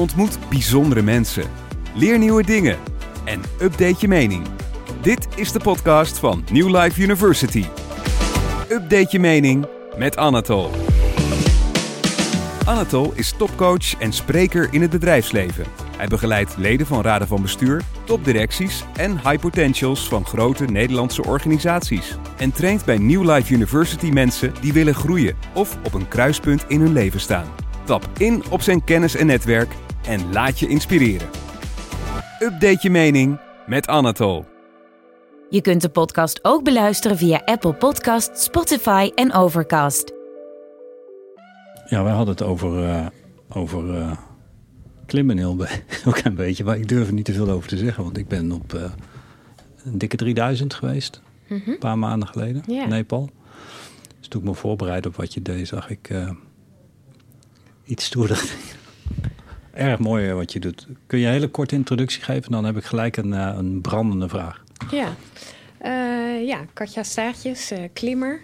Ontmoet bijzondere mensen. Leer nieuwe dingen. En update je mening. Dit is de podcast van New Life University. Update je mening met Anatol. Anatol is topcoach en spreker in het bedrijfsleven. Hij begeleidt leden van raden van bestuur, topdirecties en high potentials van grote Nederlandse organisaties. En traint bij New Life University mensen die willen groeien of op een kruispunt in hun leven staan. Tap in op zijn kennis en netwerk en laat je inspireren. Update je mening met Anatol. Je kunt de podcast ook beluisteren via Apple Podcast, Spotify en Overcast. Ja, wij hadden het over, eh, over eh, klimmen heel be- ook een beetje. Maar ik durf er niet te veel over te zeggen. Want ik ben op eh, een dikke 3000 geweest. Een paar maanden geleden. Ja. in Nepal. Dus toen ik me voorbereid op wat je deed, zag ik eh, iets stoerder. Erg mooi eh, wat je doet. Kun je een hele korte introductie geven? Dan heb ik gelijk een, eh, een brandende vraag. Ja, Eh, ja Katja Staartjes, klimmer,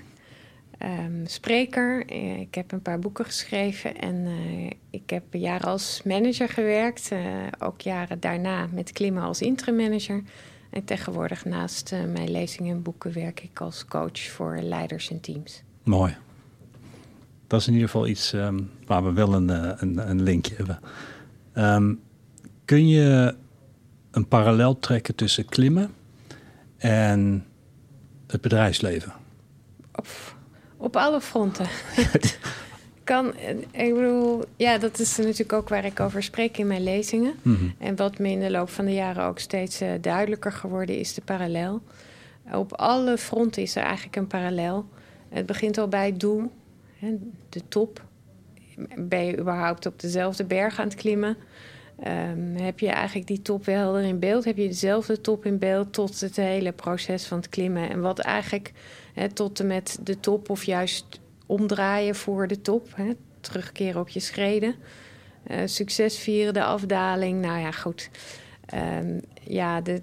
ehm, spreker. Ik heb een paar boeken geschreven en ik heb jaren als manager gewerkt. ook jaren daarna met klimmen als interim manager. En tegenwoordig naast mijn lezingen en boeken werk ik als coach voor leiders en teams. Mooi. Dat is in ieder geval iets ehm, waar we wel een, een, een linkje hebben. Ehm, kun je een parallel trekken tussen klimmen en het bedrijfsleven? Op, op alle fronten. kan, ik bedoel, ja, dat is natuurlijk ook waar ik over spreek in mijn lezingen. Mhm. En wat me in de loop van de jaren ook steeds eh, duidelijker geworden is de parallel. Op alle fronten is er eigenlijk een parallel. Het begint al bij het doel, hè, de top. Ben je überhaupt op dezelfde berg aan het klimmen? Ehm, heb je eigenlijk die top wel helder in beeld? Heb je dezelfde top in beeld tot het hele proces van het klimmen? En wat eigenlijk tot en met de top of juist omdraaien voor de top, terugkeren op je schreden. Eh, succes vieren, de afdaling. Nou ja, goed. Ehm, ja, de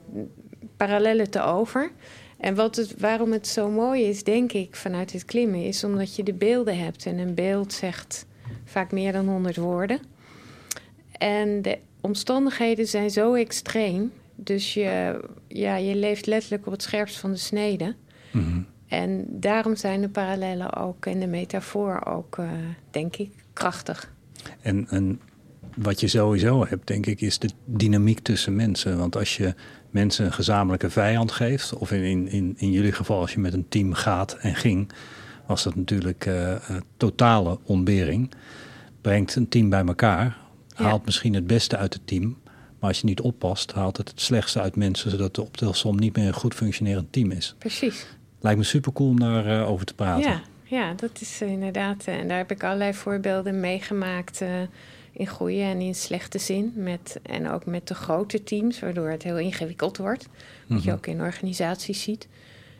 parallellen te over. En wat het, waarom het zo mooi is, denk ik, vanuit het klimmen, is omdat je de beelden hebt. En een beeld zegt vaak meer dan 100 woorden. En de omstandigheden zijn zo extreem. Dus je, ja, je leeft letterlijk op het scherpst van de snede. Mhm. En daarom zijn de parallellen ook en de metafoor ook, eh, denk ik, krachtig. En, en wat je sowieso hebt, denk ik, is de dynamiek tussen mensen. Want als je mensen een gezamenlijke vijand geeft, of in, in, in, in jullie geval als je met een team gaat en ging, was dat natuurlijk eh, totale ontbering. Brengt een team bij elkaar, Ja. haalt misschien het beste uit het team. Maar als je niet oppast, haalt het het slechtste uit mensen, zodat de optelsom niet meer een goed functionerend team is. Precies. Lijkt me super cool om daarover over over te praten. Ja, ja, dat is eh, inderdaad. eh, En daar heb ik allerlei voorbeelden meegemaakt. eh, in goede en in slechte zin. Met, en ook met de grote teams, waardoor het heel ingewikkeld wordt. Wat je Mhm. ook in organisaties ziet.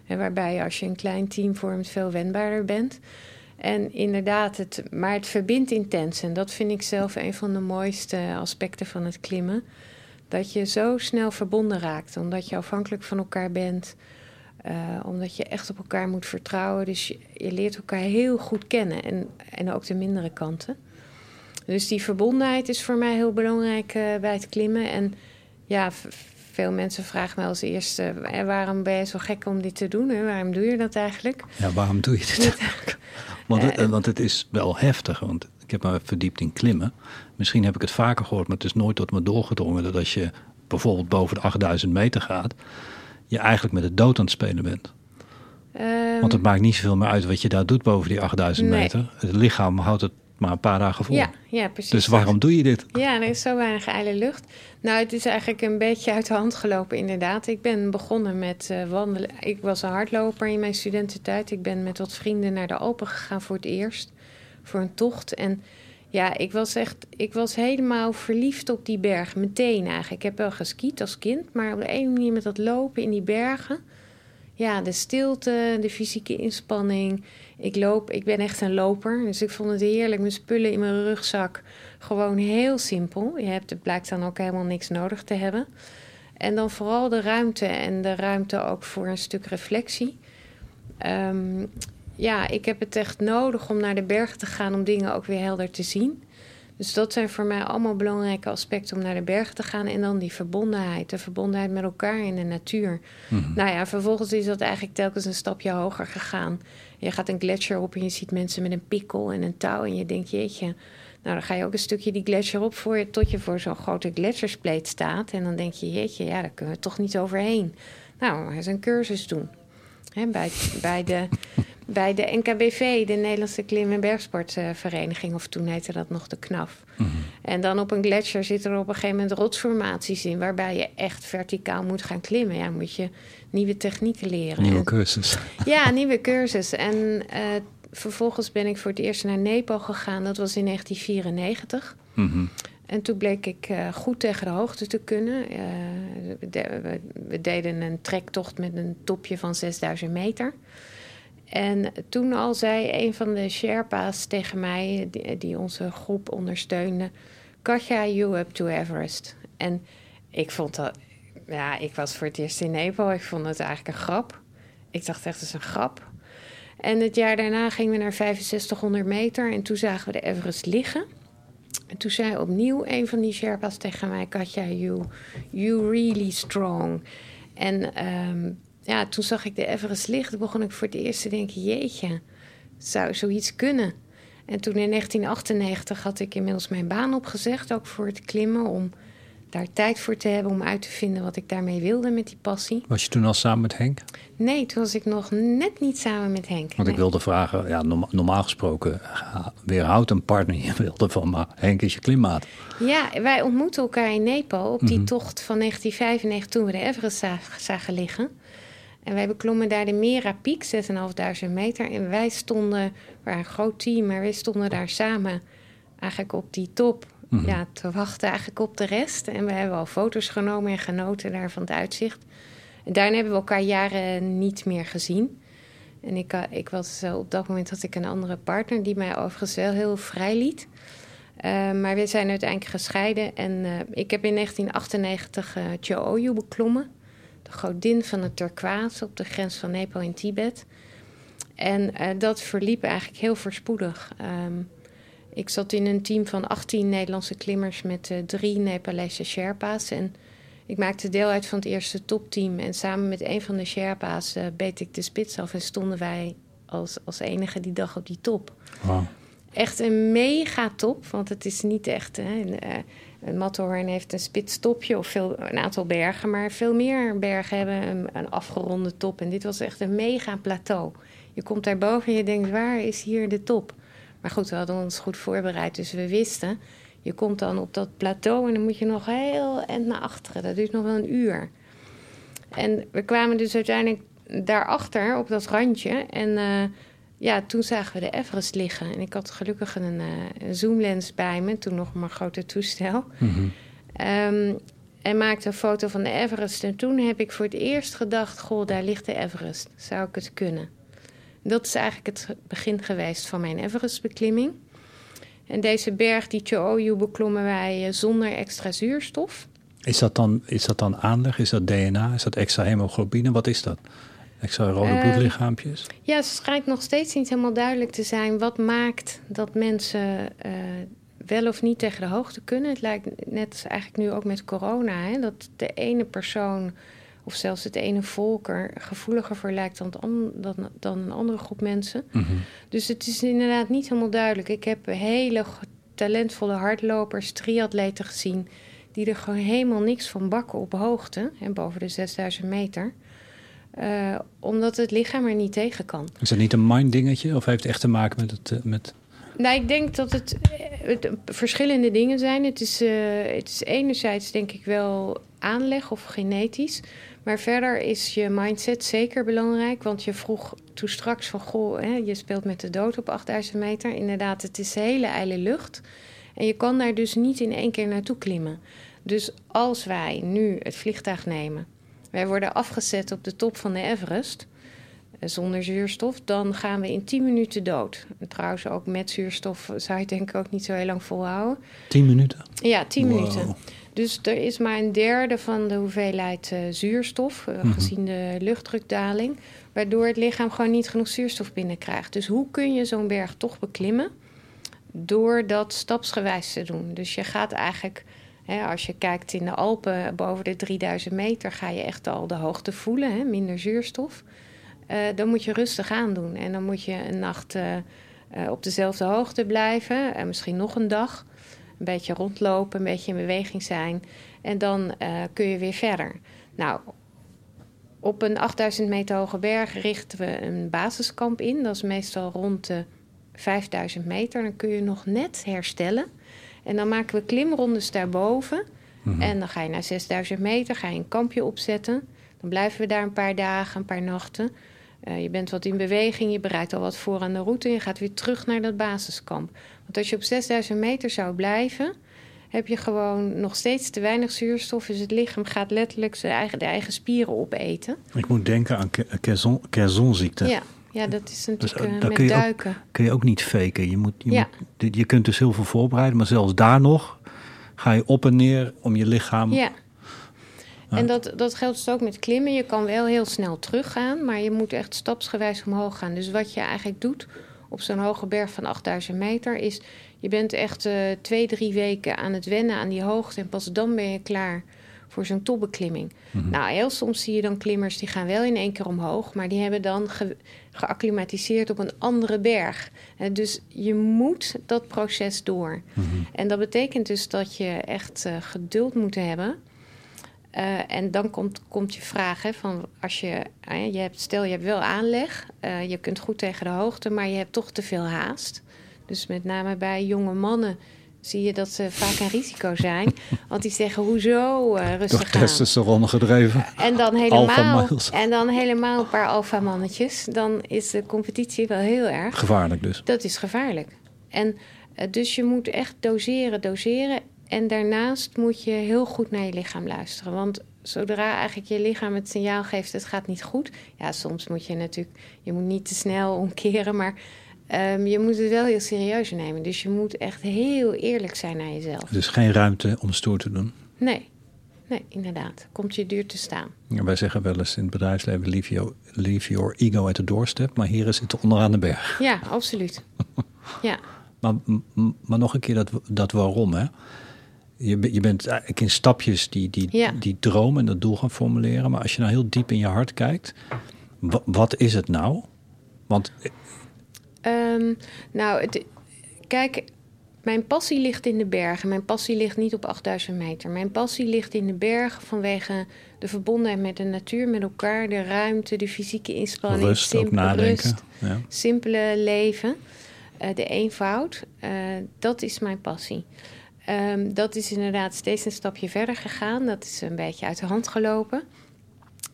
En waarbij je als je een klein team vormt veel wendbaarder bent. En inderdaad, het, maar het verbindt intens. En dat vind ik zelf een van de mooiste aspecten van het klimmen. Dat je zo snel verbonden raakt, omdat je afhankelijk van elkaar bent. eh, omdat je echt op elkaar moet vertrouwen. Dus je, leert elkaar heel goed kennen. En, en ook de mindere kanten. Dus die verbondenheid is voor mij heel belangrijk eh, bij het klimmen. En ja, veel mensen vragen me als eerste... waarom ben je zo gek om dit te doen? Hè? Waarom doe je dat eigenlijk? Ja, waarom doe je dit? want, het, Eh, want het is wel heftig. Want ik heb me verdiept in klimmen. Misschien heb ik het vaker gehoord, maar het is nooit tot me doorgedrongen dat als je bijvoorbeeld boven de 8000 meter gaat, je eigenlijk met de dood aan het spelen bent. Ehm, Want het maakt niet zoveel meer uit wat je daar doet boven die 8000 Nee. meter. Het lichaam houdt het maar een paar dagen vol. ja, ja, precies. dus waarom doe je dit? Ja, er is zo weinig ijle lucht. Nou, het is eigenlijk een beetje uit de hand gelopen, inderdaad. Ik ben begonnen met eh, wandelen. Ik was een hardloper in mijn studententijd. Ik ben met wat vrienden naar de Alpen gegaan voor het eerst. Voor een tocht. En ja, ik was echt... Ik was helemaal verliefd op die berg. Meteen eigenlijk. Ik heb wel geskiet als kind. Maar op de ene manier met dat lopen in die bergen... Ja, de stilte, de fysieke inspanning. Ik loop, ik ben echt een loper. Dus ik vond het heerlijk. Mijn spullen in mijn rugzak. Gewoon heel simpel. Je hebt, het blijkt dan ook helemaal niks nodig te hebben. En dan vooral de ruimte. En de ruimte ook voor een stuk reflectie. Ehm, ja, ik heb het echt nodig om naar de bergen te gaan om dingen ook weer helder te zien. Dus dat zijn voor mij allemaal belangrijke aspecten om naar de bergen te gaan. En dan die verbondenheid, de verbondenheid met elkaar in de natuur. Mhm. Nou ja, vervolgens is dat eigenlijk telkens een stapje hoger gegaan. Je gaat een gletsjer op en je ziet mensen met een pikkel en een touw. En je denkt, jeetje, nou dan ga je ook een stukje die gletsjer op voor je, tot je voor zo'n grote gletsjerspleet staat. En dan denk je, jeetje, ja, daar kunnen we toch niet overheen. Nou, eens een cursus doen. Hè, bij, bij, de, bij de NKBV, de Nederlandse Klim- en Bergsportvereniging, of toen heette dat nog de KNAF. Mhm. En dan op een gletsjer zitten er op een gegeven moment rotsformaties in, waarbij je echt verticaal moet gaan klimmen. Ja, moet je nieuwe technieken leren. Nieuwe En- cursus. ja, nieuwe cursus. En eh, vervolgens ben ik voor het eerst naar Nepal gegaan. Dat was in 1994. Mhm. En toen bleek ik eh, goed tegen de hoogte te kunnen. Eh, we, de- we- we deden een trektocht met een topje van 6000 meter. En toen al zei een van de Sherpa's tegen mij, die, onze groep ondersteunde... Katja, you up to Everest. En ik vond dat... Ja, ik was voor het eerst in Nepal. Ik vond het eigenlijk een grap. Ik dacht echt, het is een grap. En het jaar daarna gingen we naar 6500 meter. En toen zagen we de Everest liggen. En toen zei opnieuw een van die Sherpa's tegen mij... Katja, you, you really strong. En ehm, ja, toen zag ik de Everest liggen. Toen begon ik voor het eerst te denken... jeetje, zou zoiets kunnen? En toen in 1998 had ik inmiddels mijn baan opgezegd... ook voor het klimmen, om daar tijd voor te hebben... om uit te vinden wat ik daarmee wilde met die passie. Was je toen al samen met Henk? Nee, toen was ik nog net niet samen met Henk. Want ik wilde vragen, ja, norma- normaal gesproken weerhoudt een partner je wilde van, maar Henk is je klimaat. Ja, wij ontmoetten elkaar in Nepal op die Mhm. tocht van 1995 toen we de Everest zagen liggen. En wij beklommen daar de Mera Peak, 6.500 meter. En wij stonden, we waren een groot team, maar wij stonden daar samen eigenlijk op die top. Mhm. Ja, te wachten eigenlijk op de rest. En we hebben al foto's genomen en genoten daar van het uitzicht. En daarna hebben we elkaar jaren niet meer gezien. En ik, eh, ik was eh, op dat moment had ik een andere partner die mij overigens wel heel vrij liet. Eh, maar we zijn uiteindelijk gescheiden. En ik heb in 1998 eh Cho'oyu beklommen. De godin van het turquoise op de grens van Nepal en Tibet. En eh, dat verliep eigenlijk heel voorspoedig. Ehm, ik zat in een team van 18 Nederlandse klimmers met eh, drie Nepalese Sherpa's. En ik maakte deel uit van het eerste topteam. En samen met een van de Sherpa's eh, beet ik de spits af. En stonden wij als, als enige die dag op die top echt een mega top. Want het is niet echt. Hè, een Matterhorn heeft een spits topje of veel, een aantal bergen. Maar veel meer bergen hebben een, een afgeronde top. En dit was echt een mega plateau. Je komt daarboven en je denkt, waar is hier de top? Maar goed, we hadden ons goed voorbereid. Dus we wisten, je komt dan op dat plateau en dan moet je nog heel naar achteren. Dat duurt nog wel een uur. En we kwamen dus uiteindelijk daarachter op dat randje. En eh, ja, toen zagen we de Everest liggen. En ik had gelukkig een, eh, een zoomlens bij me, toen nog mijn grote toestel. Mhm. Ehm, en maakte een foto van de Everest. En toen heb ik voor het eerst gedacht: Goh, daar ligt de Everest. Zou ik het kunnen? Dat is eigenlijk het begin geweest van mijn Everest-beklimming. En deze berg, die Cho'oyu, beklommen wij eh, zonder extra zuurstof. Is, dat dan, is dat dan aanleg? Is dat DNA? Is dat extra hemoglobine? Wat is dat? Extra rode Ehm, bloedlichaampjes? Ja, het schijnt nog steeds niet helemaal duidelijk te zijn wat maakt dat mensen eh, wel of niet tegen de hoogte kunnen. Het lijkt net eigenlijk nu ook met corona, hè, dat de ene persoon of zelfs het ene volk er gevoeliger voor lijkt dan, an- dan, dan een andere groep mensen. Mhm. Dus het is inderdaad niet helemaal duidelijk. Ik heb hele talentvolle hardlopers, triatleten gezien... die er gewoon helemaal niks van bakken op hoogte, en boven de 6000 meter... Eh, omdat het lichaam er niet tegen kan. Is dat niet een mind dingetje? Of heeft het echt te maken met het... eh, met... Nou, ik denk dat het, eh, het verschillende dingen zijn. Het is, het is enerzijds denk ik wel aanleg of genetisch. Maar verder is je mindset zeker belangrijk. Want je vroeg toen straks van... Goh, hè, je speelt met de dood op 8000 meter. Inderdaad, het is hele ijle lucht. En je kan daar dus niet in één keer naartoe klimmen. Dus als wij nu het vliegtuig nemen... wij worden afgezet op de top van de Everest... eh, zonder zuurstof, dan gaan we in 10 minuten dood. En trouwens, ook met zuurstof zou je denk ik ook niet zo heel lang volhouden. Tien minuten? Ja, 10 Wow. minuten. Dus er is maar een derde van de hoeveelheid eh, zuurstof, eh, Mhm. gezien de luchtdrukdaling, waardoor het lichaam gewoon niet genoeg zuurstof binnenkrijgt. Dus hoe kun je zo'n berg toch beklimmen? door dat stapsgewijs te doen. Dus je gaat eigenlijk, als je kijkt in de Alpen boven de 3000 meter, ga je echt al de hoogte voelen, minder zuurstof. Uh, dan moet je rustig aan doen. En dan moet je een nacht uh, uh, op dezelfde hoogte blijven. En misschien nog een dag. Een beetje rondlopen, een beetje in beweging zijn. En dan kun je weer verder. Nou, op een 8000 meter hoge berg richten we een basiskamp in. Dat is meestal rond de 5000 meter. Dan kun je nog net herstellen. En dan maken we klimrondes daarboven. Mm -hmm. En dan ga je naar 6000 meter, ga je een kampje opzetten. Dan blijven we daar een paar dagen, een paar nachten. Uh, je bent wat in beweging, je bereidt al wat voor aan de route... en je gaat weer terug naar dat basiskamp. Want als je op 6000 meter zou blijven... heb je gewoon nog steeds te weinig zuurstof... dus het lichaam gaat letterlijk zijn eigen, de eigen spieren opeten. Ik moet denken aan Kerzonziekte. Ja, ja, dat is natuurlijk dus, uh, met kun duiken. Ook, kun je ook niet faken. Je, moet, je, ja. moet, je kunt dus heel veel voorbereiden... maar zelfs daar nog ga je op en neer om je lichaam... Ja. En dat, dat geldt dus ook met klimmen. Je kan wel heel snel teruggaan, maar je moet echt stapsgewijs omhoog gaan. Dus wat je eigenlijk doet op zo'n hoge berg van 8000 meter is... je bent echt uh, twee, drie weken aan het wennen aan die hoogte... en pas dan ben je klaar voor zo'n topbeklimming. Mm -hmm. Nou, heel soms zie je dan klimmers die gaan wel in één keer omhoog... maar die hebben dan ge geacclimatiseerd op een andere berg. Dus je moet dat proces door. Mm -hmm. En dat betekent dus dat je echt uh, geduld moet hebben... Uh, en dan komt, komt je vraag hè, van als je, uh, je hebt, stel je hebt wel aanleg, uh, je kunt goed tegen de hoogte, maar je hebt toch te veel haast. Dus met name bij jonge mannen zie je dat ze vaak een risico zijn. Want die zeggen, hoezo rustig Door testosteron gedreven. En dan, helemaal, en dan helemaal een paar alfamannetjes. Dan is de competitie wel heel erg. Gevaarlijk dus. Dat is gevaarlijk. En dus je moet echt doseren, doseren. En daarnaast moet je heel goed naar je lichaam luisteren. Want zodra eigenlijk je lichaam het signaal geeft... het gaat niet goed... ja, soms moet je natuurlijk... je moet niet te snel omkeren... maar um, je moet het wel heel serieus nemen. Dus je moet echt heel eerlijk zijn naar jezelf. Dus geen ruimte om stoer te doen? Nee. Nee, inderdaad. Komt je duur te staan. Ja, wij zeggen wel eens in het bedrijfsleven... Leave your, leave your ego at the doorstep... maar hier is het onderaan de berg. Ja, absoluut. ja. Maar, maar nog een keer dat, dat waarom, hè? je, je bent eigenlijk in stapjes die, die, ja. die droom en dat doel gaan formuleren. Maar als je nou heel diep in je hart kijkt, wat is het nou? Want. Um, nou, het, kijk, mijn passie ligt in de bergen. Mijn passie ligt niet op 8000 meter. Mijn passie ligt in de bergen vanwege de verbondenheid met de natuur, met elkaar, de ruimte, de fysieke inspanning, rust, simpele ook nadenken. rust, ja. simpele leven, uh, de eenvoud. Uh, dat is mijn passie. Um, dat is inderdaad steeds een stapje verder gegaan. Dat is een beetje uit de hand gelopen.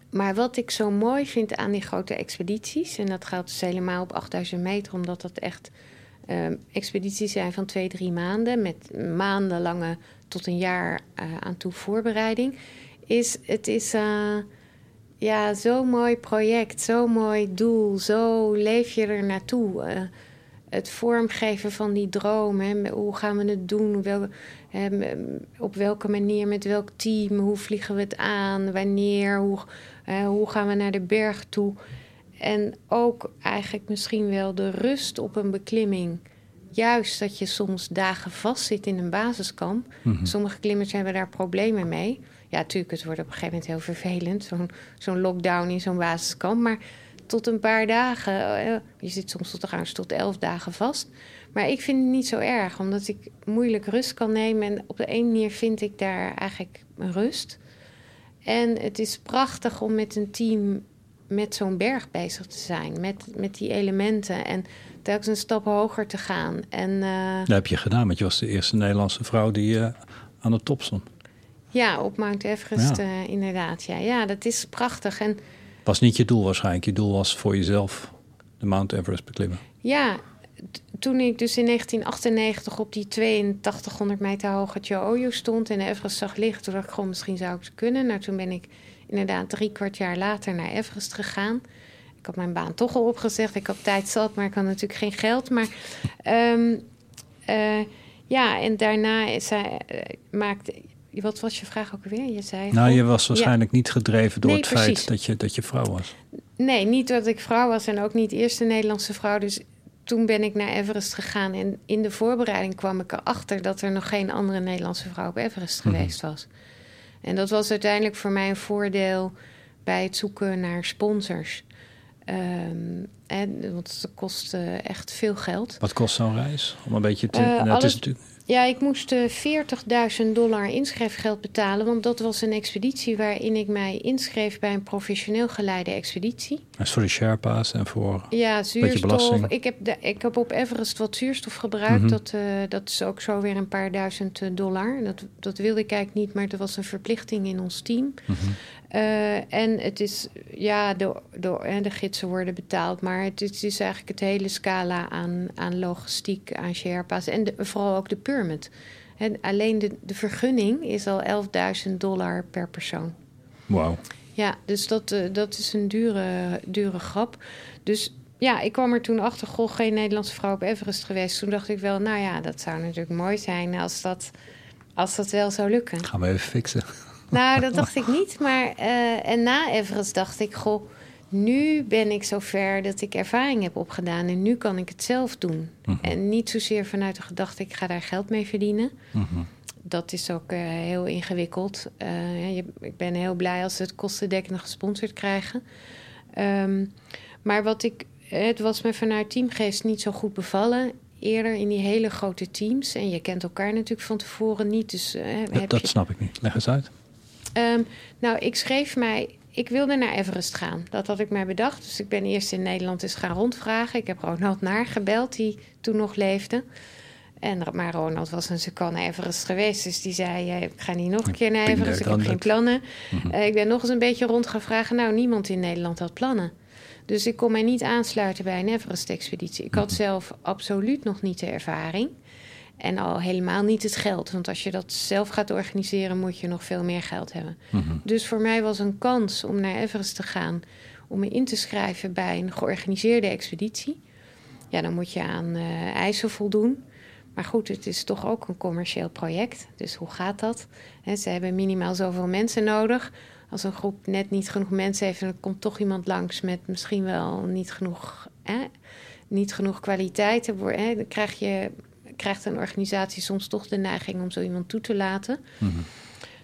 Maar wat ik zo mooi vind aan die grote expedities, en dat geldt dus helemaal op 8000 meter, omdat dat echt um, expedities zijn van twee, drie maanden, met maandenlange tot een jaar uh, aan toe voorbereiding, is het is uh, ja, zo'n mooi project, zo'n mooi doel, zo leef je er naartoe. Uh, het vormgeven van die droom. Hè, hoe gaan we het doen? Hè, op welke manier, met welk team? Hoe vliegen we het aan? Wanneer? Hoe, hoe gaan we naar de berg toe? En ook eigenlijk misschien wel de rust op een beklimming. Juist dat je soms dagen vastzit in een basiskamp. Mm -hmm. Sommige klimmers hebben daar problemen mee. Ja, natuurlijk, het wordt op een gegeven moment heel vervelend. Zo'n zo'n lockdown in zo'n basiskamp. Maar tot een paar dagen. Je zit soms tot, trouwens tot elf dagen vast. Maar ik vind het niet zo erg, omdat ik moeilijk rust kan nemen. En op de een manier vind ik daar eigenlijk een rust. En het is prachtig om met een team met zo'n berg bezig te zijn. Met, met die elementen. En telkens een stap hoger te gaan. En, uh, dat heb je gedaan, want je was de eerste Nederlandse vrouw die uh, aan de top stond. Ja, op Mount Everest ja. Uh, inderdaad. Ja. ja, dat is prachtig. En was niet je doel waarschijnlijk. Je doel was voor jezelf de Mount Everest beklimmen. Ja, toen ik dus in 1998 op die 8200 meter hoge Cho'oyu stond en de Everest zag liggen, toen dacht ik gewoon misschien zou ik het kunnen. Nou, toen ben ik inderdaad drie kwart jaar later naar Everest gegaan. Ik had mijn baan toch al opgezegd. Ik had tijd zat, maar ik had natuurlijk geen geld. Maar um, uh, ja, en daarna zei, uh, maakte wat was je vraag ook weer? Je zei. Nou, je was waarschijnlijk ja. niet gedreven door nee, het precies. feit dat je, dat je vrouw was. Nee, niet dat ik vrouw was en ook niet eerste Nederlandse vrouw. Dus toen ben ik naar Everest gegaan. En in de voorbereiding kwam ik erachter dat er nog geen andere Nederlandse vrouw op Everest Mhm. geweest was. En dat was uiteindelijk voor mij een voordeel bij het zoeken naar sponsors. Ehm, en, want het kost echt veel geld. Wat kost zo'n reis? Om een beetje te... Eh, nou, het is natuurlijk... Ja, ik moest eh, 40.000 dollar inschrijfgeld betalen. Want dat was een expeditie waarin ik mij inschreef bij een professioneel geleide expeditie. Dat is voor de Sherpa's en voor... Ja, zuurstof. belasting. Ik heb, de, ik heb op Everest wat zuurstof gebruikt. Mhm. dat, eh, dat is ook zo weer een paar duizend eh, dollar. Dat, dat wilde ik eigenlijk niet, maar er was een verplichting in ons team. Mhm. Eh, en het is, ja, de, de, en de gidsen worden betaald, maar het is, het is eigenlijk het hele scala aan, aan logistiek, aan Sherpa's en de, vooral ook de permit. En alleen de, de vergunning is al 11.000 dollar per persoon. Wauw. Ja, dus dat, eh, dat is een dure, dure grap. Dus ja, ik kwam er toen achter, goh, geen Nederlandse vrouw op Everest geweest. Toen dacht ik wel, nou ja, dat zou natuurlijk mooi zijn als dat, als dat wel zou lukken. Gaan we even fixen. Nou, dat dacht ik niet. Maar eh, en na Everest dacht ik, goh, nu ben ik zover dat ik ervaring heb opgedaan en nu kan ik het zelf doen. Mhm. En niet zozeer vanuit de gedachte, ik ga daar geld mee verdienen. Mhm. Dat is ook eh, heel ingewikkeld. Eh, je, ik ben heel blij als ze het kostendekkend gesponsord krijgen. Ehm, maar wat ik, het was me vanuit teamgeest niet zo goed bevallen. Eerder in die hele grote teams. En je kent elkaar natuurlijk van tevoren niet. Dus eh, Dat, heb dat je snap ik niet. Leg eens uit. Ehm, nou, ik schreef mij. Ik wilde naar Everest gaan. Dat had ik mij bedacht. Dus ik ben eerst in Nederland eens gaan rondvragen. Ik heb Ronald Naar gebeld, die toen nog leefde. En, maar Ronald was een seconde naar Everest geweest. Dus die zei, eh, ik ga niet nog een keer naar Everest. Ik heb geen plannen. Eh, ik ben nog eens een beetje rond gaan vragen. Nou, niemand in Nederland had plannen. Dus ik kon mij niet aansluiten bij een Everest-expeditie. Ik had zelf absoluut nog niet de ervaring. En al helemaal niet het geld. Want als je dat zelf gaat organiseren, moet je nog veel meer geld hebben. Mhm. Dus voor mij was een kans om naar Everest te gaan. Om me in te schrijven bij een georganiseerde expeditie. Ja, dan moet je aan eh, eisen voldoen. Maar goed, het is toch ook een commercieel project. Dus hoe gaat dat? Ze hebben minimaal zoveel mensen nodig. Als een groep net niet genoeg mensen heeft, dan komt toch iemand langs met misschien wel niet genoeg, niet genoeg kwaliteit. Dan krijg je, krijgt een organisatie soms toch de neiging om zo iemand toe te laten. Mhm.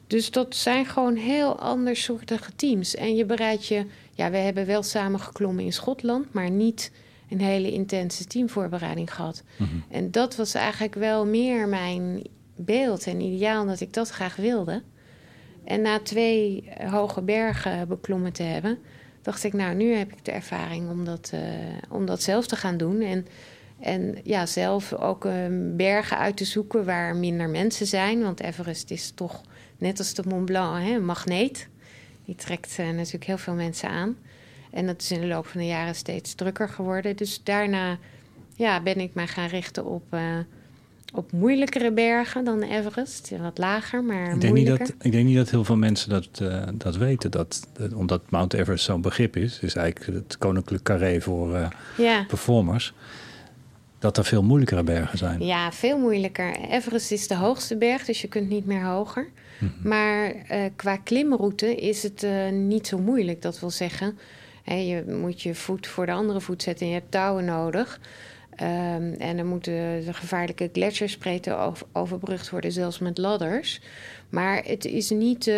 Dus dat zijn gewoon heel andersoortige teams. En je bereidt je... Ja, we hebben wel samen geklommen in Schotland... maar niet een hele intense teamvoorbereiding gehad. Mhm. En dat was eigenlijk wel meer mijn beeld en ideaal... dat ik dat graag wilde. En na twee hoge bergen beklommen te hebben... dacht ik, nou, nu heb ik de ervaring om dat, eh, om dat zelf te gaan doen... En, en ja, zelf ook eh, bergen uit te zoeken waar minder mensen zijn. Want Everest is toch, net als de Mont Blanc, hè, een magneet. Die trekt eh, natuurlijk heel veel mensen aan. En dat is in de loop van de jaren steeds drukker geworden. Dus daarna ja, ben ik mij gaan richten op, eh, op moeilijkere bergen dan Everest. Wat lager, maar Ik denk, niet dat, ik denk niet dat heel veel mensen dat, eh, dat weten. Dat, dat- omdat Mount Everest zo'n begrip is. is eigenlijk het koninklijk carré voor Ja. performers. Dat er veel moeilijkere bergen zijn. Ja, veel moeilijker. Everest is de hoogste berg, dus je kunt niet meer hoger. Mhm. Maar eh, qua klimroute is het eh, niet zo moeilijk. Dat wil zeggen, hè, je moet je voet voor de andere voet zetten en je hebt touwen nodig. Ehm, en dan moeten de gevaarlijke gletsjerspreten over, overbrugd worden, zelfs met ladders. Maar het is niet eh,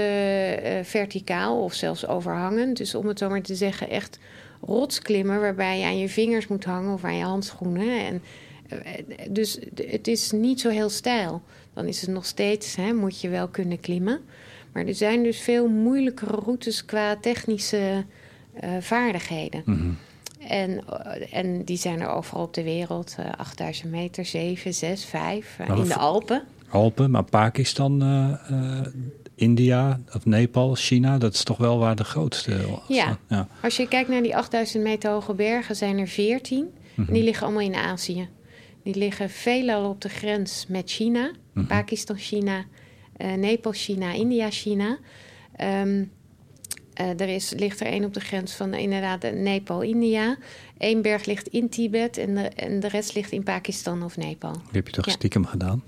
verticaal of zelfs overhangend. Dus om het zo maar te zeggen, echt rotsklimmen waarbij je aan je vingers moet hangen of aan je handschoenen. En, eh, dus het is niet zo heel stijl. Dan is het nog steeds, hè, moet je wel kunnen klimmen. Maar er zijn dus veel moeilijkere routes qua technische eh, vaardigheden. Mhm. En, eh, en die zijn er overal op de wereld. eh 8000 meter, 7, 6, 5. eh, Maar in de Alpen. Alpen, maar Pakistan, India, of Nepal, China, dat is toch wel waar de grootste. Ja. ja. Als je kijkt naar die 8000 meter hoge bergen, zijn er 14. Mhm. Die liggen allemaal in Azië. Die liggen veelal op de grens met China. Mhm. Pakistan, China, eh, Nepal, China, India, China. Ehm, eh, er is, ligt er één op de grens van eh, inderdaad Nepal, India. Eén berg ligt in Tibet en de, en de rest ligt in Pakistan of Nepal. Die heb je toch Ja. stiekem gedaan?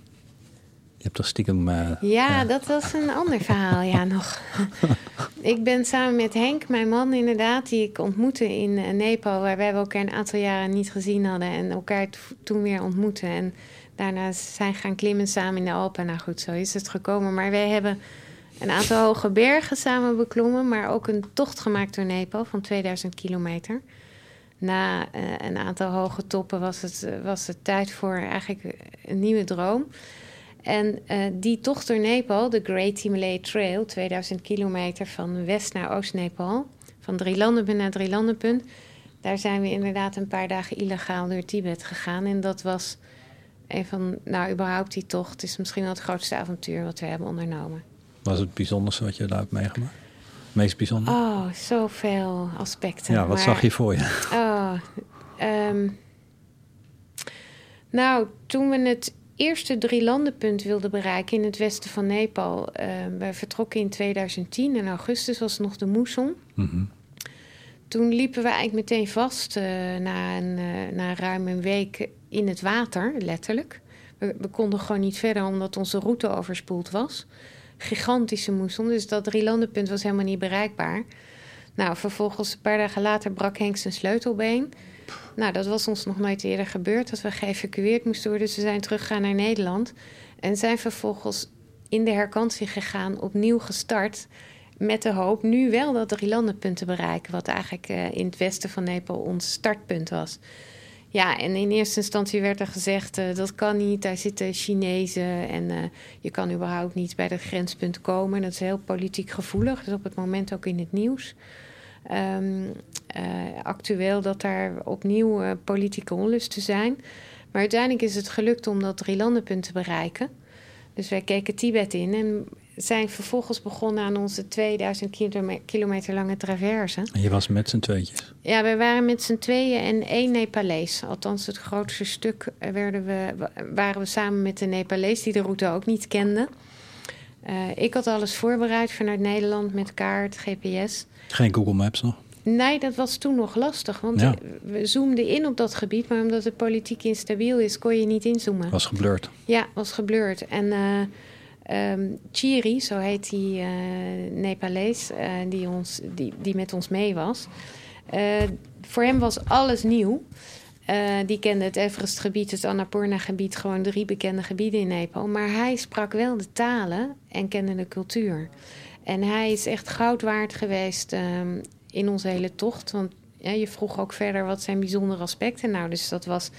Je hebt toch stiekem... Uh, ja, dat was een ander verhaal, ja, nog. ik ben samen met Henk, mijn man inderdaad, die ik ontmoette in uh, Nepal... waar wij elkaar een aantal jaren niet gezien hadden... en elkaar toen weer ontmoeten. En daarna zijn gaan klimmen samen in de Alpen. Nou goed, zo is het gekomen. Maar wij hebben een aantal hoge bergen samen beklommen... maar ook een tocht gemaakt door Nepal van 2000 kilometer na uh, een aantal hoge toppen was het, was het tijd voor eigenlijk een nieuwe droom. En uh, die tocht door Nepal, de Great Himalaya Trail, 2000 kilometer van west naar oost-Nepal, van Drielandenpunt naar Drielandenpunt, daar zijn we inderdaad een paar dagen illegaal door Tibet gegaan. En dat was een van, nou überhaupt die tocht, is misschien wel het grootste avontuur wat we hebben ondernomen. Was het bijzonderste wat je daar hebt meegemaakt? meest bijzonder? Oh, zoveel aspecten. Ja, wat maar, zag je voor je? Oh, um, nou, toen we het eerste drie landenpunt wilden bereiken in het westen van Nepal. Uh, we vertrokken in 2010 in augustus was nog de moesson. Mm -hmm. Toen liepen we eigenlijk meteen vast uh, na, een, uh, na ruim een week in het water, letterlijk. We, we, konden gewoon niet verder omdat onze route overspoeld was. Gigantische moesson, dus dat drie landenpunt was helemaal niet bereikbaar. Nou, vervolgens een paar dagen later brak Henk zijn sleutelbeen. Nou, dat was ons nog nooit eerder gebeurd, dat we geëvacueerd moesten worden. Dus zijn teruggegaan naar Nederland. En zijn vervolgens in de herkansing gegaan, opnieuw gestart. Met de hoop nu wel dat drie landenpunt te bereiken. Wat eigenlijk uh, in het westen van Nepal ons startpunt was. Ja, en in eerste instantie werd er gezegd... Uh, dat kan niet, daar zitten Chinezen... en uh, je kan überhaupt niet bij dat grenspunt komen. Dat is heel politiek gevoelig, dus op het moment ook in het nieuws. Um, uh, actueel dat daar opnieuw uh, politieke onlusten zijn. Maar uiteindelijk is het gelukt om dat drie landenpunt te bereiken. Dus wij keken Tibet in en zijn vervolgens begonnen aan onze 2000 kilometer lange traverse. En je was met z'n tweetjes? Ja, we waren met z'n tweeën en één Nepalees. Althans, het grootste stuk werden we, waren we samen met de Nepalees... die de route ook niet kenden. Uh, ik had alles voorbereid vanuit Nederland met kaart, GPS. Geen Google Maps nog? Nee, dat was toen nog lastig. Want Ja. we zoomden in op dat gebied, maar omdat het politiek instabiel is, kon je niet inzoomen. Was geblurred. Ja, was geblurred. En eh ehm, Chiri, zo heet die eh Nepalees, eh, die, ons, die, die met ons mee was. eh, voor hem was alles nieuw. Eh, die kende het Everestgebied, het Annapurna-gebied, gewoon drie bekende gebieden in Nepal. Maar hij sprak wel de talen en kende de cultuur. En hij is echt goud waard geweest ehm, in onze hele tocht. Want je vroeg ook verder wat zijn bijzondere aspecten. Nou, dus dat was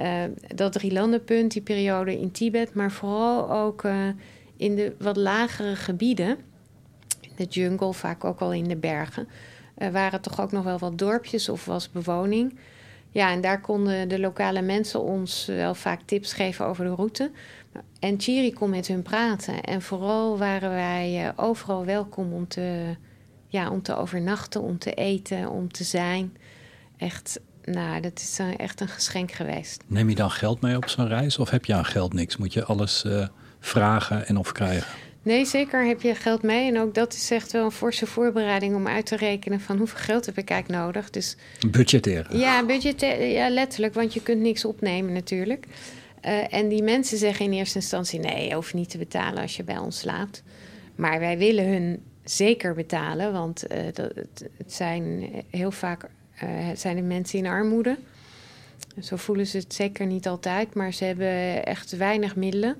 uh, dat drie landenpunt, die periode in Tibet, maar vooral ook uh, in de wat lagere gebieden, in de jungle, vaak ook al in de bergen, uh, waren toch ook nog wel wat dorpjes of was bewoning. Ja, en daar konden de lokale mensen ons wel vaak tips geven over de route. En Chiri kon met hun praten. En vooral waren wij overal welkom om te, ja, om te overnachten, om te eten, om te zijn. Echt nou, dat is uh, echt een geschenk geweest. Neem je dan geld mee op zo'n reis of heb je aan geld niks? Moet je alles uh, vragen en of krijgen? Nee, zeker heb je geld mee. En ook dat is echt wel een forse voorbereiding om uit te rekenen van hoeveel geld heb ik eigenlijk nodig. Dus, budgetteren. Ja, budgetteren, ja, letterlijk, want je kunt niks opnemen natuurlijk. Uh, en die mensen zeggen in eerste instantie: nee, je hoeft niet te betalen als je bij ons slaapt. Maar wij willen hun zeker betalen, want dat, het, zijn heel vaak uh, zijn de mensen in armoede. Zo voelen ze het zeker niet altijd, maar ze hebben echt weinig middelen.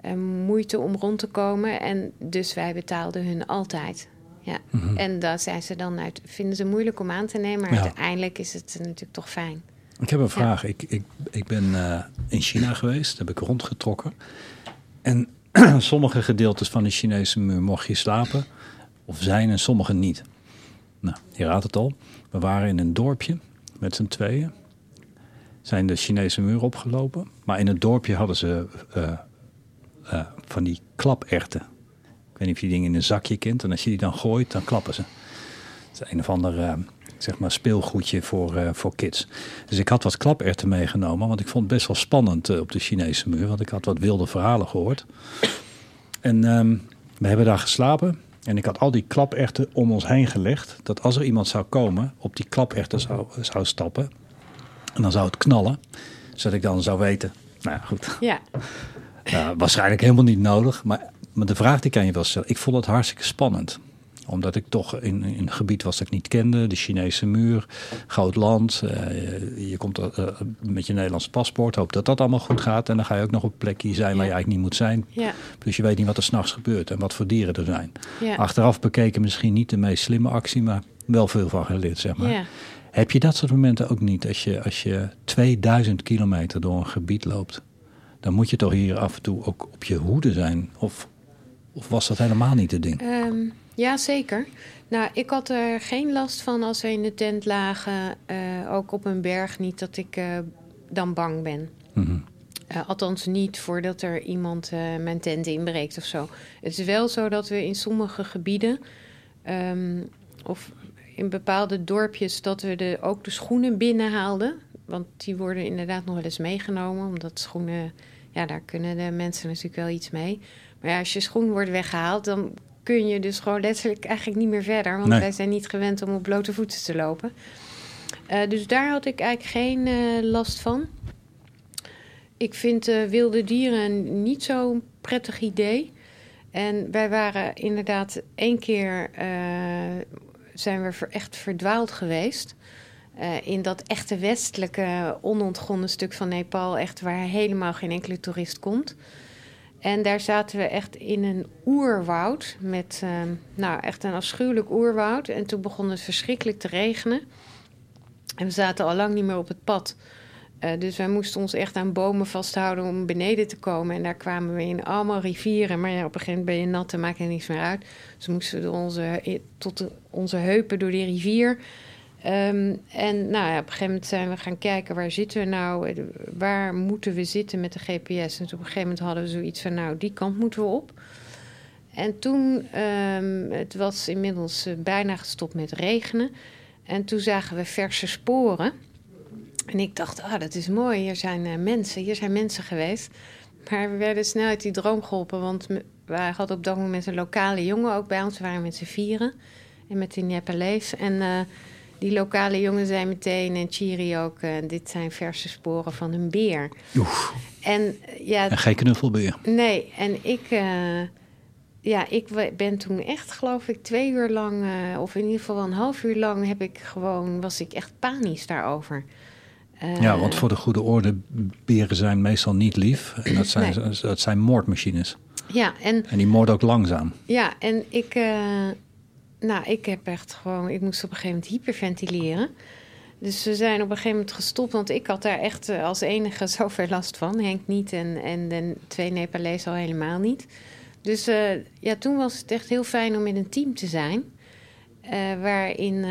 En moeite om rond te komen. En dus wij betaalden hun altijd. Ja. Mm -hmm. En daar zijn ze dan uit, vinden ze moeilijk om aan te nemen, maar ja. uiteindelijk is het natuurlijk toch fijn. Ik heb een vraag. Ja. Ik, ik, ik ben uh, in China geweest, heb ik rondgetrokken. En sommige gedeeltes van de Chinese muur mocht je slapen, of zijn en sommige niet. Nou, je raadt het al. We waren in een dorpje met z'n tweeën. Zijn de Chinese muur opgelopen. Maar in het dorpje hadden ze uh, uh, van die klaperten. Ik weet niet of je die dingen in een zakje kent. En als je die dan gooit, dan klappen ze. Het is een of ander zeg maar speelgoedje voor, voor kids. Dus ik had wat klaperten meegenomen. Want ik vond het best wel spannend op de Chinese muur. Want ik had wat wilde verhalen gehoord. En um, we hebben daar geslapen. En ik had al die klaperten om ons heen gelegd. Dat als er iemand zou komen, op die klaperten zou, zou stappen. En dan zou het knallen. Zodat ik dan zou weten. Nou ja, goed. Ja. Uh, waarschijnlijk helemaal niet nodig. Maar, maar de vraag die kan je wel stellen. Ik vond het hartstikke spannend omdat ik toch in, in een gebied was dat ik niet kende. De Chinese muur, groot land. Uh, je komt uh, met je Nederlands paspoort. Hoop dat dat allemaal goed gaat. En dan ga je ook nog op een plekje zijn waar je eigenlijk niet moet zijn. Ja. Dus je weet niet wat er s'nachts gebeurt en wat voor dieren er zijn. Ja. Achteraf bekeken misschien niet de meest slimme actie, maar wel veel van geleerd, zeg maar. Ja. Heb je dat soort momenten ook niet? Als je, als je 2000 kilometer door een gebied loopt, dan moet je toch hier af en toe ook op je hoede zijn? Of, of was dat helemaal niet het ding? Um, ja, zeker. Nou, ik had er geen last van als we in de tent lagen, uh, ook op een berg, niet dat ik uh, dan bang ben. Mm -hmm. uh, althans niet voordat er iemand mijn tent inbreekt of zo. Het is wel zo dat we in sommige gebieden, um, of in bepaalde dorpjes, dat we de, ook de schoenen binnenhaalden. Want die worden inderdaad nog wel eens meegenomen, omdat schoenen, ja, daar kunnen de mensen natuurlijk wel iets mee. Maar ja, als je schoen wordt weggehaald, dan kun je dus gewoon letterlijk eigenlijk niet meer verder. Want Nee. wij zijn niet gewend om op blote voeten te lopen. Uh, dus daar had ik eigenlijk geen uh, last van. Ik vind uh, wilde dieren niet zo'n prettig idee. En wij waren inderdaad één keer zijn we echt verdwaald geweest. Uh, in dat echte westelijke, onontgonnen stuk van Nepal, echt waar helemaal geen enkele toerist komt. En daar zaten we echt in een oerwoud met, uh, nou echt een afschuwelijk oerwoud. En toen begon het verschrikkelijk te regenen. En we zaten al lang niet meer op het pad. Uh, dus wij moesten ons echt aan bomen vasthouden om beneden te komen. En daar kwamen we in allemaal rivieren. Maar ja, op een gegeven moment ben je nat en maakt er niks meer uit. Dus we moesten onze, tot onze heupen door die rivier. Um, en nou ja, op een gegeven moment zijn we gaan kijken, waar zitten we nou? Waar moeten we zitten met de GPS? En op een gegeven moment hadden we zoiets van, nou, die kant moeten we op. En toen, um, het was inmiddels uh, bijna gestopt met regenen. En toen zagen we verse sporen. En ik dacht, ah, dat is mooi, hier zijn uh, mensen, hier zijn mensen geweest. Maar we werden snel uit die droom geholpen, want wij hadden op dat moment een lokale jongen ook bij ons. We waren met z'n vieren en met die Nepalees. En... Uh, die lokale jongen zei meteen, en Chiri ook, uh, dit zijn verse sporen van een beer. Oef. En, ja, en geen knuffelbeer. Nee, en ik, uh, ja, ik ben toen echt, geloof ik, twee uur lang, uh, of in ieder geval een half uur lang, heb ik gewoon, was ik echt panisch daarover. Ja, want voor de goede orde, beren zijn meestal niet lief. En dat zijn, nee. dat zijn moordmachines. Ja, en, en die moorden ook langzaam. Ja, en ik, nou, ik heb echt gewoon, ik moest op een gegeven moment hyperventileren. Dus we zijn op een gegeven moment gestopt, want ik had daar echt uh, als enige zoveel last van. Henk niet en, en de twee Nepalezen al helemaal niet. Dus uh, ja, toen was het echt heel fijn om in een team te zijn. Uh, waarin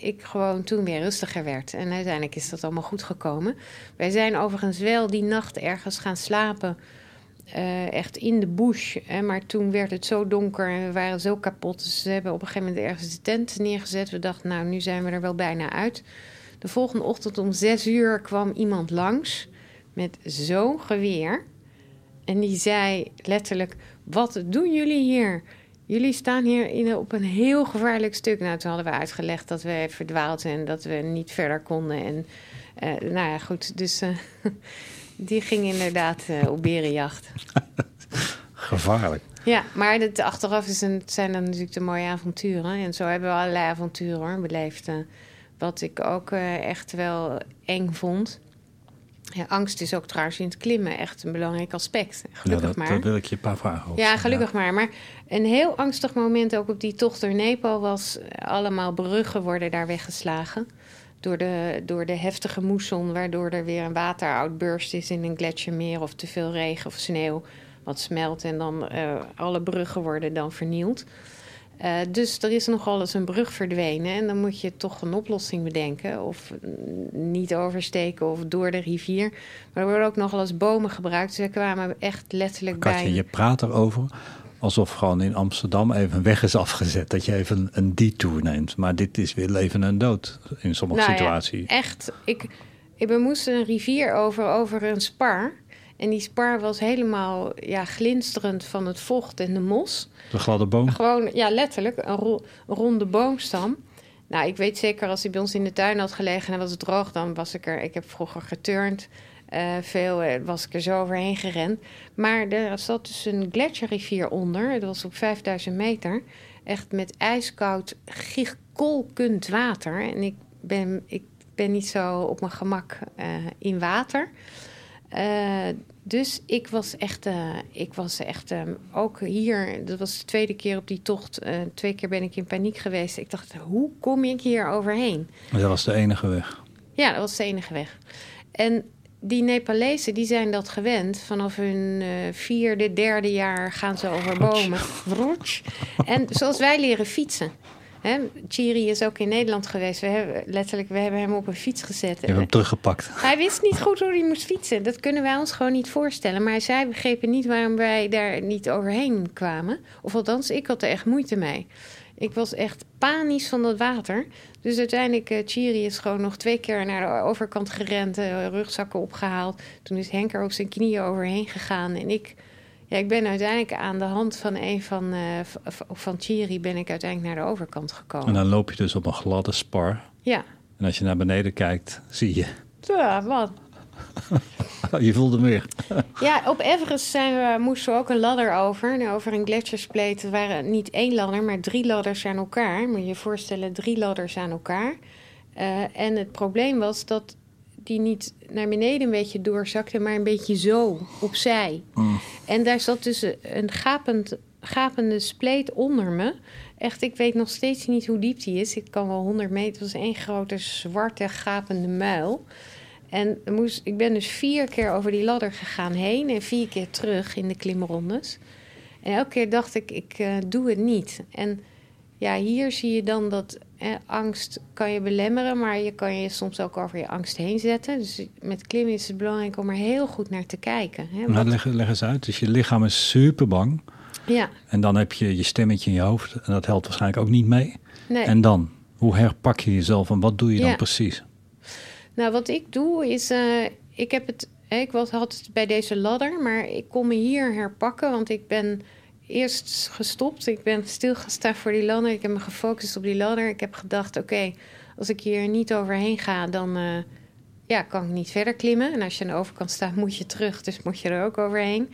ik gewoon toen weer rustiger werd. En uiteindelijk is dat allemaal goed gekomen. Wij zijn overigens wel die nacht ergens gaan slapen. Uh, echt in de bush. Hè, maar toen werd het zo donker en we waren zo kapot. Dus ze hebben op een gegeven moment ergens de tent neergezet. We dachten, nou, nu zijn we er wel bijna uit. De volgende ochtend om zes uur kwam iemand langs met zo'n geweer. En die zei letterlijk, wat doen jullie hier? Jullie staan hier in, op een heel gevaarlijk stuk. Nou, toen hadden we uitgelegd dat we verdwaald en dat we niet verder konden. En uh, nou ja, goed, dus... Uh, Die ging inderdaad uh, op berenjacht. Gevaarlijk. Ja, maar het, achteraf is een, het zijn dan natuurlijk de mooie avonturen. En zo hebben we allerlei avonturen hoor, beleefd. Uh, wat ik ook uh, echt wel eng vond. Ja, angst is ook trouwens in het klimmen echt een belangrijk aspect. Gelukkig ja, dat, maar. Daar wil ik je een paar vragen over. Ja, gelukkig ja. maar. Maar een heel angstig moment ook op die tocht door Nepal was... allemaal bruggen worden daar weggeslagen door de, door de heftige moesson, waardoor er weer een wateroutburst is in een gletsjermeer of te veel regen of sneeuw, wat smelt en dan uh, alle bruggen worden dan vernield. Uh, dus er is nogal eens een brug verdwenen en dan moet je toch een oplossing bedenken. Of niet oversteken of door de rivier. Maar er worden ook nogal eens bomen gebruikt. Dus kwamen echt letterlijk Katje, bij. Je praat erover alsof gewoon in Amsterdam even een weg is afgezet. Dat je even een detour neemt. Maar dit is weer leven en dood in sommige nou situaties. Ja, echt. Ik, ik we moesten een rivier over, over een spar. En die spar was helemaal ja, glinsterend van het vocht en de mos. De gladde boom? Gewoon, ja, letterlijk. Een, ro een ronde boomstam. Nou, ik weet zeker als hij bij ons in de tuin had gelegen en was het droog, dan was ik er. Ik heb vroeger geturnd. Eh, veel eh, was ik er zo overheen gerend. Maar er zat dus een gletsjerrivier onder. Het was op 5000 meter. Echt met ijskoud, giegkolkend water. En ik ben, ik ben niet zo op mijn gemak eh, in water. Dus ik was echt, ik was echt ook hier, dat was de tweede keer op die tocht. twee keer ben ik in paniek geweest. Ik dacht, hoe kom ik hier overheen? Dat was de enige weg. Ja, dat was de enige weg. En die Nepalezen, die zijn dat gewend. Vanaf hun eh, vierde, derde jaar gaan ze over bomen. En zoals wij leren fietsen. Hè, Chiri is ook in Nederland geweest. We hebben, letterlijk, we hebben hem op een fiets gezet. Je hebt hem teruggepakt. Hij wist niet goed hoe hij moest fietsen. Dat kunnen wij ons gewoon niet voorstellen. Maar zij begrepen niet waarom wij daar niet overheen kwamen. Of althans, ik had er echt moeite mee. Ik was echt panisch van dat water. Dus uiteindelijk, uh, Chiri is gewoon nog twee keer naar de overkant gerend. eh, rugzakken opgehaald. Toen is Henk er op zijn knieën overheen gegaan. En ik, ja, ik ben uiteindelijk aan de hand van een van, eh, v- van Chiri... ben ik uiteindelijk naar de overkant gekomen. En dan loop je dus op een gladde spar. Ja, En als je naar beneden kijkt, zie je. ja wat? Je voelt hem weer. Ja, op Everest zijn we, moesten we ook een ladder over. Nou, over een gletsjerspleet. Waren niet één ladder, maar drie ladders aan elkaar. Moet je je voorstellen, drie ladders aan elkaar. Eh, en het probleem was dat die niet naar beneden een beetje doorzakte, maar een beetje zo, opzij. En daar zat dus een gapend, gapende spleet onder me. Echt, ik weet nog steeds niet hoe diep die is. Ik kan wel 100 meter. Het was één grote zwarte gapende muil. En moest, ik ben dus vier keer over die ladder gegaan heen en vier keer terug in de klimrondes. En elke keer dacht ik, ik eh, doe het niet. En ja, hier zie je dan dat eh, angst kan je belemmeren, maar je kan je soms ook over je angst heen zetten. Dus met klimmen is het belangrijk om er heel goed naar te kijken. Hè? Nou, leg, leg eens uit. Dus je lichaam is super bang. ja, En dan heb je je stemmetje in je hoofd. En dat helpt waarschijnlijk ook niet mee. nee. En dan? Hoe herpak je jezelf en wat doe je dan precies? Nou, wat ik doe is, eh, ik heb het, ik was, had het bij deze ladder, maar ik kon me hier herpakken, want ik ben eerst gestopt. Ik ben stilgestaan voor die ladder. Ik heb me gefocust op die ladder. Ik heb gedacht, oké, als ik hier niet overheen ga, dan eh, ja, kan ik niet verder klimmen. En als je aan de overkant staat, moet je terug, dus moet je er ook overheen.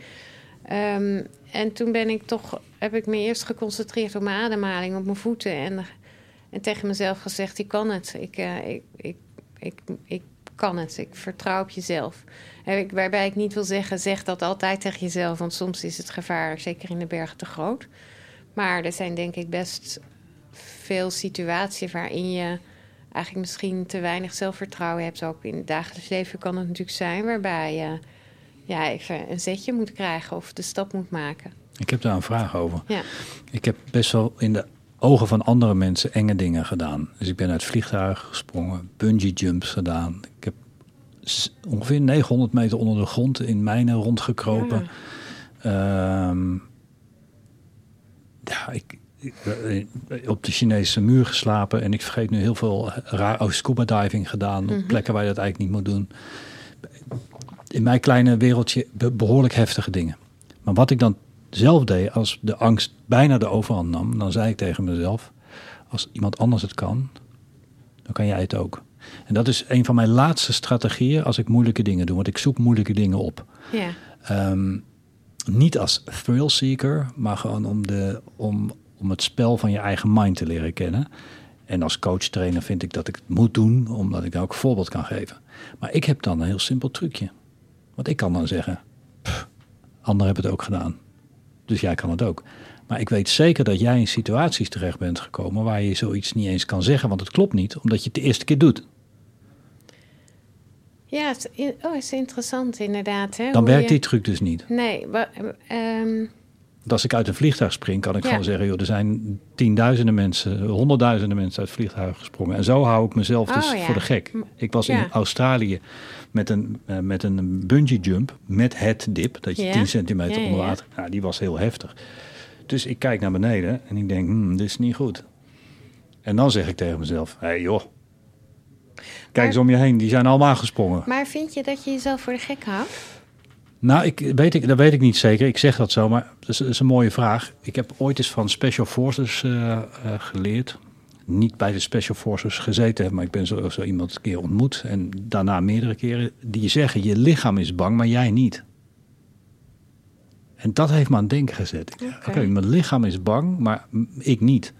Ehm, en toen ben ik toch, heb ik me eerst geconcentreerd op mijn ademhaling, op mijn voeten en, en tegen mezelf gezegd, ik kan het. Ik, eh, ik, ik, ik, ik kan het. Ik vertrouw op jezelf. Ik, waarbij ik niet wil zeggen, zeg dat altijd tegen jezelf. Want soms is het gevaar, zeker in de bergen, te groot. Maar er zijn denk ik best veel situaties waarin je eigenlijk misschien te weinig zelfvertrouwen hebt. Ook in het dagelijks leven kan het natuurlijk zijn waarbij je ja, even een zetje moet krijgen of de stap moet maken. Ik heb daar een vraag over. Ja. Ik heb best wel in de ogen van andere mensen enge dingen gedaan. Dus ik ben uit vliegtuigen gesprongen, bungee jumps gedaan. Ik heb ongeveer 900 meter onder de grond in mijnen rondgekropen. Ehm, ja, ik, ik, eh, op de Chinese muur geslapen en ik vergeet nu heel veel raar oh, scuba diving gedaan op plekken waar je dat eigenlijk niet moet doen. In mijn kleine wereldje be- behoorlijk heftige dingen. Maar wat ik dan zelf deed, als de angst bijna de overhand nam, dan zei ik tegen mezelf: als iemand anders het kan, dan kan jij het ook. En dat is een van mijn laatste strategieën als ik moeilijke dingen doe, want ik zoek moeilijke dingen op. Ja. Ehm, niet als thrill seeker, maar gewoon om, de, om, om het spel van je eigen mind te leren kennen. En als coach trainer vind ik dat ik het moet doen, omdat ik daar ook een voorbeeld kan geven. Maar ik heb dan een heel simpel trucje. Want ik kan dan zeggen, "Pff, anderen hebben het ook gedaan. Dus jij kan het ook. Maar ik weet zeker dat jij in situaties terecht bent gekomen waar je zoiets niet eens kan zeggen, want het klopt niet, omdat je het de eerste keer doet. Ja, het, oh, is interessant inderdaad. Hè? Dan hoe werkt je- die truc dus niet. Nee, wa- ehm, Want als ik uit een vliegtuig spring, kan ik Ja. gewoon zeggen: joh, er zijn tienduizenden mensen, honderdduizenden mensen uit vliegtuigen gesprongen. En zo hou ik mezelf dus Oh, ja. voor de gek. Ik was Ja. in Australië met een, eh, met een bungee jump met het dip, dat je Ja. 10 centimeter onder water. Nou, die was heel heftig. Dus ik kijk naar beneden en ik denk: hmm, dit is niet goed. En dan zeg ik tegen mezelf: hé hey, joh. Kijk eens om je heen, die zijn allemaal gesprongen. maar vind je dat je jezelf voor de gek houdt? Nou, ik, weet ik, dat weet ik niet zeker. Ik zeg dat zo, maar dat is, dat is een mooie vraag. Ik heb ooit eens van Special Forces eh, eh, geleerd. niet bij de Special Forces gezeten maar ik ben zo, zo iemand een keer ontmoet en daarna meerdere keren, die zeggen je lichaam is bang, maar jij niet. En dat heeft me aan het denken gezet. Oké, mijn lichaam is bang, maar ik niet.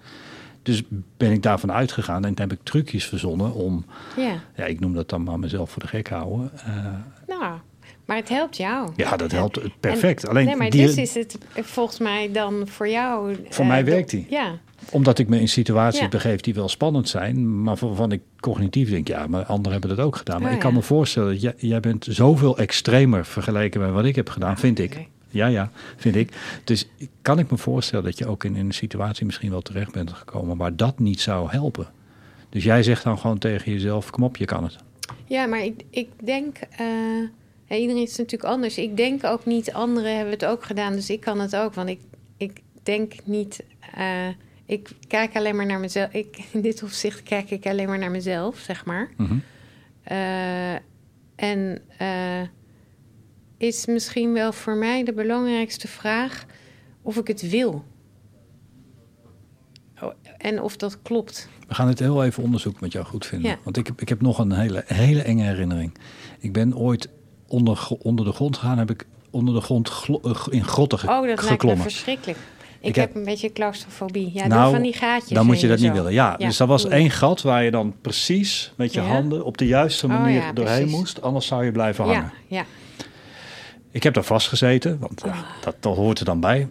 Dus ben ik daarvan uitgegaan en heb ik trucjes verzonnen om, Ja, ja, ik noem dat dan maar mezelf voor de gek houden. Eh, nou, maar het helpt jou. ja, dat helpt En- perfect. Alleen nee, maar die- dus is het volgens mij dan voor jou... Voor eh, mij werkt die. Ja, Omdat ik me in situaties Ja. begeef die wel spannend zijn, maar waarvan ik cognitief denk, ja, maar anderen hebben dat ook gedaan. Maar Oh, ik kan ja. me voorstellen, dat jij, jij bent zoveel extremer vergeleken met wat ik heb gedaan, vind ik. Ja, ja, vind ik. Dus kan ik me voorstellen dat je ook in, in een situatie misschien wel terecht bent gekomen waar dat niet zou helpen. Dus jij zegt dan gewoon tegen jezelf, kom op, je kan het. ja maar ik, ik denk... eh, ja, iedereen is natuurlijk anders. Ik denk ook niet, anderen hebben het ook gedaan, dus ik kan het ook. Want ik, ik denk niet... eh, ik kijk alleen maar naar mezelf. Ik, in dit opzicht kijk ik alleen maar naar mezelf, zeg maar. Mhm. Eh, en eh, is misschien wel voor mij de belangrijkste vraag of ik het wil. Oh, en of dat klopt. We gaan het heel even onderzoeken met jou goed vinden. Ja. Want ik, heb- ik heb nog een hele, hele enge herinnering. Ik ben ooit onder, onder de grond gegaan, heb ik onder de grond glo- eh, in grotten ge- Oh, dat lijkt me geklommen. verschrikkelijk. Ik, Ik heb, heb- een beetje claustrofobie. Ja, nou, van die gaatjes. dan moet je dat niet willen. Ja, dus dat was één gat waar je dan precies met je Ja. handen op de juiste Oh, manier ja, doorheen precies. moest. Anders zou je blijven hangen. Ja, ja. Ik heb daar vastgezeten, want Ah. dat, dat hoort er dan bij.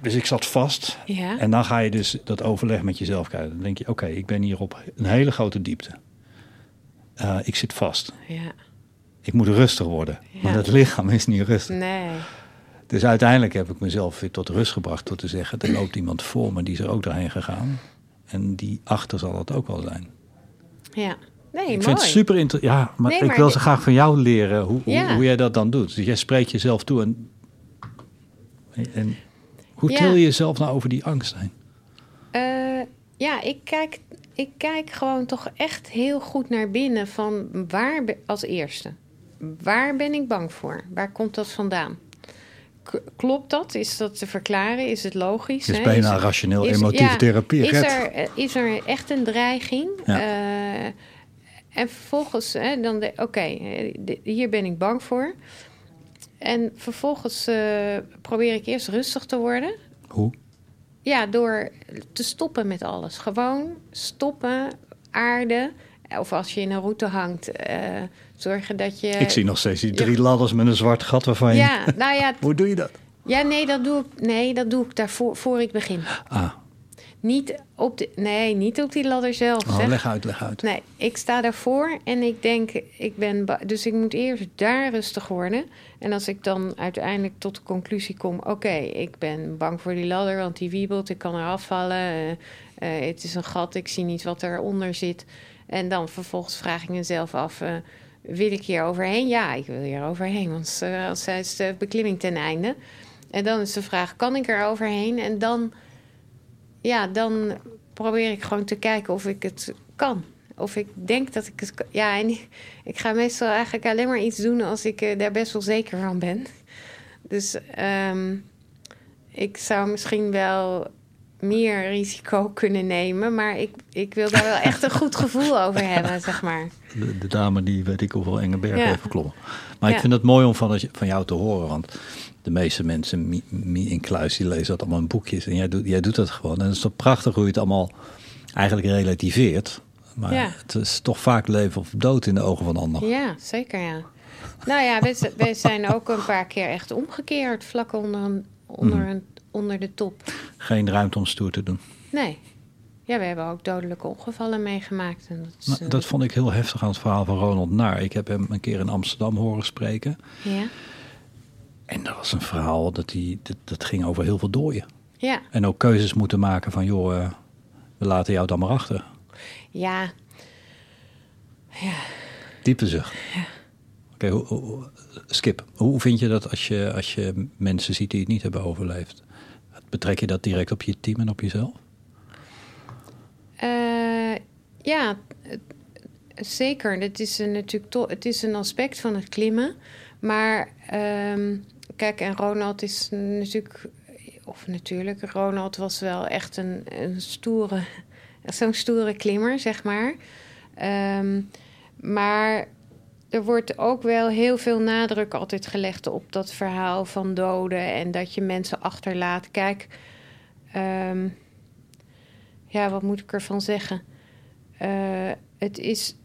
Dus ik zat vast. Ja. En dan ga je dus dat overleg met jezelf krijgen. Dan denk je, oké, ik ben hier op een hele grote diepte. Eh, ik zit vast. ja. Ik moet rustig worden. Maar Ja. het lichaam is niet rustig. Nee. Dus uiteindelijk heb ik mezelf weer tot rust gebracht door te zeggen... er loopt iemand voor me, die is er ook doorheen gegaan. En die achter zal het ook wel zijn. Ja. Nee, ik mooi. vind het super interessant. Ja, maar Nee, ik wil ze graag van jou leren hoe, hoe, Ja. hoe jij dat dan doet. Dus jij spreekt jezelf toe. En, en hoe Ja. til je jezelf nou over die angst heen? Eh, ja, ik kijk, ik kijk gewoon toch echt heel goed naar binnen van waar als eerste. Waar ben ik bang voor? Waar komt dat vandaan? K- klopt dat? Is dat te verklaren? Is het logisch? Dus hè? bijna Is- rationeel is- emotieve ja, therapie. Is er, eh, is er echt een dreiging? Ja. Eh, en vervolgens, hè, dan oké, eh, hier ben ik bang voor. En vervolgens probeer ik eerst rustig te worden. Hoe? Ja, door te stoppen met alles. Gewoon stoppen, aarde. Of als je in een route hangt, zorgen dat je... ik zie nog steeds die drie ladders met een zwart gat waarvan je... Ja, nou ja, Hoe doe je dat? ja nee, dat doe ik, nee, dat doe ik daarvoor voor ik begin. Ah, Niet op, de, nee, niet op die ladder zelf. oh, zeg. leg uit, leg uit. Nee, ik sta daarvoor en ik denk, ik ben... Dus ik moet eerst daar rustig worden. En als ik dan uiteindelijk tot de conclusie kom... Oké, ik ben bang voor die ladder, want die wiebelt. Ik kan er afvallen. eh, eh, het is een gat, ik zie niet wat eronder zit. En dan vervolgens vraag ik mezelf af... eh, wil ik hier overheen? Ja, ik wil hier overheen, want anders is de beklimming ten einde. En dan is de vraag, kan ik er overheen? En dan ja, dan probeer ik gewoon te kijken of ik het kan. Of ik denk dat ik het kan. Ja, en ik ga meestal eigenlijk alleen maar iets doen als ik eh, daar best wel zeker van ben. Dus ehm, ik zou misschien wel meer risico kunnen nemen, maar ik, ik wil daar wel echt een goed gevoel over hebben, zeg maar. De, de dame die weet ik hoeveel enge bergen Ja. heeft geklommen. Maar ik vind het mooi om van, van jou te horen. Want de meeste mensen, Mie Mie in Kluis, die lezen dat allemaal in boekjes. En jij doet, jij doet dat gewoon. En het is toch prachtig hoe je het allemaal eigenlijk relativeert. Maar Ja. het is toch vaak leven of dood in de ogen van anderen. Ja, zeker ja. Nou ja, we, zijn ook een paar keer echt omgekeerd, vlak onder, een- onder, Mhm. een, onder de top. Geen ruimte om stoer te doen. Nee. Ja, we hebben ook dodelijke ongevallen meegemaakt. En dat, is, Nou, eh, dat vond ik heel heftig aan het verhaal van Ronald Naar. Ik heb hem een keer in Amsterdam horen spreken. ja. En dat was een verhaal dat, die, dat, dat ging over heel veel dooien. Ja. En ook keuzes moeten maken van, joh, eh, we laten jou dan maar achter. ja, Diepe zucht. Oké, hoe- hoe- Skip, hoe vind je dat als je, als je mensen ziet die het niet hebben overleefd? Betrek je dat direct op je team en op jezelf? Eh, ja, zeker. Het is een, natuurlijk het is een aspect van het klimmen. Maar ehm, kijk, en Ronald is natuurlijk... Of natuurlijk, Ronald was wel echt een, een stoere Zo'n stoere klimmer, zeg maar. Ehm, maar er wordt ook wel heel veel nadruk altijd gelegd op dat verhaal van doden en dat je mensen achterlaat. Kijk, ehm, ja, wat moet ik ervan zeggen? Uh, het is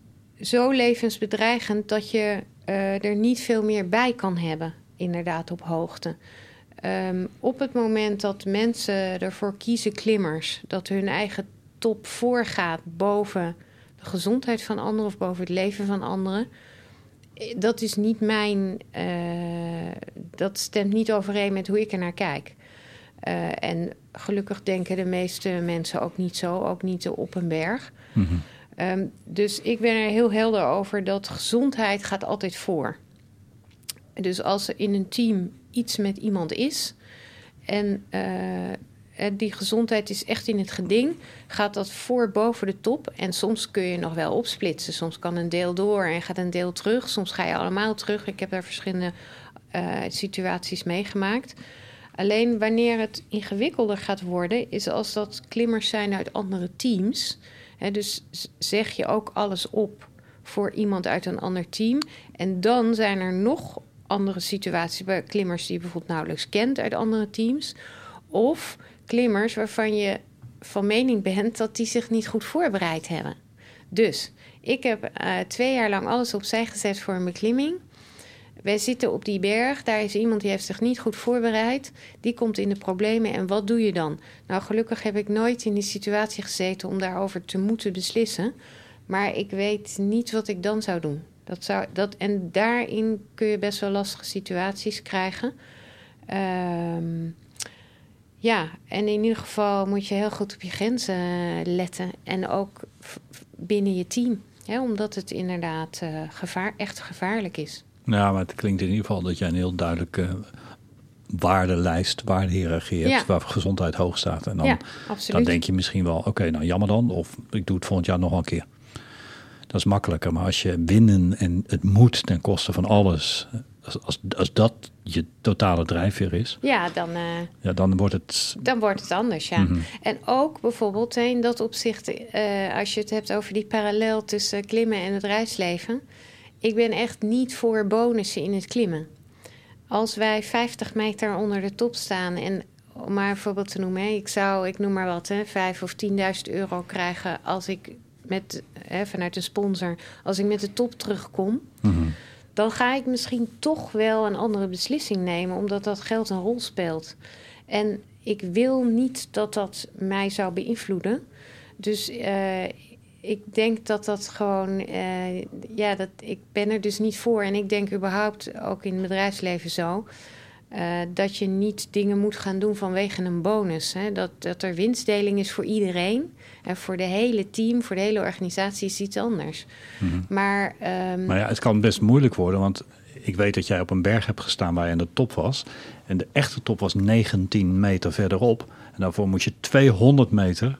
zo levensbedreigend dat je uh, er niet veel meer bij kan hebben, inderdaad, op hoogte. Um, op het moment dat mensen ervoor kiezen, klimmers, dat hun eigen top voorgaat boven de gezondheid van anderen of boven het leven van anderen. Dat is niet mijn. Dat stemt niet overeen met hoe ik er naar kijk. Uh, en gelukkig denken de meeste mensen ook niet zo, ook niet op een berg. Mm -hmm. um, dus ik ben er heel helder over dat gezondheid gaat altijd voor. Dus als er in een team iets met iemand is en uh, die gezondheid is echt in het geding, gaat dat voor boven de top. En soms kun je nog wel opsplitsen. Soms kan een deel door en gaat een deel terug. Soms ga je allemaal terug. Ik heb daar verschillende uh, situaties meegemaakt. Alleen wanneer het ingewikkelder gaat worden, is als dat klimmers zijn uit andere teams. Dus zeg je ook alles op voor iemand uit een ander team. En dan zijn er nog andere situaties bij klimmers die je bijvoorbeeld nauwelijks kent uit andere teams. Of klimmers waarvan je van mening bent dat die zich niet goed voorbereid hebben. Dus ik heb uh, twee jaar lang alles opzij gezet voor een beklimming. Wij zitten op die berg, daar is iemand die heeft zich niet goed voorbereid. Die komt in de problemen en wat doe je dan? Nou, gelukkig heb ik nooit in die situatie gezeten om daarover te moeten beslissen. Maar ik weet niet wat ik dan zou doen. Dat zou, dat, en daarin kun je best wel lastige situaties krijgen. Um, ja, en in ieder geval moet je heel goed op je grenzen letten. En ook binnen je team. Omdat het inderdaad uh, gevaar, echt gevaarlijk is. Ja, maar het klinkt in ieder geval dat jij een heel duidelijke waardelijst, waardehierarchie hebt, ja. waar gezondheid hoog staat. En dan, ja, dan denk je misschien wel, oké, okay, nou jammer dan, of ik doe het volgend jaar nog een keer. Dat is makkelijker, maar als je winnen en het moet ten koste van alles, als, als, als dat je totale drijfveer is, ja, dan, uh, ja, dan wordt het. Dan wordt het anders, ja. Mm -hmm. En ook bijvoorbeeld in dat opzicht, uh, als je het hebt over die parallel tussen klimmen en het reisleven. Ik ben echt niet voor bonussen in het klimmen. Als wij 50 meter onder de top staan en om maar een voorbeeld te noemen, ik zou, ik noem maar wat, hè, 5 of 10.000 euro krijgen als ik met, hè, vanuit een sponsor, als ik met de top terugkom, mm -hmm. dan ga ik misschien toch wel een andere beslissing nemen, omdat dat geld een rol speelt. En ik wil niet dat dat mij zou beïnvloeden. Dus uh, ik denk dat dat gewoon, uh, ja, dat, ik ben er dus niet voor. En ik denk überhaupt ook in het bedrijfsleven zo. Uh, dat je niet dingen moet gaan doen vanwege een bonus. Hè? Dat, dat er winstdeling is voor iedereen. En voor de hele team, voor de hele organisatie is iets anders. Mm -hmm. Maar, um... maar ja, het kan best moeilijk worden. Want ik weet dat jij op een berg hebt gestaan waar je aan de top was. En de echte top was 19 meter verderop. En daarvoor moet je 200 meter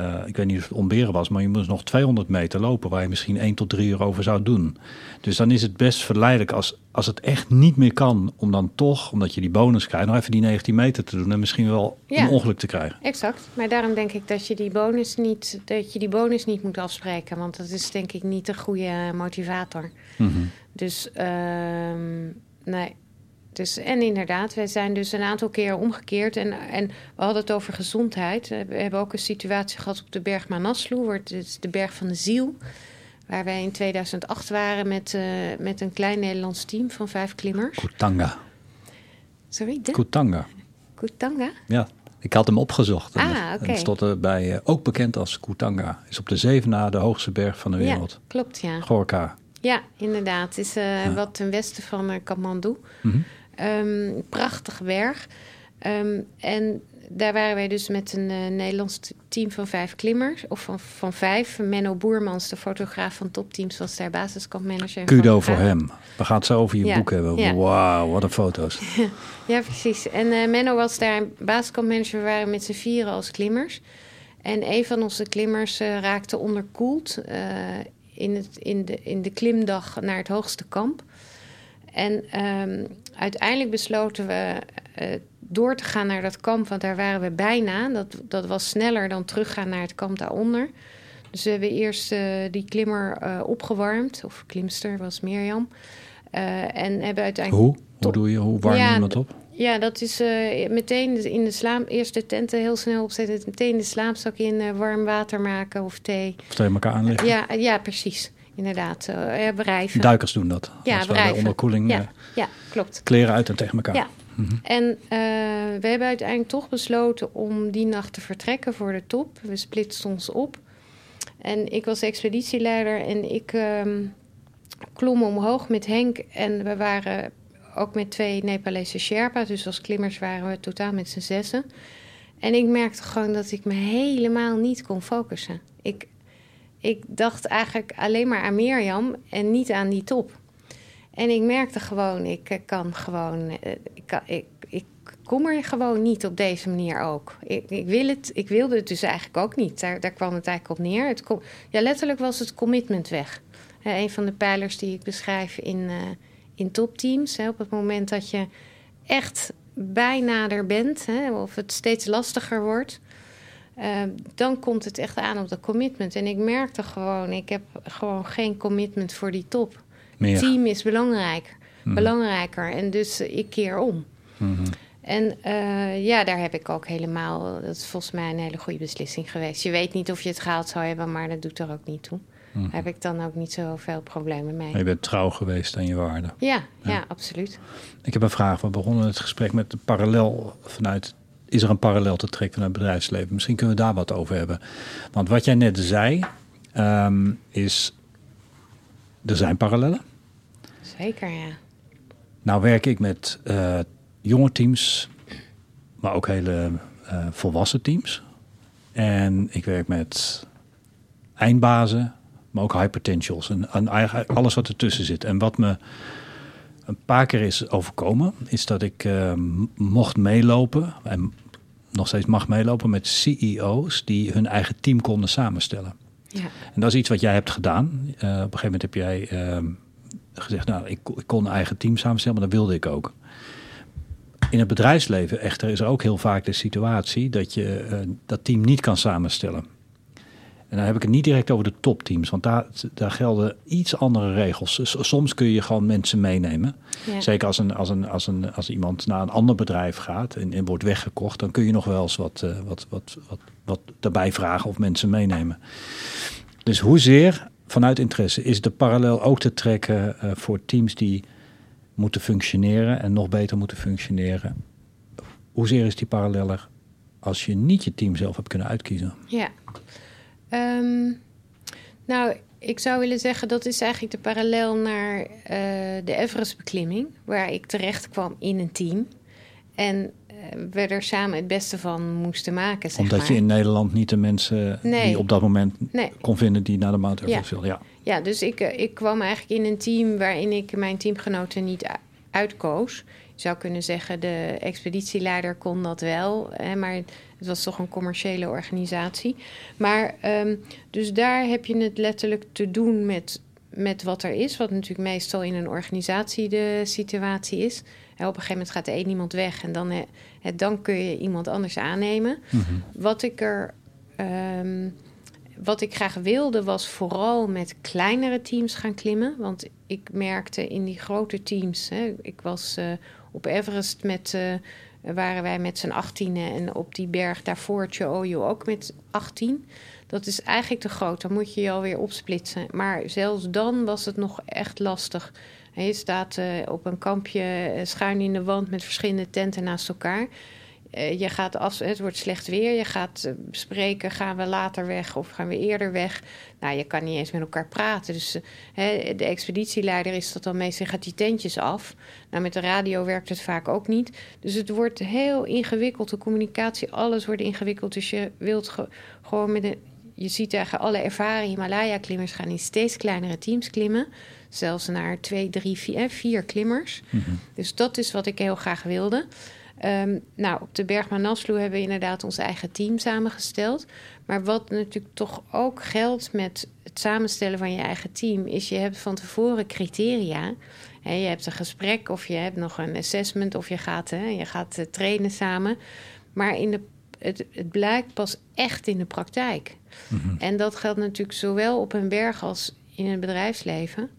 uh, ik weet niet of het omberen was, maar je moest nog 200 meter lopen, waar je misschien 1 tot 3 uur over zou doen. Dus dan is het best verleidelijk als, als het echt niet meer kan, om dan toch, omdat je die bonus krijgt, nog even die 19 meter te doen en misschien wel ja, een ongeluk te krijgen. Exact. Maar daarom denk ik dat je die bonus niet, dat je die bonus niet moet afspreken, want dat is denk ik niet de goede motivator. Mm -hmm. Dus uh, nee. Dus, en inderdaad, wij zijn dus een aantal keer omgekeerd. En, en we hadden het over gezondheid. We hebben ook een situatie gehad op de berg Manaslu. Het is de berg van de ziel. Waar wij in 2008 waren met, uh, met een klein Nederlands team van vijf klimmers. Kutanga. Sorry? De? Kutanga. Kutanga? Ja, ik had hem opgezocht. Ah, oké. Okay. En stond erbij, uh, ook bekend als Kutanga. Is op de zeven na de hoogste berg van de wereld. Ja, klopt, ja. Gorka. Ja, inderdaad. Het is uh, ja. wat ten westen van uh, Kathmandu. Mm -hmm. Um, prachtige berg. Um, en daar waren wij dus met een uh, Nederlands team van vijf klimmers. Of van, van vijf. Menno Boermans, de fotograaf van topteams, was daar basiskampmanager. Kudo voor hem. We gaan het zo over je ja. boek hebben. Ja. Wauw, wat een foto's. ja, precies. En uh, Menno was daar basiskampmanager. We waren met z'n vieren als klimmers. En een van onze klimmers uh, raakte onderkoeld in, het, in, de, in de klimdag naar het hoogste kamp. En ehm, uiteindelijk besloten we uh, door te gaan naar dat kamp, want daar waren we bijna. Dat, dat was sneller dan teruggaan naar het kamp daaronder. Dus we hebben eerst uh, die klimmer uh, opgewarmd, of klimster was Mirjam. en hebben uiteindelijk. Hoe? Hoe doe je? Hoe warm je iemand op? Ja, dat is meteen in de slaap. Eerst de tenten heel snel opzetten. Meteen de slaapzak in, warm water maken of thee. Of tegen elkaar aanleggen. Ja, ja precies. Inderdaad. Uh, berijven. Duikers doen dat. Ja, berijven. onderkoeling. Ja, ja, klopt. Kleren uit en tegen elkaar. Ja. Mm -hmm. En we hebben uiteindelijk toch besloten om die nacht te vertrekken voor de top. We splitsten ons op. En ik was expeditieleider en ik um, klom omhoog met Henk. En we waren ook met twee Nepalese Sherpa's. Dus als klimmers waren we totaal met z'n zessen. En ik merkte gewoon dat ik me helemaal niet kon focussen. Ik, ik dacht eigenlijk alleen maar aan Mirjam en niet aan die top. En ik merkte gewoon, ik kan gewoon, ik, kan, ik, ik kom er gewoon niet op deze manier ook. Ik, ik, wil het, ik wilde het dus eigenlijk ook niet. Daar, daar kwam het eigenlijk op neer. Het ja, letterlijk was het commitment weg. Uh, een van de pijlers die ik beschrijf in, in topteams. Op het moment dat je echt bijna er bent, hè, of het steeds lastiger wordt, dan komt het echt aan op de commitment. En ik merkte gewoon, ik heb gewoon geen commitment voor die top. Meer. Team is belangrijk, mm. belangrijker en dus ik keer om. Mm -hmm. En uh, ja, daar heb ik ook helemaal, dat is volgens mij een hele goede beslissing geweest. Je weet niet of je het gehaald zou hebben, maar dat doet er ook niet toe. Mhm. Daar heb ik dan ook niet zoveel problemen mee. Maar je bent trouw geweest aan je waarden. Ja, ja, ja. absoluut. Ik heb een vraag. We begonnen het gesprek met de parallel vanuit. Is er een parallel te trekken vanuit het bedrijfsleven? Misschien kunnen we daar wat over hebben. Want wat jij net zei, um, is. Er zijn parallellen. Zeker, ja. Nou werk ik met uh, jonge teams, maar ook hele uh, volwassen teams. En ik werk met eindbazen, maar ook high potentials en, en eigenlijk alles wat ertussen zit. En wat me een paar keer is overkomen, is dat ik uh, mocht meelopen en nog steeds mag meelopen met CEO's die hun eigen team konden samenstellen. Ja. En dat is iets wat jij hebt gedaan. Uh, op een gegeven moment heb jij gezegd, nou, ik, ik, kon een eigen team samenstellen, maar dat wilde ik ook. In het bedrijfsleven echter is er ook heel vaak de situatie dat je uh, dat team niet kan samenstellen. En dan heb ik het niet direct over de topteams, want daar, daar gelden iets andere regels. Soms kun je gewoon mensen meenemen. Ja. Zeker als, een, als, een, als, een, als iemand naar een ander bedrijf gaat en, en wordt weggekocht, dan kun je nog wel eens wat, uh, wat, wat, wat, wat daarbij vragen of mensen meenemen. Dus hoezeer vanuit interesse is de parallel ook te trekken uh, voor teams die moeten functioneren en nog beter moeten functioneren? Hoezeer is die paralleller als je niet je team zelf hebt kunnen uitkiezen? Ja. Um, nou, ik zou willen zeggen dat is eigenlijk de parallel naar uh, de Everest-beklimming, waar ik terecht kwam in een team. En we er samen het beste van moesten maken. Zeg Omdat maar. je in Nederland niet de mensen nee. die op dat moment nee. kon vinden die naar de Mount Everest ja. wilden. Ja. ja, dus ik, uh, ik kwam eigenlijk in een team waarin ik mijn teamgenoten niet uitkoos. Je zou kunnen zeggen, de expeditieleider kon dat wel, hè, maar het was toch een commerciële organisatie. Maar um, dus daar heb je het letterlijk te doen met, met wat er is, wat natuurlijk meestal in een organisatie de situatie is. Op een gegeven moment gaat er één iemand weg en dan, hè, dan kun je iemand anders aannemen. Mm -hmm. Wat ik er. Um, wat ik graag wilde was vooral met kleinere teams gaan klimmen. Want ik merkte in die grote teams. Hè, ik was uh, op Everest met. Uh, waren wij met z'n 18 en op die berg daarvoor, Cho'oyo, ook met 18. Dat is eigenlijk te groot, dan moet je je alweer opsplitsen. Maar zelfs dan was het nog echt lastig. Je staat uh, op een kampje uh, schuin in de wand met verschillende tenten naast elkaar. Uh, je gaat af, het wordt slecht weer. Je gaat bespreken, gaan we later weg of gaan we eerder weg? Nou, je kan niet eens met elkaar praten. Dus de expeditieleider is dat dan meestal, gaat die tentjes af. Nou, met de radio werkt het vaak ook niet. Dus het wordt heel ingewikkeld. De communicatie, alles wordt ingewikkeld. Dus je wilt ge gewoon met een... Je ziet eigenlijk alle ervaren Himalaya-klimmers gaan in steeds kleinere teams klimmen. Zelfs naar twee, drie, vier, vier klimmers. Mm -hmm. Dus dat is wat ik heel graag wilde. Um, nou, op de berg Manaslu hebben we inderdaad ons eigen team samengesteld. Maar wat natuurlijk toch ook geldt met het samenstellen van je eigen team, is je hebt van tevoren criteria. Hè, je hebt een gesprek of je hebt nog een assessment of je gaat, je gaat eh, trainen samen. Maar in de, het, het blijkt pas echt in de praktijk. Mhm. En dat geldt natuurlijk zowel op een berg als in het bedrijfsleven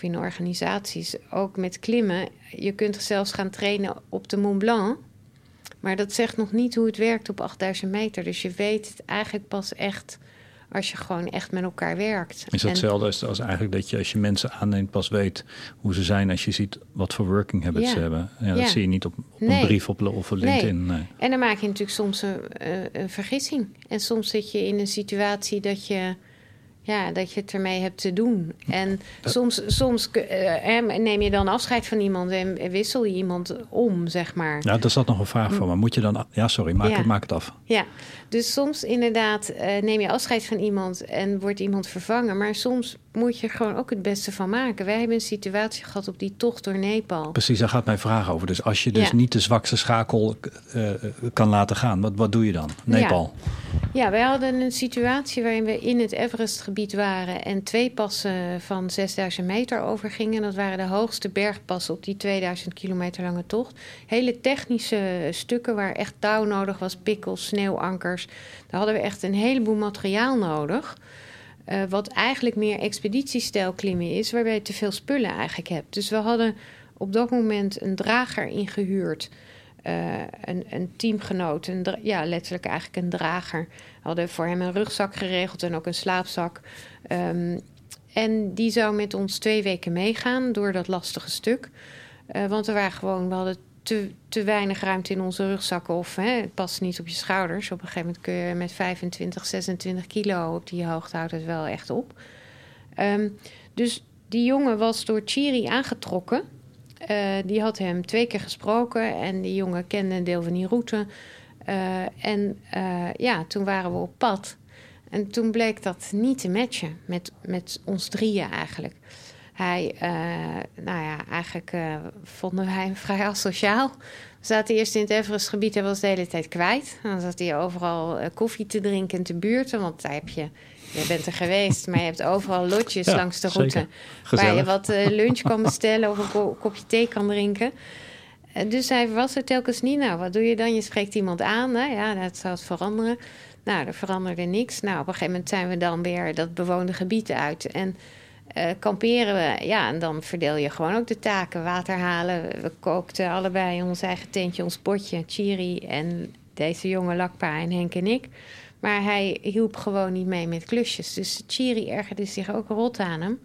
of in organisaties. Ook met klimmen. Je kunt zelfs gaan trainen op de Mont Blanc. Maar dat zegt nog niet hoe het werkt op 8000 meter. Dus je weet het eigenlijk pas echt als je gewoon echt met elkaar werkt. Is dat En- hetzelfde als, als eigenlijk dat je als je mensen aanneemt pas weet hoe ze zijn als je ziet wat voor working habits Ja. ze hebben. Ja, dat zie je niet op, op Nee. een brief op, of op LinkedIn. Nee. En dan maak je natuurlijk soms een, eh, een vergissing. En soms zit je in een situatie dat je, ja, dat je het ermee hebt te doen. En soms, soms eh, neem je dan afscheid van iemand en wissel je iemand om, zeg maar. Nou, daar zat nog een vraag voor. Maar moet je dan... Ja, sorry, maak, Ja. het, maak het af. Ja, dus soms inderdaad eh, neem je afscheid van iemand en wordt iemand vervangen. Maar soms moet je er gewoon ook het beste van maken. Wij hebben een situatie gehad op die tocht door Nepal. Precies, daar gaat mijn vraag over. Dus als je dus Ja. niet de zwakste schakel eh, kan laten gaan, wat, wat doe je dan? Nepal. Ja, wij hadden een situatie waarin we in het Everestgebied waren en twee passen van 6000 meter overgingen. Dat waren de hoogste bergpassen op die 2000 kilometer lange tocht. Hele technische stukken waar echt touw nodig was, pikkels, sneeuwankers. Daar hadden we echt een heleboel materiaal nodig. Eh, wat eigenlijk meer expeditiestijl klimmen is, waarbij je te veel spullen eigenlijk hebt. Dus we hadden op dat moment een drager ingehuurd. eh, een, een teamgenoot, een, ja, letterlijk eigenlijk een drager. We hadden voor hem een rugzak geregeld en ook een slaapzak. Ehm, en die zou met ons twee weken meegaan door dat lastige stuk. Eh, want er waren gewoon, we hadden te, te weinig ruimte in onze rugzakken. Of hè, het past niet op je schouders. Op een gegeven moment kun je met 25, 26 kilo op die hoogte houdt het wel echt op. Ehm, dus die jongen was door Chiri aangetrokken. Eh, die had hem twee keer gesproken en die jongen kende een deel van die route. Eh, en eh, ja, toen waren we op pad. En toen bleek dat niet te matchen met, met ons drieën eigenlijk. Hij, eh, nou ja, eigenlijk eh, vonden wij hem vrij asociaal. We zaten eerst in het Everestgebied en was de hele tijd kwijt. Dan zat hij overal eh, koffie te drinken en te buurten. Want daar heb je, je bent er geweest, maar je hebt overal lotjes Ja, langs de route. Waar je wat lunch kan bestellen of een ko- kopje thee kan drinken. En dus hij was er telkens niet. Nou, wat doe je dan? Je spreekt iemand aan. Nou ja, dat zou het veranderen. Nou, er veranderde niks. Nou, op een gegeven moment zijn we dan weer dat bewoonde gebied uit. En eh, kamperen we. Ja, en dan verdeel je gewoon ook de taken. Water halen. We kookten allebei in ons eigen tentje, ons potje. Chiri en deze jonge Lakpa en Henk en ik. Maar hij hielp gewoon niet mee met klusjes. Dus Chiri ergerde zich ook rot aan hem.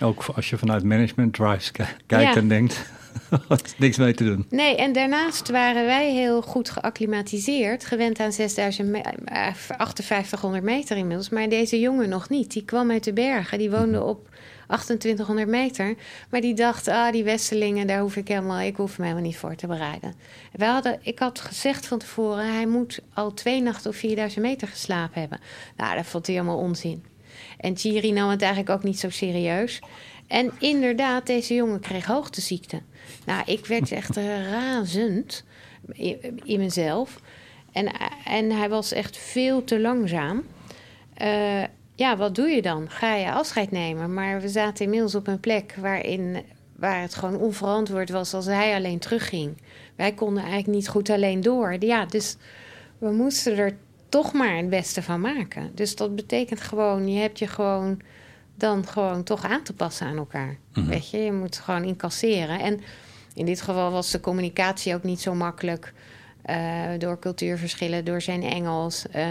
Ook als je vanuit management drives ki- kijkt Ja. en denkt, niks mee te doen. Nee, en daarnaast waren wij heel goed geacclimatiseerd. Gewend aan 6000 me- eh, 5800 meter inmiddels. Maar deze jongen nog niet. Die kwam uit de bergen. Die woonde op 2800 meter. Maar die dacht, ah, die Westelingen, daar hoef ik helemaal, ik hoef me helemaal niet voor te bereiden. Wij hadden, ik had gezegd van tevoren, hij moet al twee nachten op 4000 meter geslapen hebben. Nou, dat vond hij helemaal onzin. En Thierry nam het eigenlijk ook niet zo serieus. En inderdaad, deze jongen kreeg hoogteziekte. Nou, ik werd echt eh, razend in, in mezelf. En, en hij was echt veel te langzaam. Eh, ja, wat doe je dan? Ga je afscheid nemen? Maar we zaten inmiddels op een plek waarin, waar het gewoon onverantwoord was als hij alleen terugging. Wij konden eigenlijk niet goed alleen door. Ja, dus we moesten er toch maar het beste van maken. Dus dat betekent gewoon, je hebt je gewoon dan gewoon toch aan te passen aan elkaar. Weet je, je moet gewoon incasseren. En in dit geval was de communicatie ook niet zo makkelijk. eh, door cultuurverschillen, door zijn Engels. eh,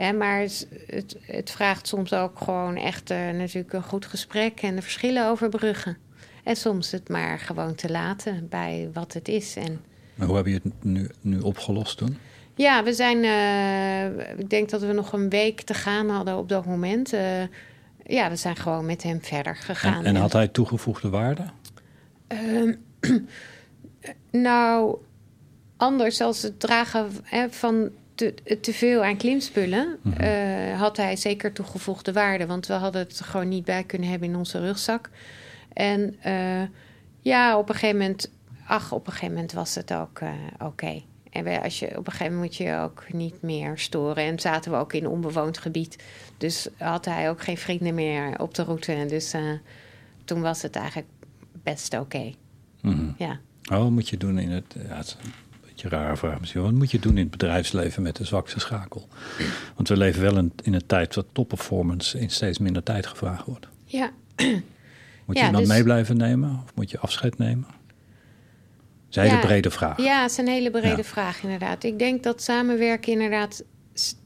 hè, maar het, het, het vraagt soms ook gewoon echt eh, natuurlijk een goed gesprek en de verschillen overbruggen. En soms het maar gewoon te laten bij wat het is. En Maar hoe heb je het nu, nu opgelost toen? ja, we zijn. eh, ik denk dat we nog een week te gaan hadden op dat moment. Eh, ja, we zijn gewoon met hem verder gegaan. En, en had hij toegevoegde waarde? Ehm, nou, anders als het dragen hè, van te, te veel aan klimspullen... eh, had hij zeker toegevoegde waarde. Want we hadden het gewoon niet bij kunnen hebben in onze rugzak. En eh, ja, op een gegeven moment... Ach, op een gegeven moment was het ook eh, oké. En wij, als je, op een gegeven moment moet je ook niet meer storen. En zaten we ook in onbewoond gebied. Dus had hij ook geen vrienden meer op de route. En dus toen was het eigenlijk best oké. Mhm. Ja. Oh, moet je doen in het... Ja, het beetje rare vraag misschien. Wat moet je doen in het bedrijfsleven met de zwakste schakel? Want we leven wel in, in een tijd dat topperformance in steeds minder tijd gevraagd wordt. Ja, Moet Ja, je iemand dus- mee blijven nemen? Of moet je afscheid nemen? Dat is een hele Ja, brede vraag. Ja, het is een hele brede Ja. vraag inderdaad. Ik denk dat samenwerken inderdaad,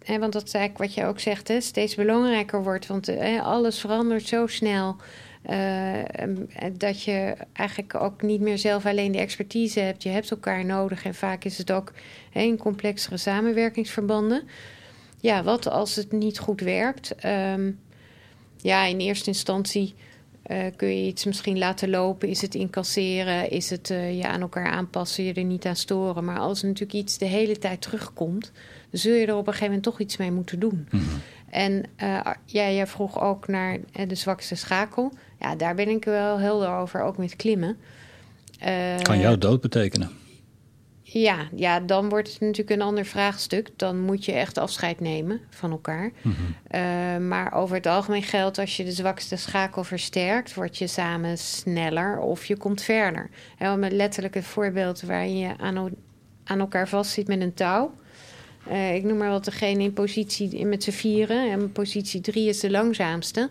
hè, want dat is eigenlijk wat je ook zegt, hè, steeds belangrijker wordt. Want eh, hè, alles verandert zo snel. Eh, dat je eigenlijk ook niet meer zelf alleen de expertise hebt. Je hebt elkaar nodig en vaak is het ook hè, in complexere samenwerkingsverbanden. Ja, wat als het niet goed werkt? Ehm, ja, in eerste instantie eh, kun je iets misschien laten lopen? Is het incasseren? Is het eh, je aan elkaar aanpassen, je er niet aan storen? Maar als natuurlijk iets de hele tijd terugkomt, dan zul je er op een gegeven moment toch iets mee moeten doen. Mhm. En ja, jij vroeg ook naar de zwakste schakel. Ja, daar ben ik wel helder over, ook met klimmen. Eh, Kan jouw dood betekenen. ja, ja, dan wordt het natuurlijk een ander vraagstuk. Dan moet je echt afscheid nemen van elkaar. Mhm. Eh, maar over het algemeen geldt, als je de zwakste schakel versterkt, word je samen sneller of je komt verder. Hè, met letterlijk een voorbeeld waarin je aan, elkaar vastzit met een touw. Eh, ik noem maar wat degene in positie in met z'n vieren. En positie drie is de langzaamste.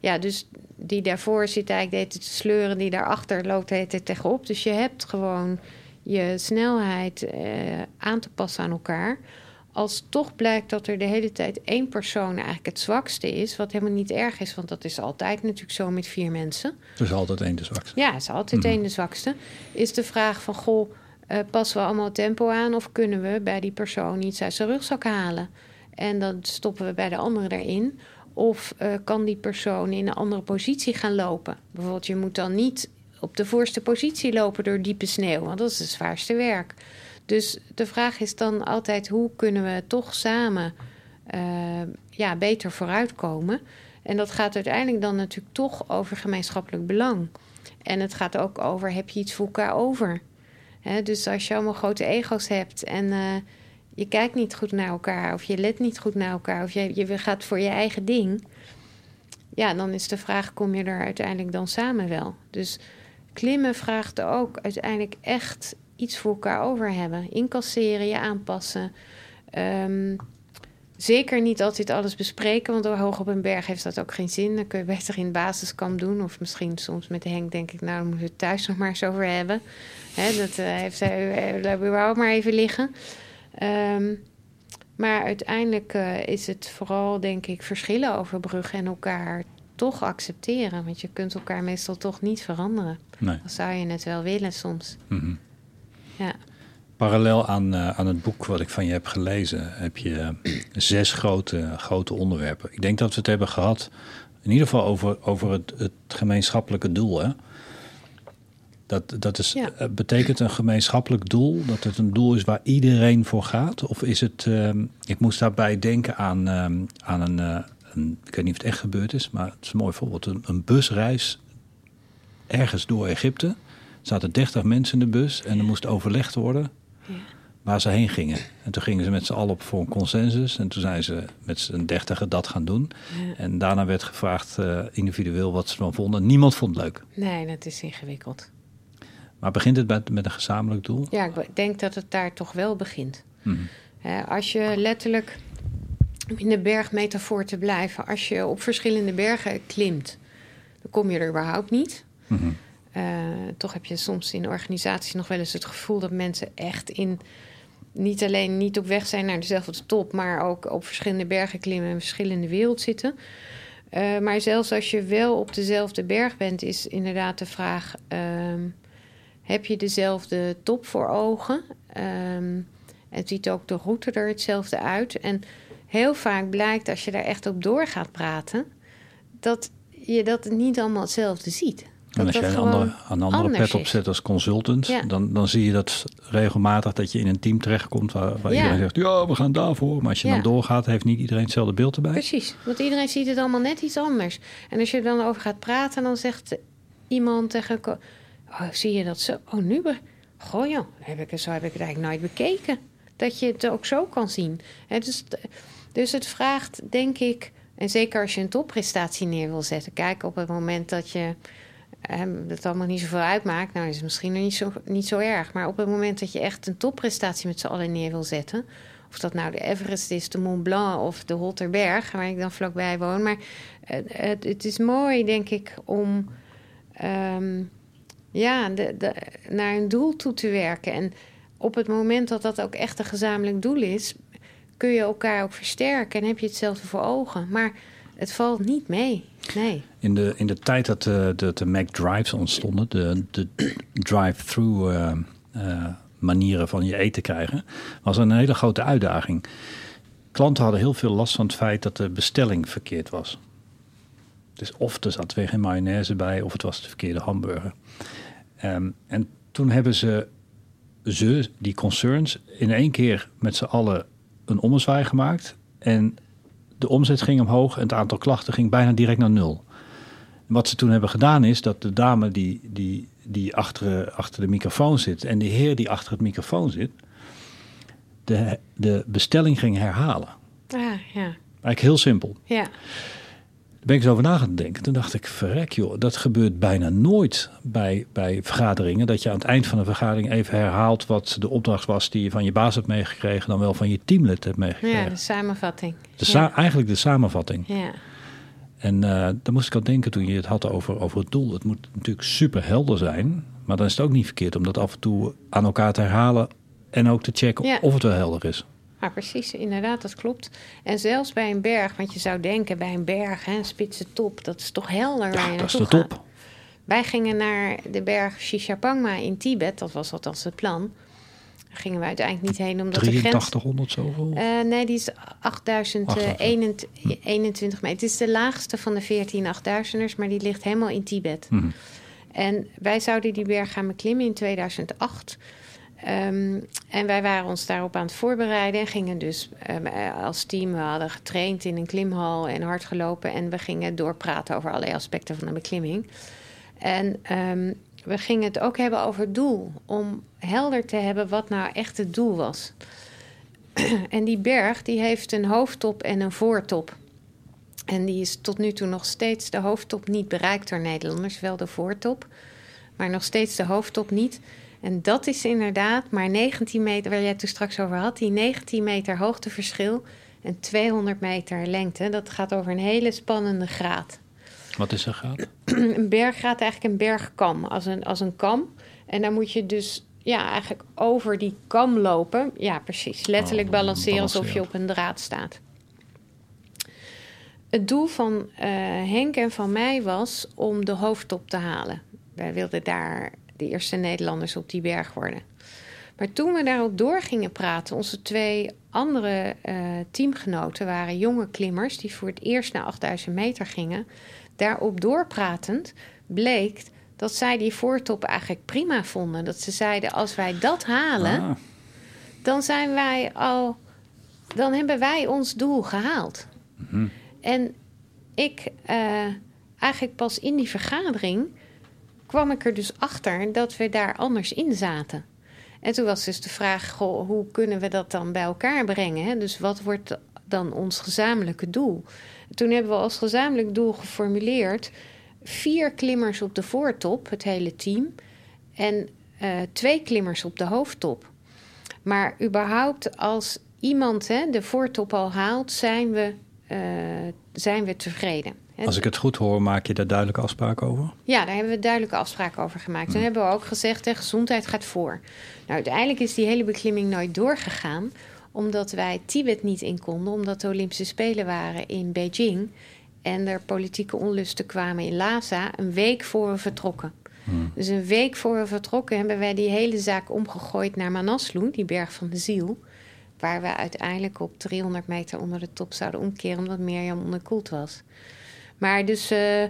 Ja, dus die daarvoor zit eigenlijk de hele tijd te sleuren, die daarachter loopt hele tijd tegenop. Dus je hebt gewoon je snelheid eh, aan te passen aan elkaar. Als toch blijkt dat er de hele tijd één persoon eigenlijk het zwakste is, wat helemaal niet erg is, want dat is altijd natuurlijk zo met vier mensen. Er is altijd één de zwakste. Ja, is altijd één de zwakste. Is de vraag van, goh, eh, passen we allemaal het tempo aan of kunnen we bij die persoon iets uit zijn rugzak halen? En dan stoppen we bij de andere erin. Of eh, kan die persoon in een andere positie gaan lopen? Bijvoorbeeld, je moet dan niet op de voorste positie lopen door diepe sneeuw, want dat is het zwaarste werk. Dus de vraag is dan altijd, hoe kunnen we toch samen eh, ja, beter vooruitkomen? En dat gaat uiteindelijk dan natuurlijk toch over gemeenschappelijk belang. En het gaat ook over, heb je iets voor elkaar over? Dus als je allemaal grote ego's hebt en eh, je kijkt niet goed naar elkaar... of je let niet goed naar elkaar of je, je gaat voor je eigen ding... ja, dan is de vraag, kom je er uiteindelijk dan samen wel? Dus klimmen vraagt ook uiteindelijk echt iets voor elkaar over hebben. Incasseren, je aanpassen... Ehm, Zeker niet altijd alles bespreken, want hoog op een berg heeft dat ook geen zin. Dan kun je beter in basiskamp doen. Of misschien soms met Henk denk ik, nou, dan moeten we het thuis nog maar eens over hebben. Dat eh, heeft hij uh, überhaupt maar even liggen. Ehm, maar uiteindelijk eh, is het vooral, denk ik, verschillen overbruggen en elkaar toch accepteren. Want je kunt elkaar meestal toch niet veranderen. Nee. Dan zou je het wel willen soms. Mhm. Ja. Parallel aan, eh, aan het boek wat ik van je heb gelezen, heb je eh, zes grote, grote onderwerpen. Ik denk dat we het hebben gehad, in ieder geval over, over het, het gemeenschappelijke doel. Hè? Dat, dat is, Ja. eh, betekent een gemeenschappelijk doel dat het een doel is waar iedereen voor gaat? Of is het, ehm, ik moest daarbij denken aan, ehm, aan een, eh, een, ik weet niet of het echt gebeurd is, maar het is een mooi voorbeeld. Een, een busreis ergens door Egypte. Er zaten 30 mensen in de bus en er moest overlegd worden Ja. waar ze heen gingen. En toen gingen ze met z'n allen op voor een consensus. En toen zijn ze met z'n dertigen dat gaan doen. Ja. En daarna werd gevraagd eh, individueel wat ze ervan vonden. Niemand vond het leuk. Nee, dat is ingewikkeld. Maar begint het met, met een gezamenlijk doel? Ja, ik denk dat het daar toch wel begint. Mhm. Als je letterlijk, om in de bergmetafoor te blijven, als je op verschillende bergen klimt, dan kom je er überhaupt niet. Mhm. Eh, toch heb je soms in organisaties nog wel eens het gevoel dat mensen echt in niet alleen niet op weg zijn naar dezelfde top, maar ook op verschillende bergen klimmen en verschillende wereld zitten. Eh, maar zelfs als je wel op dezelfde berg bent, is inderdaad de vraag: ehm, heb je dezelfde top voor ogen? Ehm, het ziet ook de route er hetzelfde uit. En heel vaak blijkt als je daar echt op door gaat praten, dat je dat niet allemaal hetzelfde ziet. En als dat jij een andere, een andere pet opzet als consultant, Ja. dan, dan zie je dat regelmatig dat je in een team terechtkomt waar, waar Ja. iedereen zegt, ja, we gaan daarvoor. Maar als je Ja. dan doorgaat, heeft niet iedereen hetzelfde beeld erbij. Precies, want iedereen ziet het allemaal net iets anders. En als je er dan over gaat praten, dan zegt iemand tegen... Oh, zie je dat zo? Oh, nu... Be- Goh, joh, heb ik, het- zo heb ik het eigenlijk nooit bekeken. Dat je het ook zo kan zien. Dus, dus het vraagt, denk ik... En zeker als je een topprestatie neer wil zetten. Kijk, op het moment dat je dat allemaal niet zoveel uitmaakt, nou is het misschien nog niet zo, niet zo erg. Maar op het moment dat je echt een topprestatie met z'n allen neer wil zetten, of dat nou de Everest is, de Mont Blanc of de Holterberg, waar ik dan vlakbij woon. Maar het, het is mooi, denk ik, om ehm, ja, de, de, naar een doel toe te werken. En op het moment dat dat ook echt een gezamenlijk doel is, kun je elkaar ook versterken en heb je hetzelfde voor ogen. Maar het valt niet mee. Nee. In de, in de tijd dat de, de, de Mac Drives ontstonden, de, de drive-through uh, uh, manieren van je eten krijgen, was een hele grote uitdaging. Klanten hadden heel veel last van het feit dat de bestelling verkeerd was. Dus of er zat weer geen mayonaise bij, of het was de verkeerde hamburger. Um, en toen hebben ze, ze, die concerns, in één keer met z'n allen een ommezwaai gemaakt. En de omzet ging omhoog en het aantal klachten ging bijna direct naar nul. wat ze toen hebben gedaan is dat de dame die, die, die achter, achter de microfoon zit en de heer die achter het microfoon zit, de, de bestelling ging herhalen. Ah, ja. Eigenlijk heel simpel. Ja. Daar ben ik eens over na gaan denken. Toen dacht ik, verrek joh, dat gebeurt bijna nooit bij, bij vergaderingen. Dat je aan het eind van een vergadering even herhaalt wat de opdracht was die je van je baas hebt meegekregen, dan wel van je teamlid hebt meegekregen. Ja, de samenvatting. De sa Eigenlijk de samenvatting. Ja. En uh, daar moest ik aan denken toen je het had over, over het doel. Het moet natuurlijk super helder zijn, maar dan is het ook niet verkeerd om dat af en toe aan elkaar te herhalen en ook te checken of het wel helder is. Ja, precies, inderdaad, dat klopt. En zelfs bij een berg, want je zou denken bij een berg, hè, een spitse top, dat is toch helder ja, dat is de top. Gaat. Wij gingen naar de berg Shishapangma in Tibet, dat was althans het plan. Daar gingen we uiteindelijk niet heen omdat 8300 de grens... zoveel? Uh, nee, die is 8021 meter. Het is de laagste van de 14 8000ers, maar die ligt helemaal in Tibet. Hmm. En wij zouden die berg gaan beklimmen in 2008... Um, en wij waren ons daarop aan het voorbereiden en gingen dus um, als team, we hadden getraind in een klimhal en hard gelopen en we gingen doorpraten over allerlei aspecten van de beklimming. En um, we gingen het ook hebben over het doel, om helder te hebben wat nou echt het doel was. en die berg die heeft een hoofdtop en een voortop. En die is tot nu toe nog steeds de hoofdtop niet bereikt door Nederlanders, wel de voortop, maar nog steeds de hoofdtop niet. En dat is inderdaad maar 19 meter, waar jij het toen straks over had, die 19 meter hoogteverschil en 200 meter lengte. Dat gaat over een hele spannende graad. Wat is een graad? een berggraad eigenlijk een bergkam, als een, als een kam. En dan moet je dus ja, eigenlijk over die kam lopen. Ja, precies. Letterlijk oh, balanceren alsof je op een draad staat. Het doel van uh, Henk en van mij was om de hoofdtop te halen. Wij wilden daar de eerste Nederlanders op die berg worden. Maar toen we daarop door gingen praten, onze twee andere uh, teamgenoten waren jonge klimmers die voor het eerst naar 8000 meter gingen. Daarop doorpratend bleek dat zij die voortop eigenlijk prima vonden. Dat ze zeiden: als wij dat halen, ah. dan zijn wij al, dan hebben wij ons doel gehaald. Mhm. En ik uh, eigenlijk pas in die vergadering kwam ik er dus achter dat we daar anders in zaten. En toen was dus de vraag: hoe kunnen we dat dan bij elkaar brengen? Hè? Dus wat wordt dan ons gezamenlijke doel? Toen hebben we als gezamenlijk doel geformuleerd: vier klimmers op de voortop, het hele team, en uh, twee klimmers op de hoofdtop. Maar überhaupt, als iemand hè, de voortop al haalt, zijn we, uh, zijn we tevreden. Als ik het goed hoor, maak je daar duidelijke afspraken over? Ja, daar hebben we duidelijke afspraken over gemaakt. Toen hmm. hebben we ook gezegd, de gezondheid gaat voor. Nou, uiteindelijk is die hele beklimming nooit doorgegaan... omdat wij Tibet niet in konden... omdat de Olympische Spelen waren in Beijing... en er politieke onlusten kwamen in Lhasa... een week voor we vertrokken. Hmm. Dus een week voor we vertrokken hebben wij die hele zaak omgegooid naar Manaslu... die berg van de ziel... waar we uiteindelijk op 300 meter onder de top zouden omkeren... omdat Mirjam onderkoeld was... Maar dus uh, uh,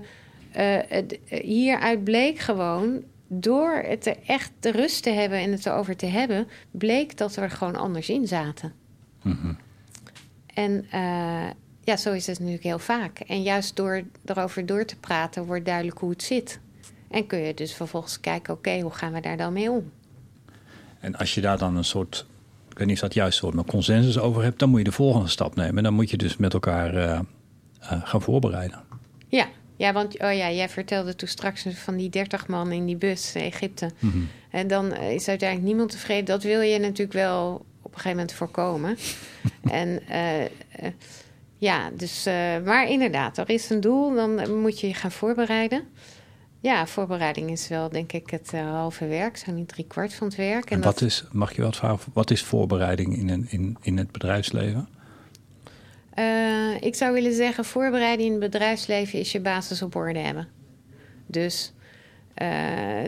hieruit bleek gewoon, door het er echt de rust te hebben en het erover te hebben, bleek dat we er gewoon anders in zaten. Mm En ja, zo is het natuurlijk heel vaak. En juist door erover door te praten, wordt duidelijk hoe het zit. En kun je dus vervolgens kijken, oké, hoe gaan we daar dan mee om? En als je daar dan een soort, ik weet niet of dat juist woord, maar consensus over hebt, dan moet je de volgende stap nemen. En dan moet je dus met elkaar gaan voorbereiden. Ja, Ja, want oh ja, jij vertelde toen straks van die 30 man in die bus in Egypte. Mhm. En dan is uiteindelijk niemand tevreden. Dat wil je natuurlijk wel op een gegeven moment voorkomen. en uh, ja, dus, uh, maar inderdaad, er is een doel, dan moet je je gaan voorbereiden. Ja, voorbereiding is wel, denk ik, het halve werk, zo niet drie kwart van het werk. En, en wat dat... is, mag je wat vragen, wat is voorbereiding in, een, in, in het bedrijfsleven? Uh, ik zou willen zeggen, voorbereiding in het bedrijfsleven is je basis op orde hebben. Dus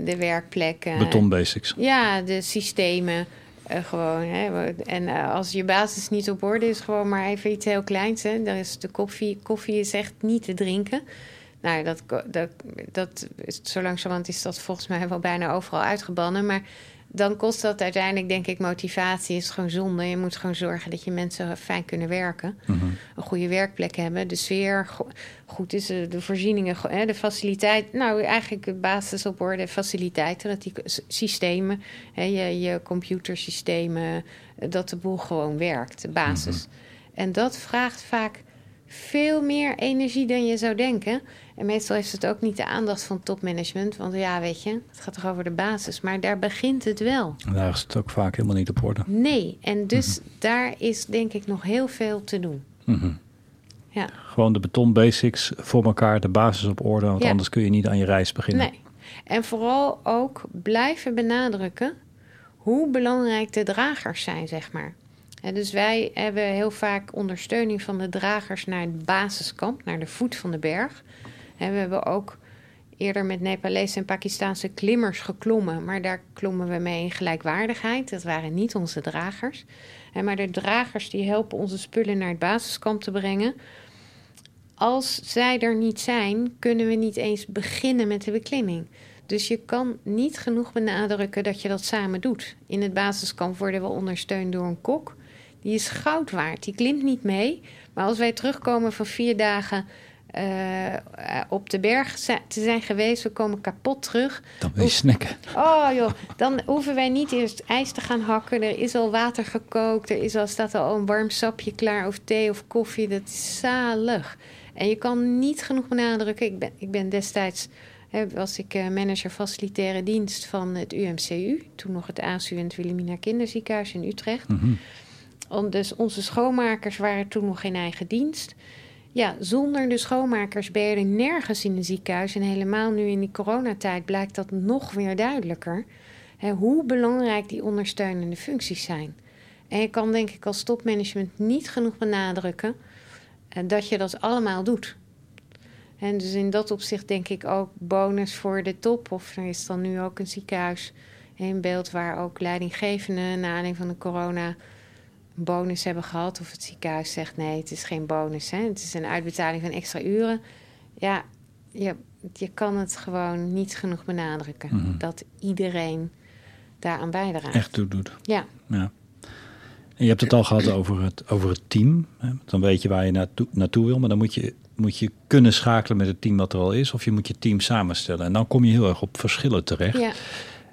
de werkplekken. Betonbasics. Ja, de systemen. Uh, gewoon, hè. En als je basis niet op orde is, gewoon maar even iets heel kleins. Hè. Dan is de koffie, koffie is echt niet te drinken. Nou, dat, dat, dat is, zo langzamerhand is dat volgens mij wel bijna overal uitgebannen. Maar dan kost dat uiteindelijk, denk ik, motivatie. Is gewoon zonde. Je moet gewoon zorgen dat je mensen fijn kunnen werken. Mhm. Een goede werkplek hebben. De sfeer goed is. De voorzieningen, de faciliteit. Nou, eigenlijk de basis op orde. Faciliteiten, dat die systemen, je, je computersystemen, dat de boel gewoon werkt. De basis. Mhm. En dat vraagt vaak veel meer energie dan je zou denken. En meestal heeft het ook niet de aandacht van topmanagement. Want ja, weet je, het gaat toch over de basis. Maar daar begint het wel. En daar is het ook vaak helemaal niet op orde. Nee, en dus daar is denk ik nog heel veel te doen. Mhm. Ja. Gewoon de betonbasics voor elkaar, de basis op orde. Want Ja. anders kun je niet aan je reis beginnen. Nee. En vooral ook blijven benadrukken hoe belangrijk de dragers zijn, zeg maar. En dus wij hebben heel vaak ondersteuning van de dragers naar het basiskamp, naar de voet van de berg. We hebben ook eerder met Nepalese en Pakistaanse klimmers geklommen, maar daar klommen we mee in gelijkwaardigheid. Dat waren niet onze dragers. Maar de dragers die helpen onze spullen naar het basiskamp te brengen. Als zij er niet zijn, kunnen we niet eens beginnen met de beklimming. Dus je kan niet genoeg benadrukken dat je dat samen doet. In het basiskamp worden we ondersteund door een kok. Die is goud waard. Die klimt niet mee. Maar als wij terugkomen van vier dagen uh, op de berg te zijn geweest, we komen kapot terug. Dan wil je snacken. Oh joh, dan hoeven wij niet eerst ijs te gaan hakken. Er is al water gekookt. Er is al, staat al een warm sapje klaar of thee of koffie. Dat is zalig. En je kan niet genoeg benadrukken. Ik ben, ik ben destijds hè, was ik uh, manager facilitaire dienst van het UMCU. Toen nog het ASU en het Wilhelmina Kinderziekenhuis in Utrecht. Om, dus onze schoonmakers waren toen nog in eigen dienst. Ja, zonder de schoonmakers ben je er nergens in een ziekenhuis. En helemaal nu in die coronatijd blijkt dat nog weer duidelijker. Hè, hoe belangrijk die ondersteunende functies zijn. En je kan denk ik als topmanagement niet genoeg benadrukken uh, dat je dat allemaal doet. En dus in dat opzicht denk ik ook bonus voor de top. Of er is dan nu ook een ziekenhuis in beeld waar ook leidinggevenden na aanleiding van de corona bonus hebben gehad. Of het ziekenhuis zegt nee, het is geen bonus. Hè? Het is een uitbetaling van extra uren. Ja, je, je kan het gewoon niet genoeg benadrukken. Mhm. Dat iedereen daaraan bijdraagt. Echt toe doet. Ja. ja. En je hebt het al gehad over het, over het team. Hè? Dan weet je waar je naartoe, naartoe wil. Maar dan moet je, moet je kunnen schakelen met het team wat er al is. Of je moet je team samenstellen. En dan kom je heel erg op verschillen terecht. Ja.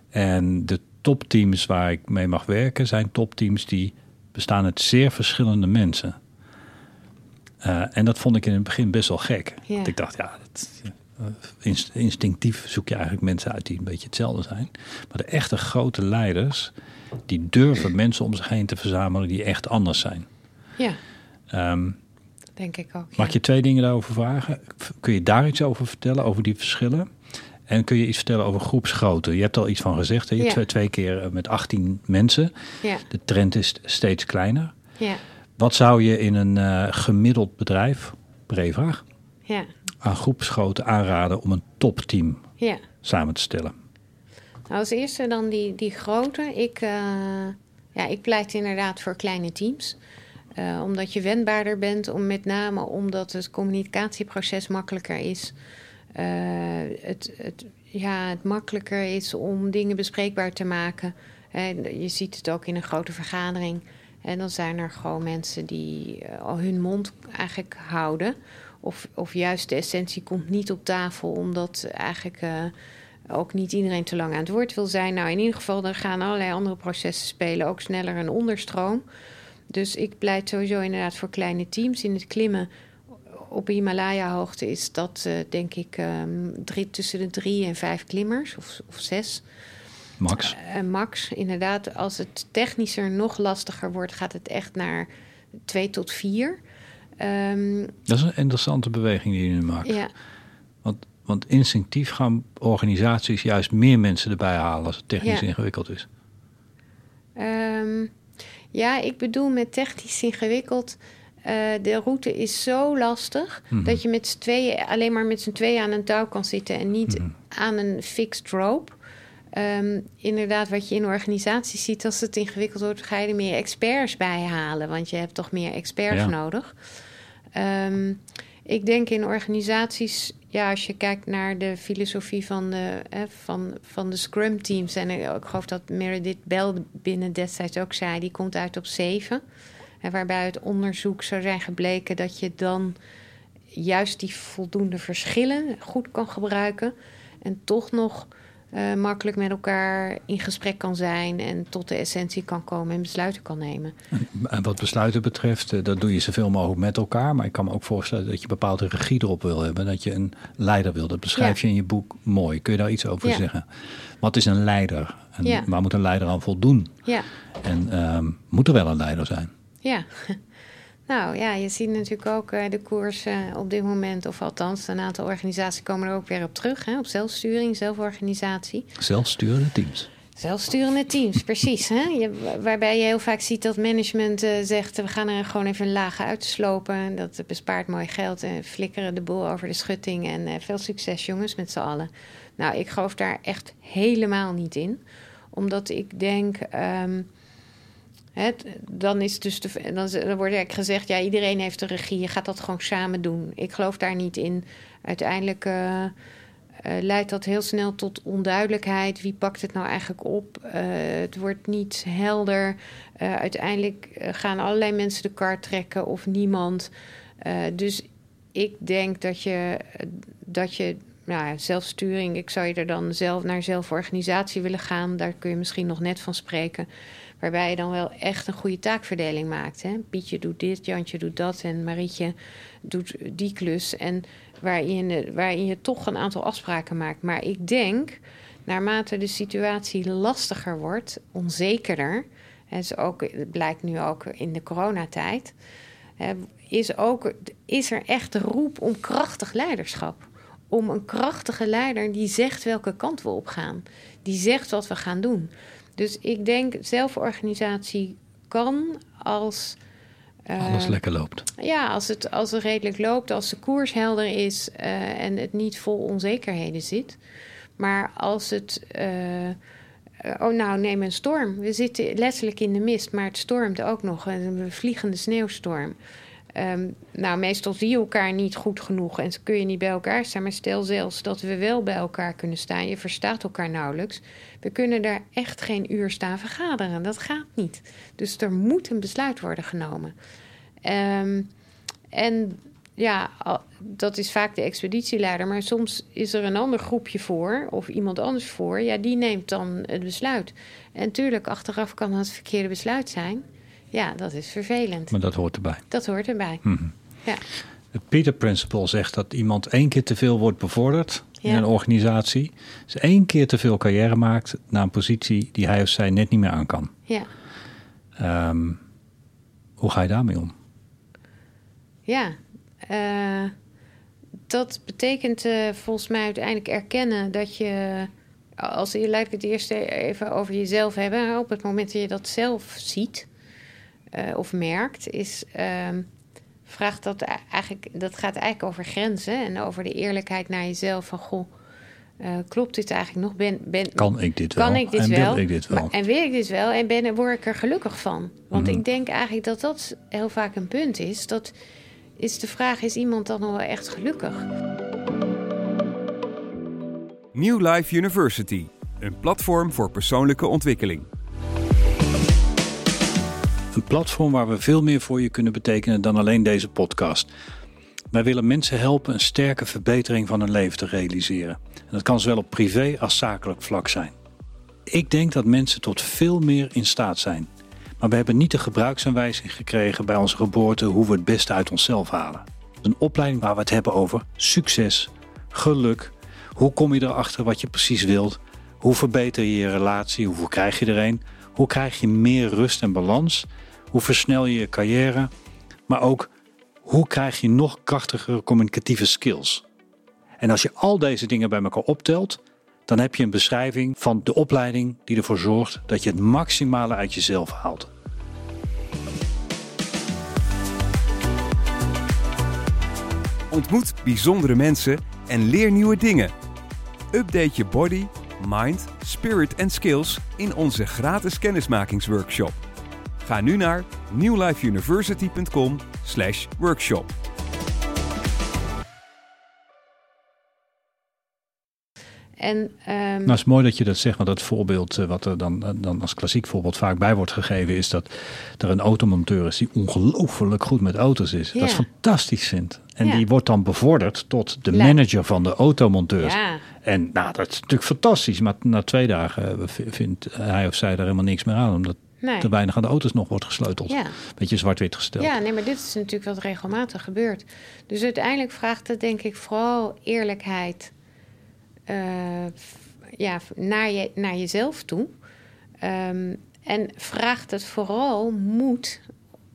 En de topteams waar ik mee mag werken zijn topteams die bestaan uit zeer verschillende mensen. Uh, en dat vond ik in het begin best wel gek. Want ik dacht, ja, dat, inst instinctief zoek je eigenlijk mensen uit die een beetje hetzelfde zijn. Maar de echte grote leiders, die durven mensen om zich heen te verzamelen die echt anders zijn. Ja, Um, denk ik ook. mag ja. je twee dingen daarover vragen? Kun je daar iets over vertellen, over die verschillen? En kun je iets vertellen over groepsgrootte? Je hebt al iets van gezegd. Hè? Je Ja. twee, twee keer eh, met 18 mensen. Ja, De trend is steeds kleiner. ja, Wat zou je in een uh, gemiddeld bedrijf, brede vraag, ja, aan groepsgrootte aanraden om een topteam ja. samen te stellen? Nou, als eerste dan die, die grote. Ik, uh, ja, ik pleit inderdaad voor kleine teams. Uh, omdat je wendbaarder bent, om met name omdat het communicatieproces makkelijker is. Uh, het, het, ja, het makkelijker is om dingen bespreekbaar te maken. En je ziet het ook in een grote vergadering. En dan zijn er gewoon mensen die uh, al hun mond eigenlijk houden. Of, of juist de essentie komt niet op tafel, omdat eigenlijk uh, ook niet iedereen te lang aan het woord wil zijn. Nou, in ieder geval, er gaan allerlei andere processen spelen, ook sneller een onderstroom. Dus ik pleit sowieso inderdaad voor kleine teams in het klimmen. Op Himalaya-hoogte is dat, uh, denk ik, um, drie, tussen de drie en vijf klimmers of, of zes. Max. Uh, max, inderdaad. Als het technischer nog lastiger wordt, gaat het echt naar twee tot vier. Um, dat is een interessante beweging die je nu maakt. Ja. Want, want instinctief gaan organisaties juist meer mensen erbij halen als het technisch Ja. ingewikkeld is. Ehm, ja, ik bedoel met technisch ingewikkeld. Eh, de route is zo lastig Mhm. dat je met z'n tweeën, alleen maar met z'n tweeën aan een touw kan zitten en niet Mhm. aan een fixed rope. Ehm, inderdaad, wat je in organisaties ziet, als het ingewikkeld wordt, ga je er meer experts bij halen. Want je hebt toch meer experts Ja. nodig. Ehm, ik denk in organisaties, ja, als je kijkt naar de filosofie van de, hè, van, van de Scrum teams. En ik ik geloof dat Meredith Bell binnen destijds ook zei, die komt uit op zeven. En waarbij uit onderzoek zou zijn gebleken dat je dan juist die voldoende verschillen goed kan gebruiken. En toch nog eh, makkelijk met elkaar in gesprek kan zijn en tot de essentie kan komen en besluiten kan nemen. En wat besluiten betreft, eh, dat doe je zoveel mogelijk met elkaar. Maar ik kan me ook voorstellen dat je bepaalde regie erop wil hebben. Dat je een leider wil. Dat beschrijf Ja. je in je boek mooi. Kun je daar iets over Ja. zeggen? Wat is een leider? En Ja. waar moet een leider aan voldoen? Ja, En ehm, moet er wel een leider zijn? Ja. Nou ja, je ziet natuurlijk ook eh, de koers eh, op dit moment, of althans een aantal organisaties komen er ook weer op terug, hè, op zelfsturing, zelforganisatie. Zelfsturende teams. Zelfsturende teams, precies. Hè? Je, waarbij je heel vaak ziet dat management eh, zegt... we gaan er gewoon even een laag uitslopen. Dat bespaart mooi geld en flikkeren de boel over de schutting. En eh, veel succes jongens met z'n allen. Nou, ik geloof daar echt helemaal niet in. Omdat ik denk... ehm, dan, is dus de, dan, dan wordt eigenlijk gezegd... ja, iedereen heeft de regie, je gaat dat gewoon samen doen. Ik geloof daar niet in. Uiteindelijk... eh, eh, leidt dat heel snel tot onduidelijkheid. Wie pakt het nou eigenlijk op? Eh, het wordt niet helder. Uiteindelijk gaan allerlei mensen de kar trekken of niemand. Dus ik denk dat je, dat je nou, zelfsturing, ik zou je er dan zelf naar zelforganisatie willen gaan. Daar kun je misschien nog net van spreken. Waarbij je dan wel echt een goede taakverdeling maakt. Hè? Pietje doet dit, Jantje doet dat en Marietje doet die klus. En waarin, waarin je toch een aantal afspraken maakt. Maar ik denk, naarmate de situatie lastiger wordt, onzekerder. Ook, het blijkt nu ook in de coronatijd. Is, ook, is er echt de roep om krachtig leiderschap. Om een krachtige leider die zegt welke kant we op gaan. Die zegt wat we gaan doen. Dus ik denk, zelforganisatie kan als. eh, Alles lekker loopt. ja, als het, als het redelijk loopt, als de koers helder is eh, en het niet vol onzekerheden zit. Maar als het. eh, oh, nou, neem een storm. We zitten letterlijk in de mist, maar het stormt ook nog. Een vliegende sneeuwstorm. Ehm, nou, meestal zie je elkaar niet goed genoeg en kun je niet bij elkaar staan. Maar stel zelfs dat we wel bij elkaar kunnen staan. Je verstaat elkaar nauwelijks. We kunnen daar echt geen uur staan vergaderen. Dat gaat niet. Dus er moet een besluit worden genomen. Ehm, en ja, dat is vaak de expeditieleider. Maar soms is er een ander groepje voor, of iemand anders voor. Ja, die neemt dan het besluit. En tuurlijk, achteraf kan het verkeerde besluit zijn. Ja, dat is vervelend. Maar dat hoort erbij. Dat hoort erbij. Mhm. Ja. Het Peter Principle zegt dat iemand één keer te veel wordt bevorderd in een organisatie. Dus één keer te veel carrière maakt naar een positie die hij of zij net niet meer aan kan. Ja. Ehm, hoe ga je daarmee om? Ja, eh, dat betekent eh, volgens mij uiteindelijk erkennen dat je, als je laat ik het eerst even over jezelf hebben, op het moment dat je dat zelf ziet eh, of merkt, is ehm, vraagt dat eigenlijk, dat gaat eigenlijk over grenzen en over de eerlijkheid naar jezelf van goh. eh, klopt dit eigenlijk nog? Ben, ben, Kan ik dit wel? kan ik dit en wel? wil ik dit wel? Maar- en wil ik dit wel? En ben, word ik er gelukkig van? Want Mhm. ik denk eigenlijk dat dat heel vaak een punt is. Dat is de vraag, is iemand dan nog wel echt gelukkig? New Life University, een platform voor persoonlijke ontwikkeling. Een platform waar we veel meer voor je kunnen betekenen dan alleen deze podcast. Wij willen mensen helpen een sterke verbetering van hun leven te realiseren. En dat kan zowel op privé als zakelijk vlak zijn. Ik denk dat mensen tot veel meer in staat zijn. Maar we hebben niet de gebruiksaanwijzing gekregen bij onze geboorte hoe we het beste uit onszelf halen. Een opleiding waar we het hebben over succes, geluk. Hoe kom je erachter wat je precies wilt? Hoe verbeter je je relatie? Hoe krijg je er een? Hoe krijg je meer rust en balans? Hoe versnel je je carrière? Maar ook hoe krijg je nog krachtigere communicatieve skills? En als je al deze dingen bij elkaar optelt, dan heb je een beschrijving van de opleiding die ervoor zorgt dat je het maximale uit jezelf haalt. Ontmoet bijzondere mensen en leer nieuwe dingen. Update je body, mind, spirit en skills in onze gratis kennismakingsworkshop. Ga nu naar newlifeuniversity.com/workshop. En, um... Nou, het is mooi dat je dat zegt, want dat voorbeeld uh, wat er dan, uh, dan als klassiek voorbeeld vaak bij wordt gegeven, is dat er een automonteur is die ongelooflijk goed met auto's is. Ja. Dat is fantastisch vindt. En ja. die wordt dan bevorderd tot de manager van de automonteurs. Ja. En nou, dat is natuurlijk fantastisch. Maar na twee dagen vindt hij of zij er helemaal niks meer aan, omdat Nee. te weinig aan de auto's nog wordt gesleuteld. Ja. Beetje zwart-wit gesteld. Ja, nee, maar dit is natuurlijk wat regelmatig gebeurt. Dus uiteindelijk vraagt het denk ik vooral eerlijkheid uh, ja, naar, je, naar jezelf toe. Um, en vraagt het vooral moed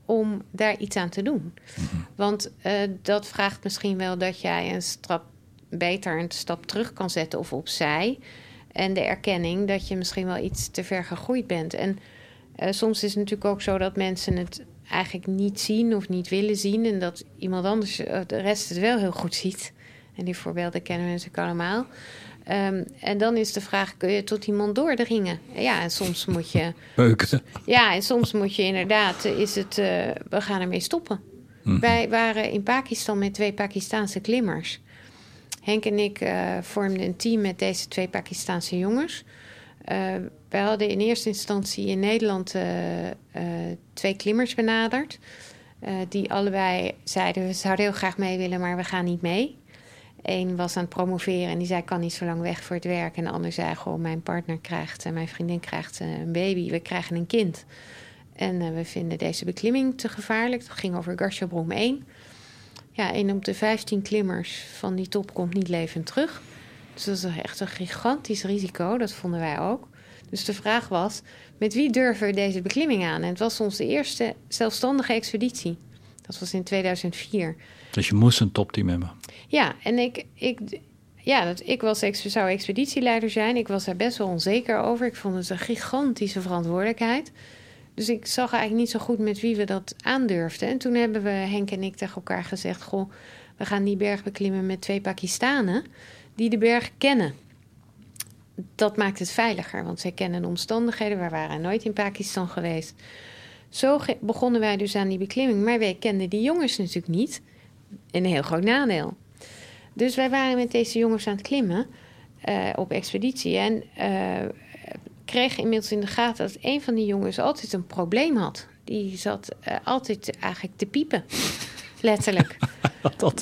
om daar iets aan te doen. Mm-hmm. Want uh, dat vraagt misschien wel dat jij een stap beter een stap terug kan zetten of opzij. En de erkenning dat je misschien wel iets te ver gegroeid bent. En uh, soms is het natuurlijk ook zo dat mensen het eigenlijk niet zien of niet willen zien. En dat iemand anders de rest het wel heel goed ziet. En die voorbeelden kennen we natuurlijk allemaal. Um, en dan is de vraag, kun je tot iemand doordringen? Ja, en soms moet je... Beuken. Ja, en soms moet je inderdaad, is het, uh, we gaan ermee stoppen. Mm. Wij waren in Pakistan met twee Pakistaanse klimmers. Henk en ik uh, vormden een team met deze twee Pakistaanse jongens. Uh, wij hadden in eerste instantie in Nederland twee klimmers benaderd. die allebei zeiden, we zouden heel graag mee willen, maar we gaan niet mee. Eén was aan het promoveren en die zei: kan niet zo lang weg voor het werk. En de ander zei: Goh, mijn partner krijgt, en mijn vriendin krijgt eh, een baby. We krijgen een kind. En we vinden deze beklimming te gevaarlijk. Dat ging over Garchabrom 1. Ja, een op de 15 klimmers van die top komt niet levend terug. Dus dat is echt een gigantisch risico. Dat vonden wij ook. Dus de vraag was: met wie durven we deze beklimming aan? En het was onze eerste zelfstandige expeditie. Dat was in 2004. Dus je moest een topteam hebben. Ja, en ik, ik, ja, dat, ik was, zou expeditieleider zijn. Ik was daar best wel onzeker over. Ik vond het een gigantische verantwoordelijkheid. Dus ik zag eigenlijk niet zo goed met wie we dat aandurfden. En toen hebben we, Henk en ik, tegen elkaar gezegd: Goh, we gaan die berg beklimmen met twee Pakistanen die de berg kennen. Dat maakt het veiliger, want zij kennen de omstandigheden. We waren nooit in Pakistan geweest. Zo begonnen wij dus aan die beklimming. Maar wij kenden die jongens natuurlijk niet. Een heel groot nadeel. Dus wij waren met deze jongens aan het klimmen uh, op expeditie. En uh, kregen inmiddels in de gaten dat een van die jongens altijd een probleem had. Die zat uh, altijd eigenlijk te piepen. Letterlijk.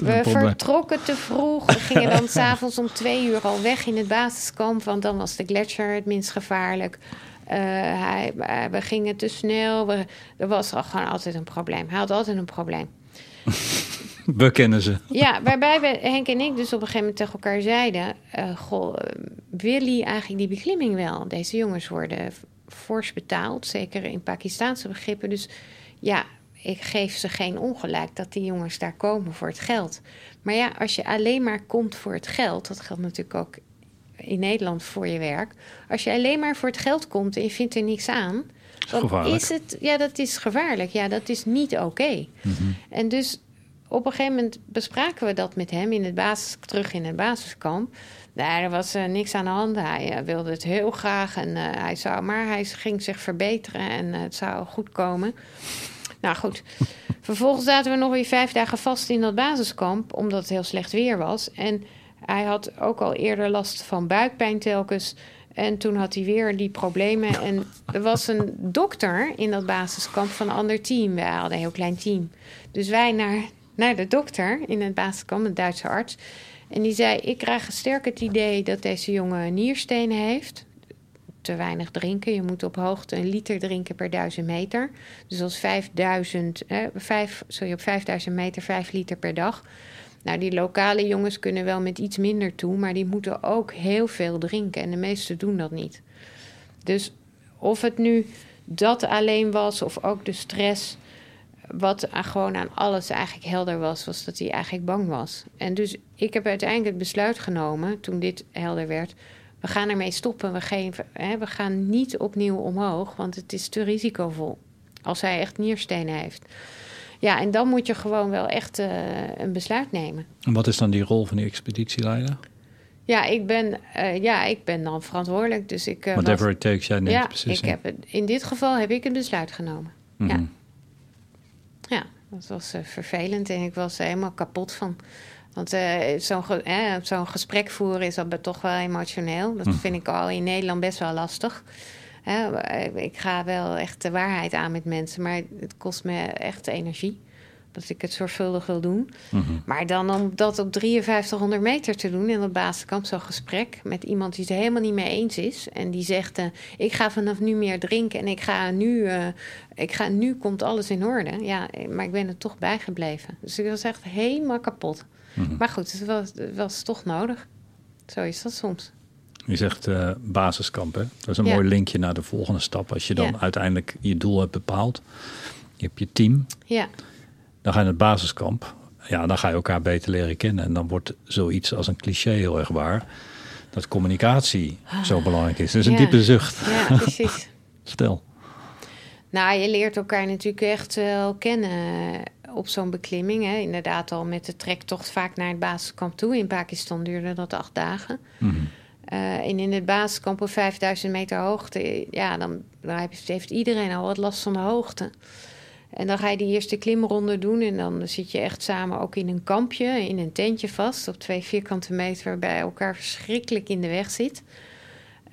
We vertrokken te vroeg. We gingen dan s'avonds om twee uur al weg in het basiskamp. Want dan was de gletsjer het minst gevaarlijk. hij, we gingen te snel. We, er was al gewoon altijd een probleem. Hij had altijd een probleem. We kennen ze. Ja, waarbij we, Henk en ik dus op een gegeven moment tegen elkaar zeiden... Uh, goh, wil hij eigenlijk die beklimming wel? Deze jongens worden fors betaald, zeker in Pakistaanse begrippen. Dus ja, ik geef ze geen ongelijk dat die jongens daar komen voor het geld. Maar ja, als je alleen maar komt voor het geld... dat geldt natuurlijk ook in Nederland voor je werk... als je alleen maar voor het geld komt en je vindt er niks aan... Dan is het, ja, dat is gevaarlijk. Ja, dat is niet oké. Okay. Mm -hmm. En dus op een gegeven moment bespraken we dat met hem in het basis, terug in het basiskamp. Nou, er was uh, niks aan de hand. Hij uh, wilde het heel graag en uh, hij zou, maar hij ging zich verbeteren en het zou goed komen. Nou goed, vervolgens zaten we nog weer vijf dagen vast in dat basiskamp, omdat het heel slecht weer was. En hij had ook al eerder last van buikpijn telkens. En toen had hij weer die problemen. En er was een dokter in dat basiskamp van een ander team. Wij hadden een heel klein team. Dus wij naar naar de dokter in het basiskamp, een Duitse arts. En die zei: Ik krijg sterk het idee dat deze jongen nierstenen heeft. Te weinig drinken. Je moet op hoogte een liter drinken per duizend meter. Dus als 5000, eh, 5, sorry, op 5000 meter 5 liter per dag. Nou, die lokale jongens kunnen wel met iets minder toe, maar die moeten ook heel veel drinken. En de meesten doen dat niet. Dus of het nu dat alleen was, of ook de stress. Wat gewoon aan alles eigenlijk helder was, was dat hij eigenlijk bang was. En dus ik heb uiteindelijk het besluit genomen, toen dit helder werd. We gaan ermee stoppen. We, geven, hè, we gaan niet opnieuw omhoog, want het is te risicovol. Als hij echt nierstenen heeft. Ja, en dan moet je gewoon wel echt uh, een besluit nemen. En wat is dan die rol van die expeditieleider? Ja, ik ben, uh, ja, ik ben dan verantwoordelijk. Dus ik, uh, Whatever was, it takes, jij neemt ja, beslissing. Ik heb in dit geval heb ik een besluit genomen. Mm -hmm. Ja. ja, dat was vervelend en ik was er helemaal kapot van. Want zo'n ge zo'n gesprek voeren is dat toch wel emotioneel. Dat hm. vind ik al in Nederland best wel lastig. ik ga wel echt de waarheid aan met mensen, maar het kost me echt energie. Dat ik het zorgvuldig wil doen. Mm -hmm. Maar dan om dat op 5300 meter te doen in het basiskamp, zo'n gesprek met iemand die het helemaal niet mee eens is. En die zegt: uh, Ik ga vanaf nu meer drinken en ik ga nu, uh, ik ga, nu komt alles in orde. Ja, maar ik ben er toch bijgebleven. Dus ik was echt helemaal kapot. Mm -hmm. Maar goed, het was, het was toch nodig. Zo is dat soms. Je zegt uh, basiskamp, hè? Dat is een ja. mooi linkje naar de volgende stap. Als je dan ja. uiteindelijk je doel hebt bepaald. Je hebt je team. Ja. Dan ga je naar het basiskamp. Ja, dan ga je elkaar beter leren kennen. En dan wordt zoiets als een cliché heel erg waar. Dat communicatie ah. zo belangrijk is. Dus een diepe zucht. Ja, precies. Stel. Nou, je leert elkaar natuurlijk echt wel kennen op zo'n beklimming. Hè. Inderdaad al met de trektocht vaak naar het basiskamp toe. In Pakistan duurde dat acht dagen. Mhm. Mm uh, en in het basiskamp op 5000 meter hoogte... ja, dan, dan heeft iedereen al wat last van de hoogte. En dan ga je die eerste klimronde doen en dan zit je echt samen ook in een kampje, in een tentje vast, op twee vierkante meter, waarbij elkaar verschrikkelijk in de weg zit.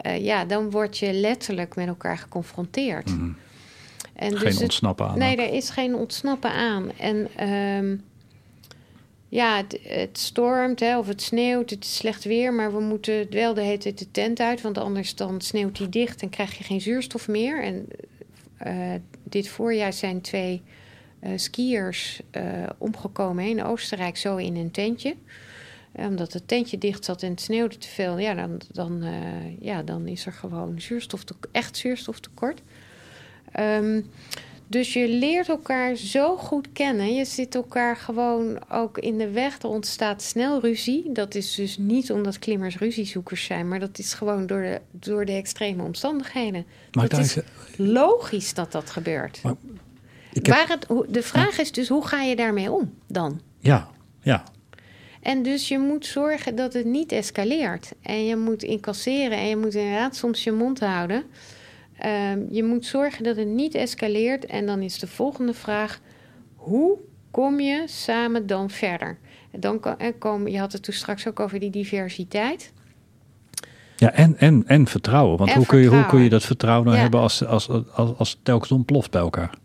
Uh, ja, dan word je letterlijk met elkaar geconfronteerd. Mm. En geen dus ontsnappen het, aan. Nee, er is geen ontsnappen aan. En um, ja, het, het stormt hè, of het sneeuwt, het is slecht weer, maar we moeten wel de hele tijd de tent uit, want anders dan sneeuwt die dicht en krijg je geen zuurstof meer. En dit voorjaar zijn twee uh, skiers uh, omgekomen in Oostenrijk, zo in een tentje. Omdat het tentje dicht zat en het sneeuwde te veel, ja, dan, dan, ja, dan is er gewoon zuurstof echt zuurstoftekort. Um, dus je leert elkaar zo goed kennen. Je zit elkaar gewoon ook in de weg. Er ontstaat snel ruzie. Dat is dus niet omdat klimmers ruziezoekers zijn, maar dat is gewoon door de, door de extreme omstandigheden. Maar het is logisch dat dat gebeurt. Maar heb... Waar het, de vraag is dus, hoe ga je daarmee om dan? Ja, ja. En dus je moet zorgen dat het niet escaleert. En je moet incasseren en je moet inderdaad soms je mond houden. Um, je moet zorgen dat het niet escaleert. En dan is de volgende vraag: hoe kom je samen dan verder? Dan en komen, je had het toen straks ook over die diversiteit. Ja, en, en, en vertrouwen. Want En hoe, kun je, hoe kun je dat vertrouwen nou Ja. hebben als, als, als, als, als het telkens ontploft bij elkaar?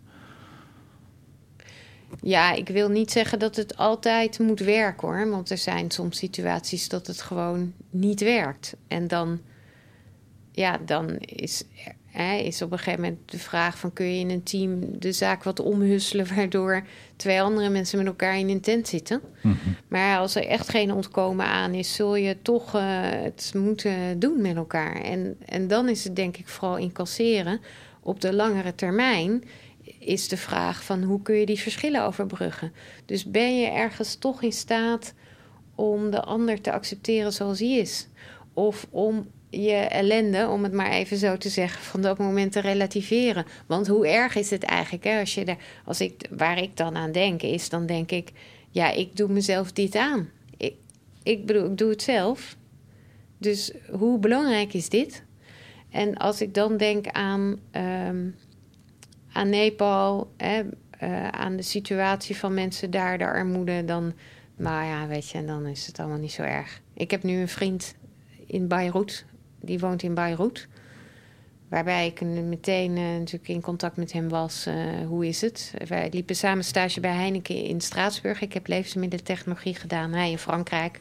Ja, ik wil niet zeggen dat het altijd moet werken hoor. Want er zijn soms situaties dat het gewoon niet werkt. En dan, ja, dan is, hè, is op een gegeven moment de vraag van... kun je in een team de zaak wat omhusselen... waardoor twee andere mensen met elkaar in een tent zitten. Mhm. Maar als er echt geen ontkomen aan is... zul je toch eh, het moeten doen met elkaar. En, en dan is het denk ik vooral incasseren. Op de langere termijn is de vraag van hoe kun je die verschillen overbruggen. Dus ben je ergens toch in staat om de ander te accepteren zoals hij is? Of om je ellende, om het maar even zo te zeggen, van dat moment te relativeren. Want hoe erg is het eigenlijk? Hè? Als je daar, als ik, waar ik dan aan denk, is dan denk ik, ja, ik doe mezelf dit aan. Ik, ik bedoel, ik doe het zelf. Dus hoe belangrijk is dit? En als ik dan denk aan, um, aan Nepal, hè, uh, aan de situatie van mensen daar, de armoede, dan, nou ja, weet je, dan is het allemaal niet zo erg. Ik heb nu een vriend in Beirut, die woont in Beirut. Waarbij ik meteen uh, natuurlijk in contact met hem was. Uh, hoe is het? Wij liepen samen stage bij Heineken in Straatsburg. Ik heb levensmiddeltechnologie gedaan. Hij in Frankrijk.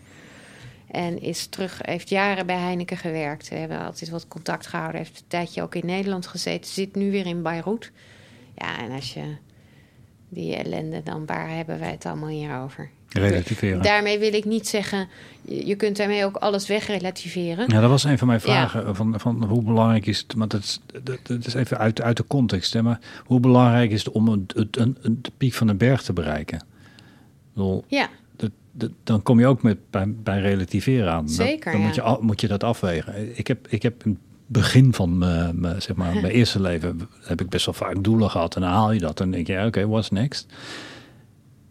En is terug, heeft jaren bij Heineken gewerkt. We hebben altijd wat contact gehouden. Heeft een tijdje ook in Nederland gezeten. Zit nu weer in Beirut. Ja, en als je die ellende, dan waar hebben wij het allemaal hier over? Relativeren. Daarmee wil ik niet zeggen, je kunt daarmee ook alles wegrelativeren. Ja, dat was een van mijn vragen. Van, van hoe belangrijk is het, maar dat is, dat, is even uit, uit de context. Hè, maar hoe belangrijk is het om een, een, een, de piek van een berg te bereiken? Bedoel, ja. Dat, dan kom je ook met, bij, bij relativeren aan. Zeker, Dan, moet, je, moet je dat afwegen. Ik heb, ik heb een begin van mijn, zeg maar, mijn eerste leven heb ik best wel vaak doelen gehad. En dan haal je dat en denk je, oké, okay, what's next?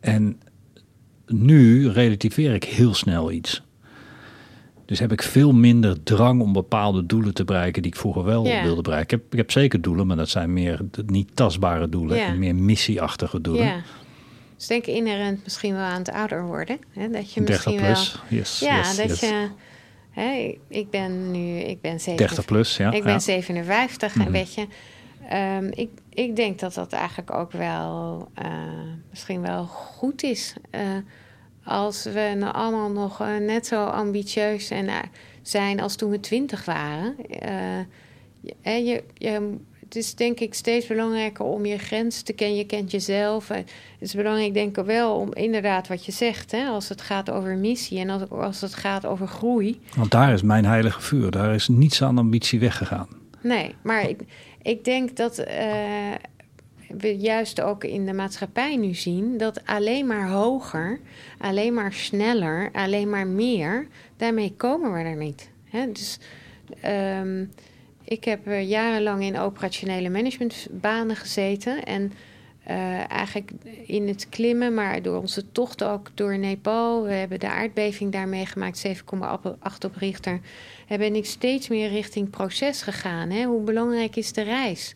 En nu relativeer ik heel snel iets. Dus heb ik veel minder drang om bepaalde doelen te bereiken die ik vroeger wel wilde bereiken. Ik heb, ik heb zeker doelen, maar dat zijn meer niet tastbare doelen en meer missieachtige doelen. Ja. Dus denk inherent misschien wel aan het ouder worden. Hè? Dat je misschien plus, wel, yes, Ja, dat je... Hè, ik ben nu, ik ben 30 plus, ja. Ik ben 57 en mhm. weet je, um, ik, ik denk dat dat eigenlijk ook wel uh, misschien wel goed is. Uh, als we nou allemaal nog uh, net zo ambitieus en, zijn als toen we 20 waren. je, je, je het is denk ik steeds belangrijker om je grens te kennen. Je kent jezelf. Het is belangrijk denk ik wel om inderdaad wat je zegt. Hè, als het gaat over missie en als, als het gaat over groei. Want daar is mijn heilige vuur. Daar is niets aan ambitie weggegaan. Nee, maar ik, ik denk dat uh, we juist ook in de maatschappij nu zien... dat alleen maar hoger, alleen maar sneller, alleen maar meer... daarmee komen we er niet. Hè? Dus... Um, ik heb uh, jarenlang in operationele managementbanen gezeten. En uh, eigenlijk in het klimmen, maar door onze tocht ook door Nepal. We hebben de aardbeving daar meegemaakt, 7,8 op Richter. Ben ik steeds meer richting proces gegaan. Hè? Hoe belangrijk is de reis?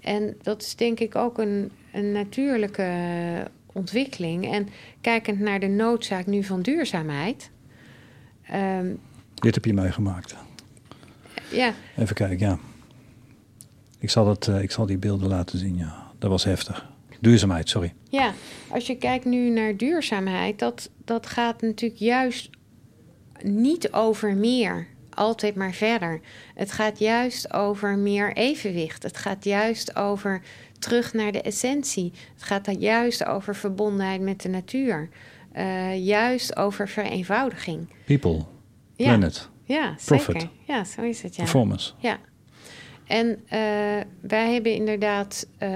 En dat is denk ik ook een, een natuurlijke ontwikkeling. En kijkend naar de noodzaak nu van duurzaamheid. Um, Dit heb je meegemaakt. Ja. Even kijken, ja. Ik zal, dat, uh, ik zal die beelden laten zien, ja. Dat was heftig. Duurzaamheid, sorry. Ja, als je kijkt nu naar duurzaamheid, dat, dat gaat natuurlijk juist niet over meer, altijd maar verder. Het gaat juist over meer evenwicht. Het gaat juist over terug naar de essentie. Het gaat juist over verbondenheid met de natuur. Uh, juist over vereenvoudiging. People, planet. Ja, zeker. Ja, zo is het. Ja. Performance. Ja. En uh, wij hebben inderdaad uh,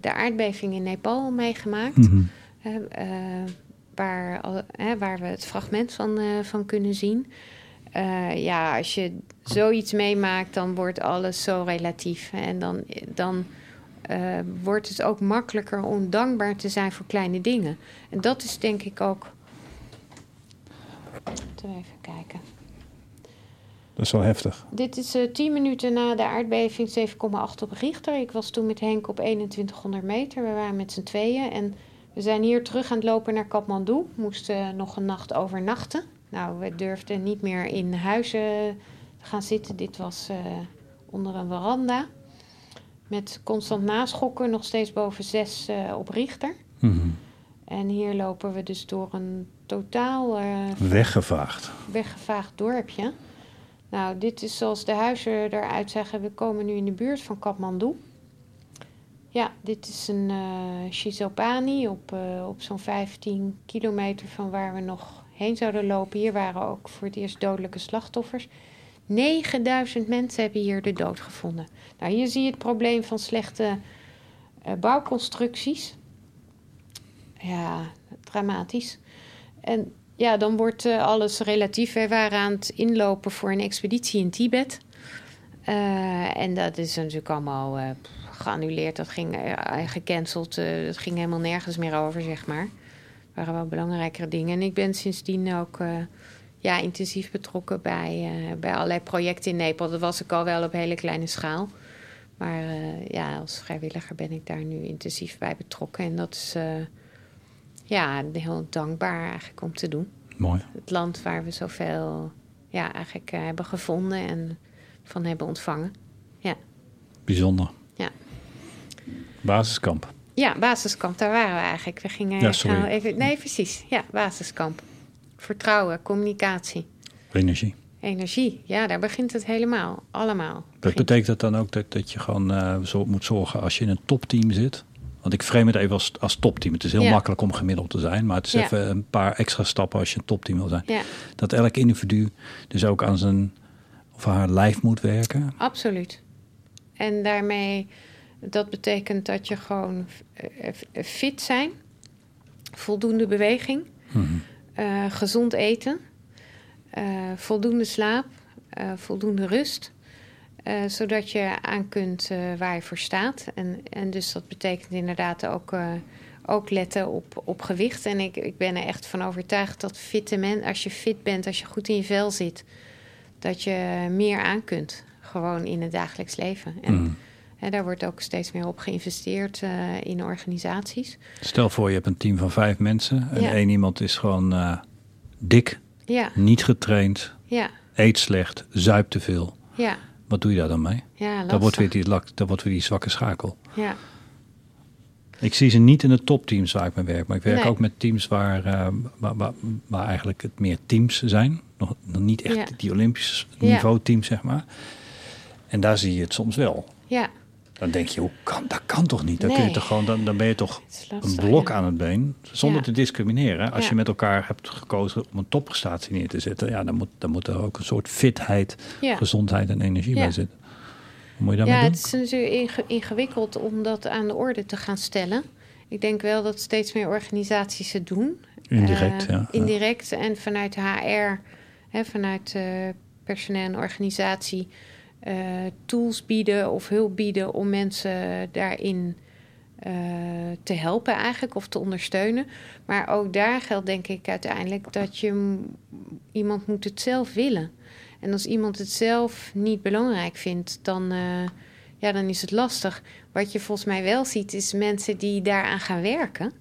de aardbeving in Nepal meegemaakt. Mm -hmm. uh, waar, waar we het fragment van, van kunnen zien. Ja, als je zoiets meemaakt, dan wordt alles zo relatief. En dan, dan wordt het ook makkelijker om dankbaar te zijn voor kleine dingen. En dat is denk ik ook. Even kijken. Dat is wel heftig. Dit is uh, tien minuten na de aardbeving, 7,8 op Richter. Ik was toen met Henk op 2100 meter. We waren met z'n tweeën. En we zijn hier terug aan het lopen naar Kathmandu. Moesten nog een nacht overnachten. Nou, we durfden niet meer in huizen gaan zitten. Dit was uh, onder een veranda. Met constant naschokken, nog steeds boven 6 uh, op Richter. Mm -hmm. En hier lopen we dus door een totaal... weggevaagd. Weggevaagd dorpje. Nou, dit is zoals de huizen eruit zeggen. We komen nu in de buurt van Kathmandu. Ja, dit is een uh, Shizopani op, op zo'n 15 kilometer van waar we nog heen zouden lopen. Hier waren ook voor het eerst dodelijke slachtoffers. 9000 mensen hebben hier de dood gevonden. Nou, hier zie je het probleem van slechte uh, bouwconstructies. Ja, dramatisch. En ja, dan wordt uh, alles relatief. Wij waren aan het inlopen voor een expeditie in Tibet. Uh, en dat is natuurlijk allemaal geannuleerd. Dat ging gecanceld. dat ging helemaal nergens meer over, zeg maar. Waren wel belangrijkere dingen. En ik ben sindsdien ook ja, intensief betrokken bij, bij allerlei projecten in Nepal. Dat was ik al wel op hele kleine schaal. Maar ja, als vrijwilliger ben ik daar nu intensief bij betrokken. En dat is ja, heel dankbaar eigenlijk om te doen. Mooi. Het land waar we zoveel ja, eigenlijk uh, hebben gevonden en van hebben ontvangen. Ja. Bijzonder. Ja. Basiskamp. Ja, basiskamp, daar waren we eigenlijk. We gingen ja, sorry. even. Nee, precies. Ja, basiskamp. Vertrouwen, communicatie. Energie. Energie, ja, daar begint het helemaal. Allemaal. Dat Begint- betekent dat dan ook dat, dat je gewoon eh, moet zorgen als je in een topteam zit? Want ik frame het even als, als topteam. Het is heel Ja. makkelijk om gemiddeld te zijn. Maar het is Ja. even een paar extra stappen als je een topteam wil zijn. Ja, Dat elk individu dus ook aan zijn of haar lijf moet werken. absoluut. En daarmee, dat betekent dat je gewoon eh, eh, fit zijn, voldoende beweging, Mhm. eh, gezond eten, voldoende slaap, voldoende rust. zodat je aan kunt waar je voor staat. En, en dus dat betekent inderdaad ook, ook letten op, op gewicht. En ik, ik ben er echt van overtuigd dat fitte men, als je fit bent, als je goed in je vel zit, dat je meer aan kunt. Gewoon in het dagelijks leven. En Mhm. Daar wordt ook steeds meer op geïnvesteerd eh, in organisaties. Stel voor je hebt een team van vijf mensen. En Ja. één iemand is gewoon eh, dik, Ja, niet getraind, ja, eet slecht, zuipt te veel. ja. Wat doe je daar dan mee? Ja. Dat wordt, weer die, wordt weer die zwakke schakel. Ja, Ik zie ze niet in de topteams waar ik mee werk. Maar ik werk Nee. ook met teams waar, eh, waar, waar, waar eigenlijk het meer teams zijn. Nog, nog niet echt Ja. die Olympisch niveau teams, zeg maar. En daar zie je het soms wel. ja. Dan denk je, hoe kan, dat kan toch niet? Dan, kun je toch gewoon, dan, dan ben je toch een blok aan het been. Zonder Ja. te discrimineren. Als Ja. je met elkaar hebt gekozen om een topprestatie neer te zetten. Ja, dan moet, dan moet er ook een soort fitheid, Ja. gezondheid en energie bij zitten. Hoe moet je daarmee Ja, doen? het is natuurlijk inge- ingewikkeld om dat aan de orde te gaan stellen. Ik denk wel dat steeds meer organisaties het doen. Indirect, Eh, ja. Indirect en vanuit HR, hè, vanuit eh, personeel en organisatie, eh, tools bieden of hulp bieden om mensen daarin eh, te helpen eigenlijk of te ondersteunen. Maar ook daar geldt denk ik uiteindelijk dat je iemand moet het zelf willen. En als iemand het zelf niet belangrijk vindt, dan, eh, ja, dan is het lastig. Wat je volgens mij wel ziet, is mensen die daaraan gaan werken.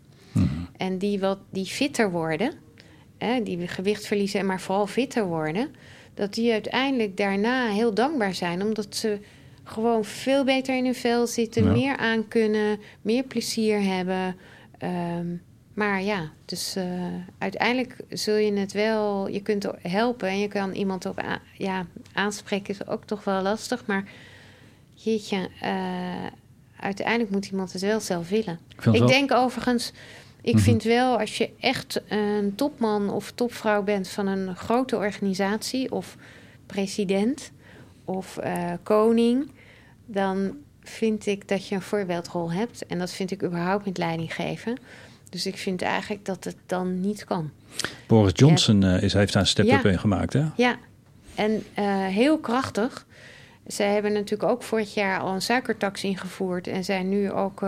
En die, wat, die fitter worden, hè, die gewicht verliezen, maar vooral fitter worden. Dat die uiteindelijk daarna heel dankbaar zijn, omdat ze gewoon veel beter in hun vel zitten, Ja. meer aan kunnen, meer plezier hebben. Ehm, maar ja, dus eh, uiteindelijk zul je het wel, je kunt helpen en je kan iemand op ja, aanspreken, is ook toch wel lastig. Maar jeetje, eh, uiteindelijk moet iemand het wel zelf willen. Ik Ik denk overigens, ik Mhm. vind wel als je echt een topman of topvrouw bent van een grote organisatie of president of eh, koning, dan vind ik dat je een voorbeeldrol hebt. En dat vind ik überhaupt met leiding geven. Dus ik vind eigenlijk dat het dan niet kan. Boris Johnson eh, is, heeft daar een step-up Ja. in gemaakt, hè? Ja, en eh, heel krachtig. Ze hebben natuurlijk ook vorig jaar al een suikertax ingevoerd en zijn nu ook,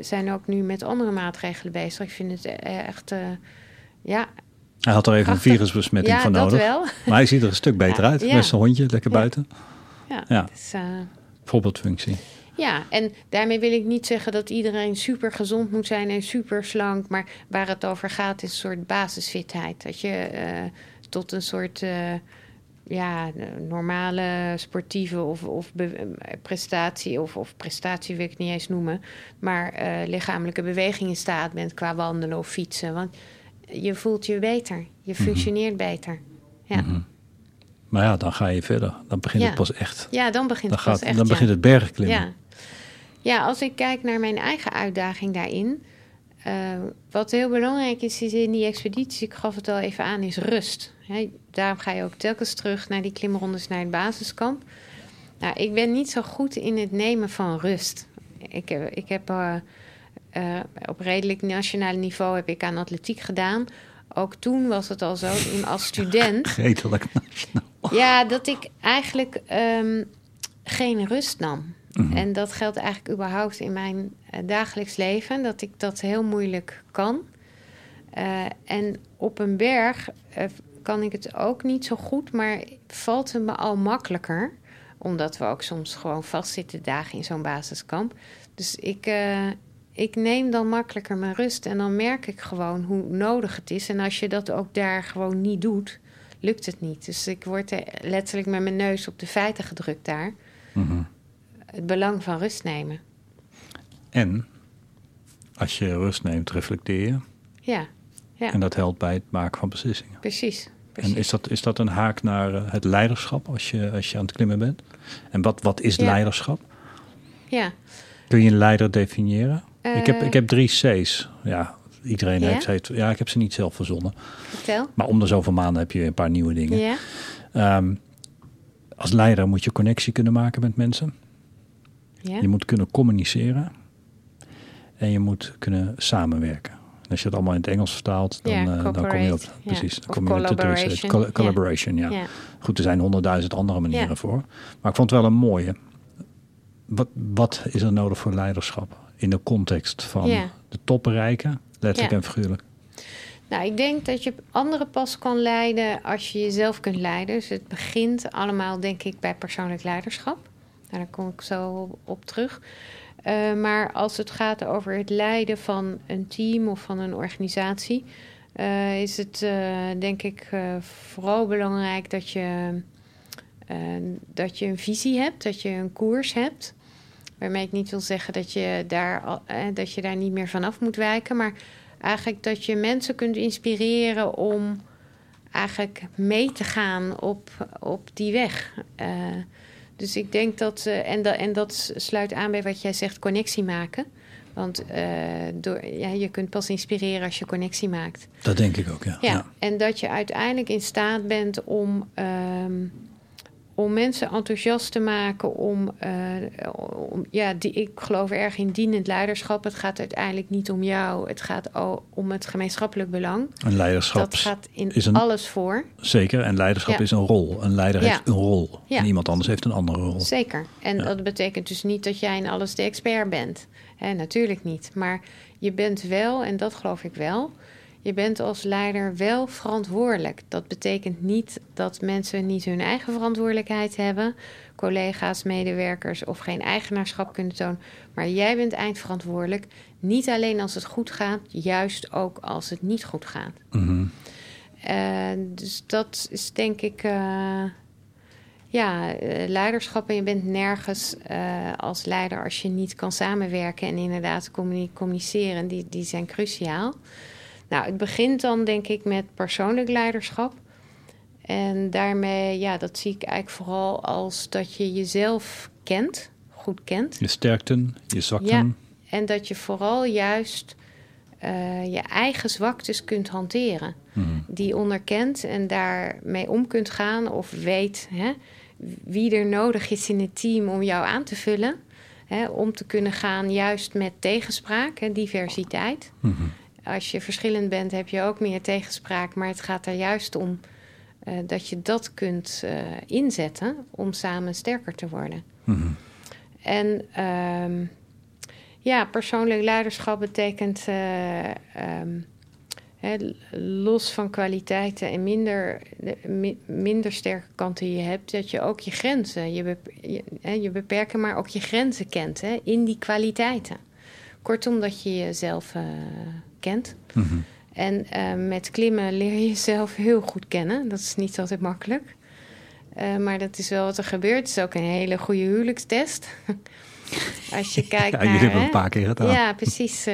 zijn ook nu met andere maatregelen bezig. Ik vind het eh, echt, eh, ja, Hij had er even een virusbesmetting ja van dat nodig. wel. Maar hij ziet er een stuk beter Ja, uit. ja. Met zijn hondje, lekker buiten. Ja, Ja. Dus, eh, Voorbeeldfunctie. ja, en daarmee wil ik niet zeggen dat iedereen super gezond moet zijn en super slank. Maar waar het over gaat is een soort basisfitheid. Dat je eh, tot een soort eh, ja, normale sportieve of, of eh, prestatie, of, of prestatie wil ik het niet eens noemen. Maar eh, lichamelijke beweging in staat bent qua wandelen of fietsen. Want je voelt je beter. Je functioneert beter. Ja. Mhm. Maar ja, dan ga je verder. Dan begint Ja. het pas echt. ja, dan begint Dan, het pas gaat, echt. dan ja. begint het bergklimmen. Ja. ja, als ik kijk naar mijn eigen uitdaging daarin. Eh, wat heel belangrijk is, is in die expeditie, ik gaf het al even aan, is rust. Daarom ga je ook telkens terug naar die klimrondes naar het basiskamp. Nou, ik ben niet zo goed in het nemen van rust. Ik heb, ik heb eh, eh, op redelijk nationaal niveau heb ik aan atletiek gedaan. Ook toen was het al zo, in- als student. Redelijk. Ja, dat ik eigenlijk ehm, geen rust nam. Mhm. En dat geldt eigenlijk überhaupt in mijn eh, dagelijks leven, dat ik dat heel moeilijk kan. Eh, en op een berg eh, kan ik het ook niet zo goed, maar valt het me al makkelijker. Omdat we ook soms gewoon vastzitten dagen in zo'n basiskamp. Dus ik, ik neem dan makkelijker mijn rust en dan merk ik gewoon hoe nodig het is. En als je dat ook daar gewoon niet doet, lukt het niet. Dus ik word er letterlijk met mijn neus op de feiten gedrukt daar. Mhm. Het belang van rust nemen. En als je rust neemt, reflecteer je. Ja, ja En dat helpt bij het maken van beslissingen. precies. En is dat, is dat een haak naar eh, het leiderschap als je, als je aan het klimmen bent? En wat, wat is Ja. leiderschap? Ja, Kun je een leider definiëren? ik, heb, Eh. ik heb drie C's. Ja, iedereen heeft, heeft... Ja, ik heb ze niet zelf verzonnen. vertel. Maar om de zoveel maanden heb je een paar nieuwe dingen. Ja, Ehm, als leider moet je connectie kunnen maken met mensen. Ja. Je moet kunnen communiceren. En je moet kunnen samenwerken. En als je het allemaal in het Engels vertaalt, dan, Ja, eh, dan kom je op... Precies, dan Of kom je op de drie C's. collaboration, Col- ja. collaboration, ja. ja. Goed, er zijn honderdduizend andere manieren voor. Maar ik vond het wel een mooie. Wat, wat is er nodig voor leiderschap? In de context van de top bereiken, letterlijk en figuurlijk. Nou, ik denk dat je anderen pas kan leiden als je jezelf kunt leiden. Dus het begint allemaal, denk ik, bij persoonlijk leiderschap. Nou, daar kom ik zo op terug. Eh, maar als het gaat over het leiden van een team of van een organisatie, eh, is het eh, denk ik vooral belangrijk dat je, dat je een visie hebt, dat je een koers hebt. Waarmee ik niet wil zeggen dat je daar, dat je daar niet meer vanaf moet wijken, maar eigenlijk dat je mensen kunt inspireren om eigenlijk mee te gaan op, op die weg. Eh, dus ik denk dat, eh, en, dat, en dat sluit aan bij wat jij zegt, connectie maken. Want eh, door, ja, je kunt pas inspireren als je connectie maakt. Dat denk ik ook, ja. Ja, en dat je uiteindelijk in staat bent om, ehm, om mensen enthousiast te maken. Om, eh, om, ja, die, ik geloof erg in dienend leiderschap. Het gaat uiteindelijk niet om jou, het gaat om het gemeenschappelijk belang. En leiderschap, Dat gaat in is een- alles voor. zeker. En leiderschap Ja. is een rol. Een leider Ja. heeft een rol. Ja. En iemand anders heeft een andere rol. Zeker. En dat betekent dus niet dat jij in alles de expert bent. Hè, natuurlijk niet. Maar je bent wel, en dat geloof ik wel, je bent als leider wel verantwoordelijk. Dat betekent niet dat mensen niet hun eigen verantwoordelijkheid hebben, collega's, medewerkers of geen eigenaarschap kunnen tonen. Maar jij bent eindverantwoordelijk. Niet alleen als het goed gaat, juist ook als het niet goed gaat. Mhm. Eh, dus dat is denk ik. eh, ja, eh, leiderschap. En je bent nergens als leider als je niet kan samenwerken en inderdaad communi- communiceren. Die, die zijn cruciaal. Nou, het begint dan denk ik met persoonlijk leiderschap. En daarmee, ja, dat zie ik eigenlijk vooral als dat je jezelf kent, goed kent. Je sterkten, je zwakten. Ja, en dat je vooral juist eh, je eigen zwaktes kunt hanteren. Mhm. Die onderkent en daarmee om kunt gaan of weet hè, wie er nodig is in het team om jou aan te vullen. Hè, om te kunnen gaan juist met tegenspraak en diversiteit. Mhm. Als je verschillend bent heb je ook meer tegenspraak, maar het gaat er juist om eh, dat je dat kunt eh, inzetten om samen sterker te worden. Mhm. En ehm, ja, persoonlijk leiderschap betekent eh, ehm, los van kwaliteiten en minder, de, mi- minder sterke kanten die je hebt, dat je ook je grenzen, je, bep- je, beperken, maar ook je grenzen kent in die kwaliteiten. Kortom, dat je jezelf eh, kent. Mhm. En eh, met klimmen leer je jezelf heel goed kennen. Dat is niet altijd makkelijk. Eh, maar dat is wel wat er gebeurt. Het is ook een hele goede huwelijkstest. Als je kijkt Ja, naar... jullie hebben een paar keer gedaan. Ja, precies.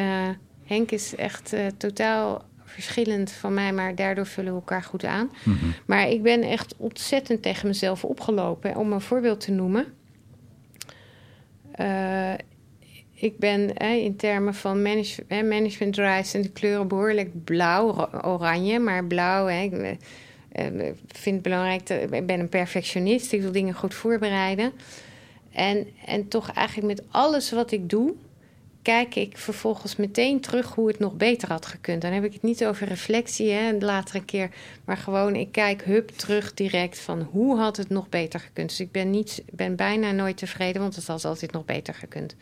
Henk is echt totaal verschillend van mij, maar daardoor vullen we elkaar goed aan. Mhm. Maar ik ben echt ontzettend tegen mezelf opgelopen. Om een voorbeeld te noemen. Ik ben in termen van manage, management drives en de kleuren behoorlijk blauw, oranje. Maar blauw, ik eh, eh, vind het belangrijk. ik ben een perfectionist. Ik wil dingen goed voorbereiden. En, en toch eigenlijk met alles wat ik doe, kijk ik vervolgens meteen terug hoe het nog beter had gekund. Dan heb ik het niet over reflectie hè, later een keer, maar gewoon ik kijk hup terug direct van hoe had het nog beter gekund. Dus ik ben, niet, ben bijna nooit tevreden, want het had altijd nog beter gekund.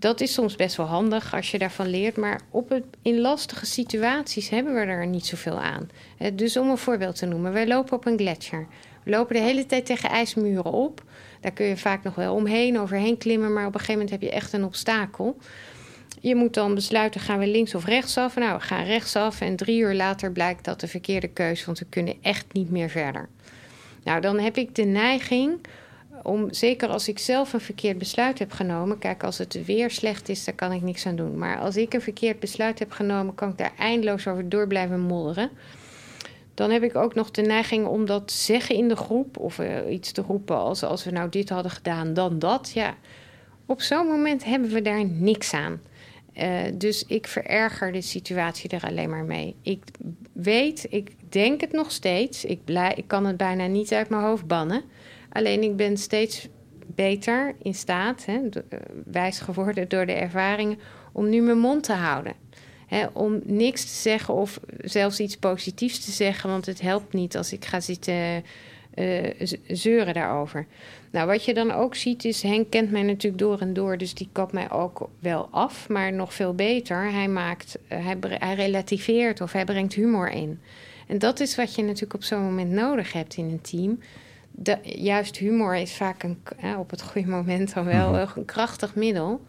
Dat is soms best wel handig als je daarvan leert, maar op in lastige situaties hebben we er niet zoveel aan. Dus om een voorbeeld te noemen, wij lopen op een gletsjer. We lopen de hele tijd tegen ijsmuren op. Daar kun je vaak nog wel omheen, overheen klimmen, maar op een gegeven moment heb je echt een obstakel. Je moet dan besluiten, gaan we links of rechtsaf? Nou, we gaan rechtsaf en drie uur later blijkt dat de verkeerde keuze, want we kunnen echt niet meer verder. Nou, dan heb ik de neiging om, zeker als ik zelf een verkeerd besluit heb genomen, kijk, als het weer slecht is, daar kan ik niks aan doen. Maar als ik een verkeerd besluit heb genomen, kan ik daar eindeloos over door blijven modderen. dan heb ik ook nog de neiging om dat te zeggen in de groep. Of uh, iets te roepen als als we nou dit hadden gedaan, dan dat. Ja, op zo'n moment hebben we daar niks aan. Uh, dus ik vererger de situatie er alleen maar mee. Ik weet, ik denk het nog steeds. Ik, blij, ik kan het bijna niet uit mijn hoofd bannen. Alleen ik ben steeds beter in staat, hè, wijs geworden door de ervaringen, om nu mijn mond te houden om niks te zeggen of zelfs iets positiefs te zeggen, want het helpt niet als ik ga zitten uh, zeuren daarover. Nou, wat je dan ook ziet is, Henk kent mij natuurlijk door en door, dus die kapt mij ook wel af, maar nog veel beter, hij maakt, uh, hij, hij relativeert of hij brengt humor in. En dat is wat je natuurlijk op zo'n moment nodig hebt in een team. De, juist humor is vaak een, op het goede moment dan wel mhm. een krachtig middel.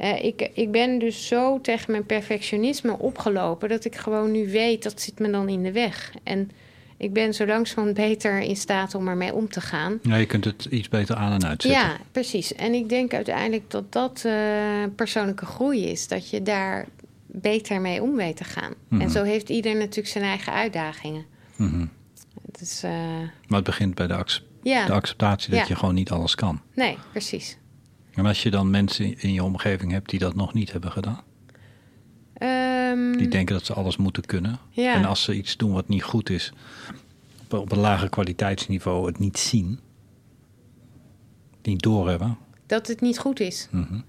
Uh, ik, ik ben dus zo tegen mijn perfectionisme opgelopen dat ik gewoon nu weet dat zit me dan in de weg. En ik ben zo langzamerhand beter in staat om ermee om te gaan. Ja, je kunt het iets beter aan en uitzetten. Ja, precies. En ik denk uiteindelijk dat dat uh, persoonlijke groei is. Dat je daar beter mee om weet te gaan. En mhm. zo heeft ieder natuurlijk zijn eigen uitdagingen. Mm dus, uh, maar het begint bij de, ja. de acceptatie dat je gewoon niet alles kan. Nee, precies. En als je dan mensen in je omgeving hebt die dat nog niet hebben gedaan? Um, die denken dat ze alles moeten kunnen. Ja. En als ze iets doen wat niet goed is, op, op een lager kwaliteitsniveau het niet zien, niet doorhebben. Dat het niet goed is. Mm -hmm.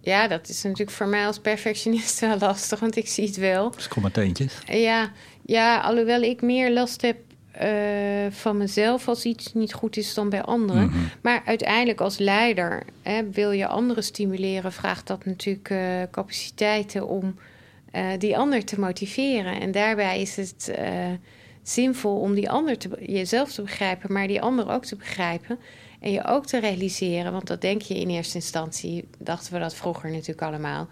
Ja, dat is natuurlijk voor mij als perfectionist wel lastig, want ik zie het wel. Dus kom maar teentjes. Ja, ja, alhoewel ik meer last heb uh, van mezelf als iets niet goed is dan bij anderen. Mhm. Maar uiteindelijk als leider hè, wil je anderen stimuleren, vraagt dat natuurlijk uh, capaciteiten om uh, die ander te motiveren. En daarbij is het zinvol om die ander te, jezelf te begrijpen, maar die ander ook te begrijpen. En je ook te realiseren, want dat denk je in eerste instantie, dachten we dat vroeger natuurlijk allemaal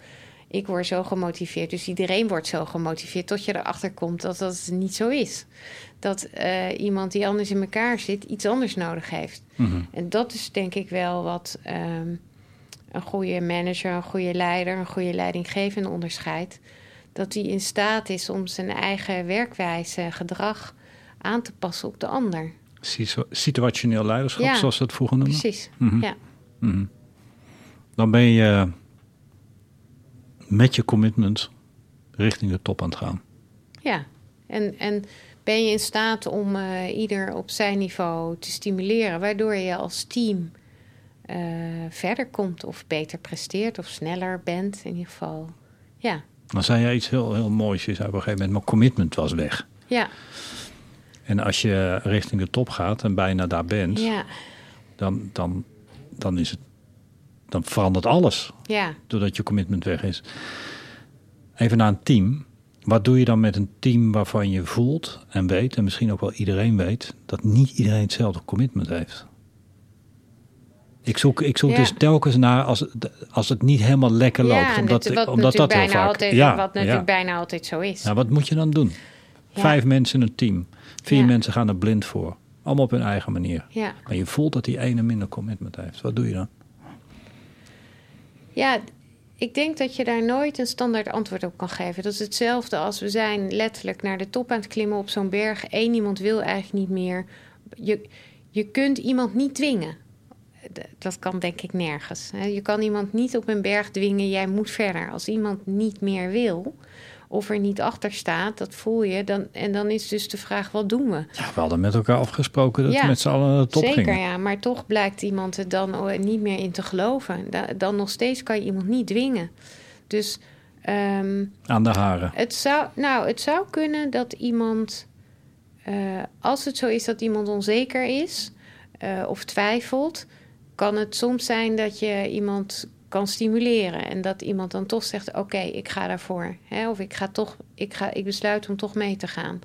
ik word zo gemotiveerd. Dus iedereen wordt zo gemotiveerd tot je erachter komt dat dat niet zo is. Dat uh, iemand die anders in elkaar zit iets anders nodig heeft. Mhm. En dat is denk ik wel wat um, een goede manager, een goede leider, een goede leidinggevende onderscheidt. Dat hij in staat is om zijn eigen werkwijze, gedrag aan te passen op de ander. Situationeel leiderschap, ja, zoals dat vroeger noemden? Precies, mm ja. Mm Dan ben je met je commitment richting de top aan het gaan. Ja, en, en ben je in staat om uh, ieder op zijn niveau te stimuleren, waardoor je als team uh, verder komt of beter presteert of sneller bent in ieder geval. Ja. Dan zei jij iets heel, heel moois. Je zei op een gegeven moment, mijn commitment was weg. Ja. En als je richting de top gaat en bijna daar bent, ja. dan, dan, dan is het dan verandert alles. Ja. Doordat je commitment weg is. Even naar een team. Wat doe je dan met een team waarvan je voelt en weet, en misschien ook wel iedereen weet, dat niet iedereen hetzelfde commitment heeft? Ik zoek, ik zoek dus telkens naar als, als het niet helemaal lekker loopt. Ja, omdat, wat omdat dat bijna vaak, altijd, ja, wat natuurlijk bijna altijd zo is. Nou, wat moet je dan doen? Vijf mensen in een team. Vier mensen gaan er blind voor. Allemaal op hun eigen manier. Maar je voelt dat die ene minder commitment heeft. Wat doe je dan? Ja, ik denk dat je daar nooit een standaard antwoord op kan geven. Dat is hetzelfde als we zijn letterlijk naar de top aan het klimmen op zo'n berg. Eén iemand wil eigenlijk niet meer. Je, je kunt iemand niet dwingen. Dat kan denk ik nergens. Je kan iemand niet op een berg dwingen, jij moet verder. Als iemand niet meer wil, of er niet achter staat, dat voel je. Dan, en dan is dus de vraag, wat doen we? Ja, we hadden met elkaar afgesproken dat we met z'n allen naar de top zeker, gingen. ja. Maar toch blijkt iemand er dan oh, niet meer in te geloven. Dan nog steeds kan je iemand niet dwingen. Dus... Ehm, Aan de haren. Het zou, nou, het zou kunnen dat iemand... Uh, als het zo is dat iemand onzeker is uh, of twijfelt... kan het soms zijn dat je iemand kan stimuleren. En dat iemand dan toch zegt: Oké, ik ga daarvoor. Hè? Of ik ga toch, ik, ga, ik besluit om toch mee te gaan.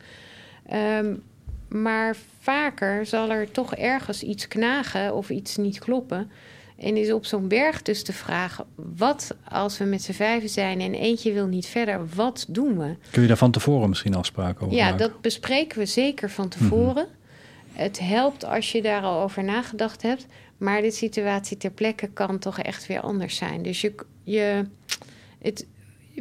Um, maar vaker zal er toch ergens iets knagen of iets niet kloppen. En is op zo'n berg dus de vraag: wat als we met z'n vijven zijn en eentje wil niet verder, wat doen we? Kun je daar van tevoren misschien afspraken over? Ja, maken? dat bespreken we zeker van tevoren. Het helpt als je daar al over nagedacht hebt. Maar de situatie ter plekke kan toch echt weer anders zijn. Dus je, je, het,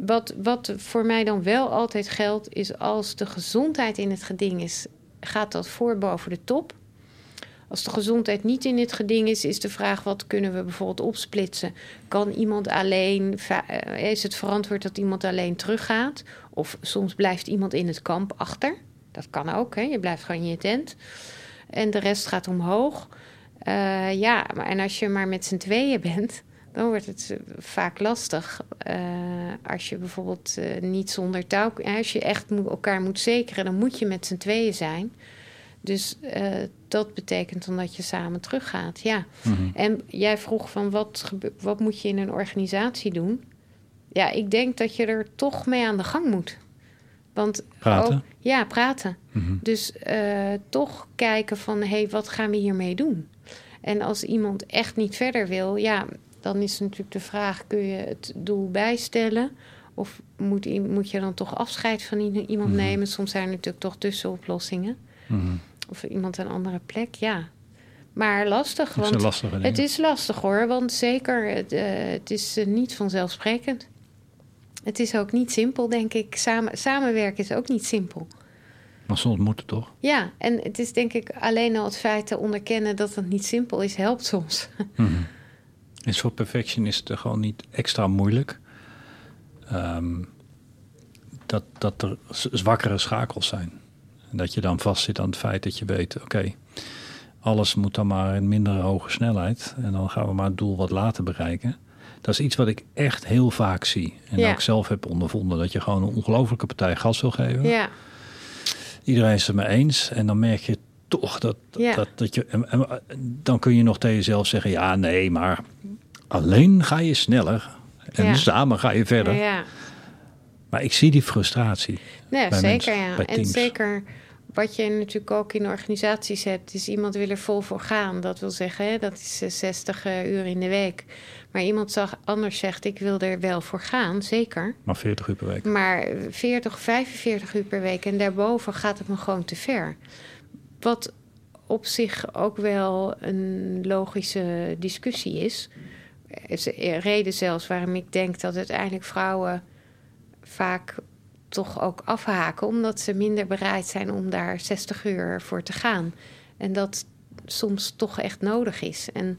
wat, wat voor mij dan wel altijd geldt, is als de gezondheid in het geding is, gaat dat voor boven de top. Als de gezondheid niet in het geding is, is de vraag: wat kunnen we bijvoorbeeld opsplitsen? Kan iemand alleen, eh, is het verantwoord dat iemand alleen teruggaat? Of soms blijft iemand in het kamp achter. Dat kan ook, hè? je blijft gewoon in je tent. En de rest gaat omhoog. Uh, ja, en als je maar met z'n tweeën bent, dan wordt het eh, vaak lastig. Uh, als je bijvoorbeeld uh, niet zonder touw... Als je echt moet, elkaar moet zekeren, dan moet je met z'n tweeën zijn. Dus dat betekent dan dat je samen teruggaat, ja. Mm -hmm. En jij vroeg van wat, wat moet je in een organisatie doen? Ja, ik denk dat je er toch mee aan de gang moet. Want praten? Ook, ja, praten. Mm -hmm. Dus toch kijken van, hé, hey, wat gaan we hiermee doen? En als iemand echt niet verder wil, ja, dan is natuurlijk de vraag: kun je het doel bijstellen? Of moet, moet je dan toch afscheid van iemand mm -hmm. nemen? Soms zijn er natuurlijk toch tussenoplossingen. Mm -hmm. Of iemand een andere plek, ja. Maar lastig, want het is lastig hoor. Want zeker, het, uh, het is uh, niet vanzelfsprekend. Het is ook niet simpel, denk ik. Samen, samenwerken is ook niet simpel. Maar soms moet het toch? Ja, en het is denk ik alleen al het feit te onderkennen dat het niet simpel is, helpt soms. Mm -hmm. Is voor perfectionisten gewoon niet extra moeilijk. Um, dat, dat er zwakkere schakels zijn. En dat je dan vastzit aan het feit dat je weet, oké, okay, alles moet dan maar in minder hoge snelheid. En dan gaan we maar het doel wat later bereiken. Dat is iets wat ik echt heel vaak zie. En ja. ook zelf heb ondervonden. Dat je gewoon een ongelofelijke partij gas wil geven. Ja. Iedereen is het er mee eens. En dan merk je toch dat, Ja. dat, dat je. en- en dan kun je nog tegen jezelf zeggen: ja, nee, maar alleen ga je sneller. En Ja. samen ga je verder. Ja, Maar ik zie die frustratie. nee, bij zeker mensen, ja. bij En zeker wat je natuurlijk ook in organisaties hebt, is iemand wil er vol voor gaan. Dat wil zeggen, hè, dat is eh, 60 eh, uur in de week. Maar iemand zag, anders zegt, ik wil er wel voor gaan, zeker. Maar 40 uur per week. Maar 40, 45 uur per week en daarboven gaat het me gewoon te ver. Wat op zich ook wel een logische discussie is. Er is reden zelfs waarom ik denk dat uiteindelijk vrouwen vaak toch ook afhaken, omdat ze minder bereid zijn om daar 60 uur voor te gaan. En dat soms toch echt nodig is. En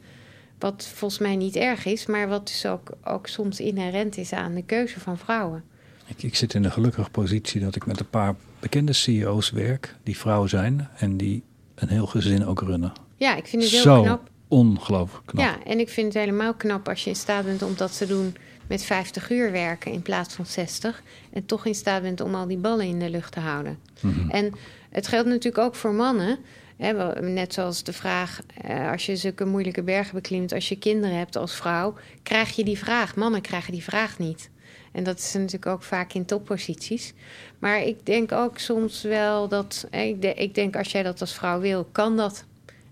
wat volgens mij niet erg is, maar wat dus ook, ook soms inherent is aan de keuze van vrouwen. Ik, ik zit in de gelukkige positie dat ik met een paar bekende CEO's werk, die vrouwen zijn en die een heel gezin ook runnen. Ja, ik vind het heel Zo knap. ongelooflijk knap. Ja, en ik vind het helemaal knap als je in staat bent om dat te doen met 50 uur werken in plaats van 60. En toch in staat bent om al die ballen in de lucht te houden. Mhm. En het geldt natuurlijk ook voor mannen. Hè, net zoals de vraag, eh, als je zulke moeilijke bergen beklimt, als je kinderen hebt als vrouw, krijg je die vraag. Mannen krijgen die vraag niet. En dat is natuurlijk ook vaak in topposities. Maar ik denk ook soms wel dat, ik denk als jij dat als vrouw wil, kan dat.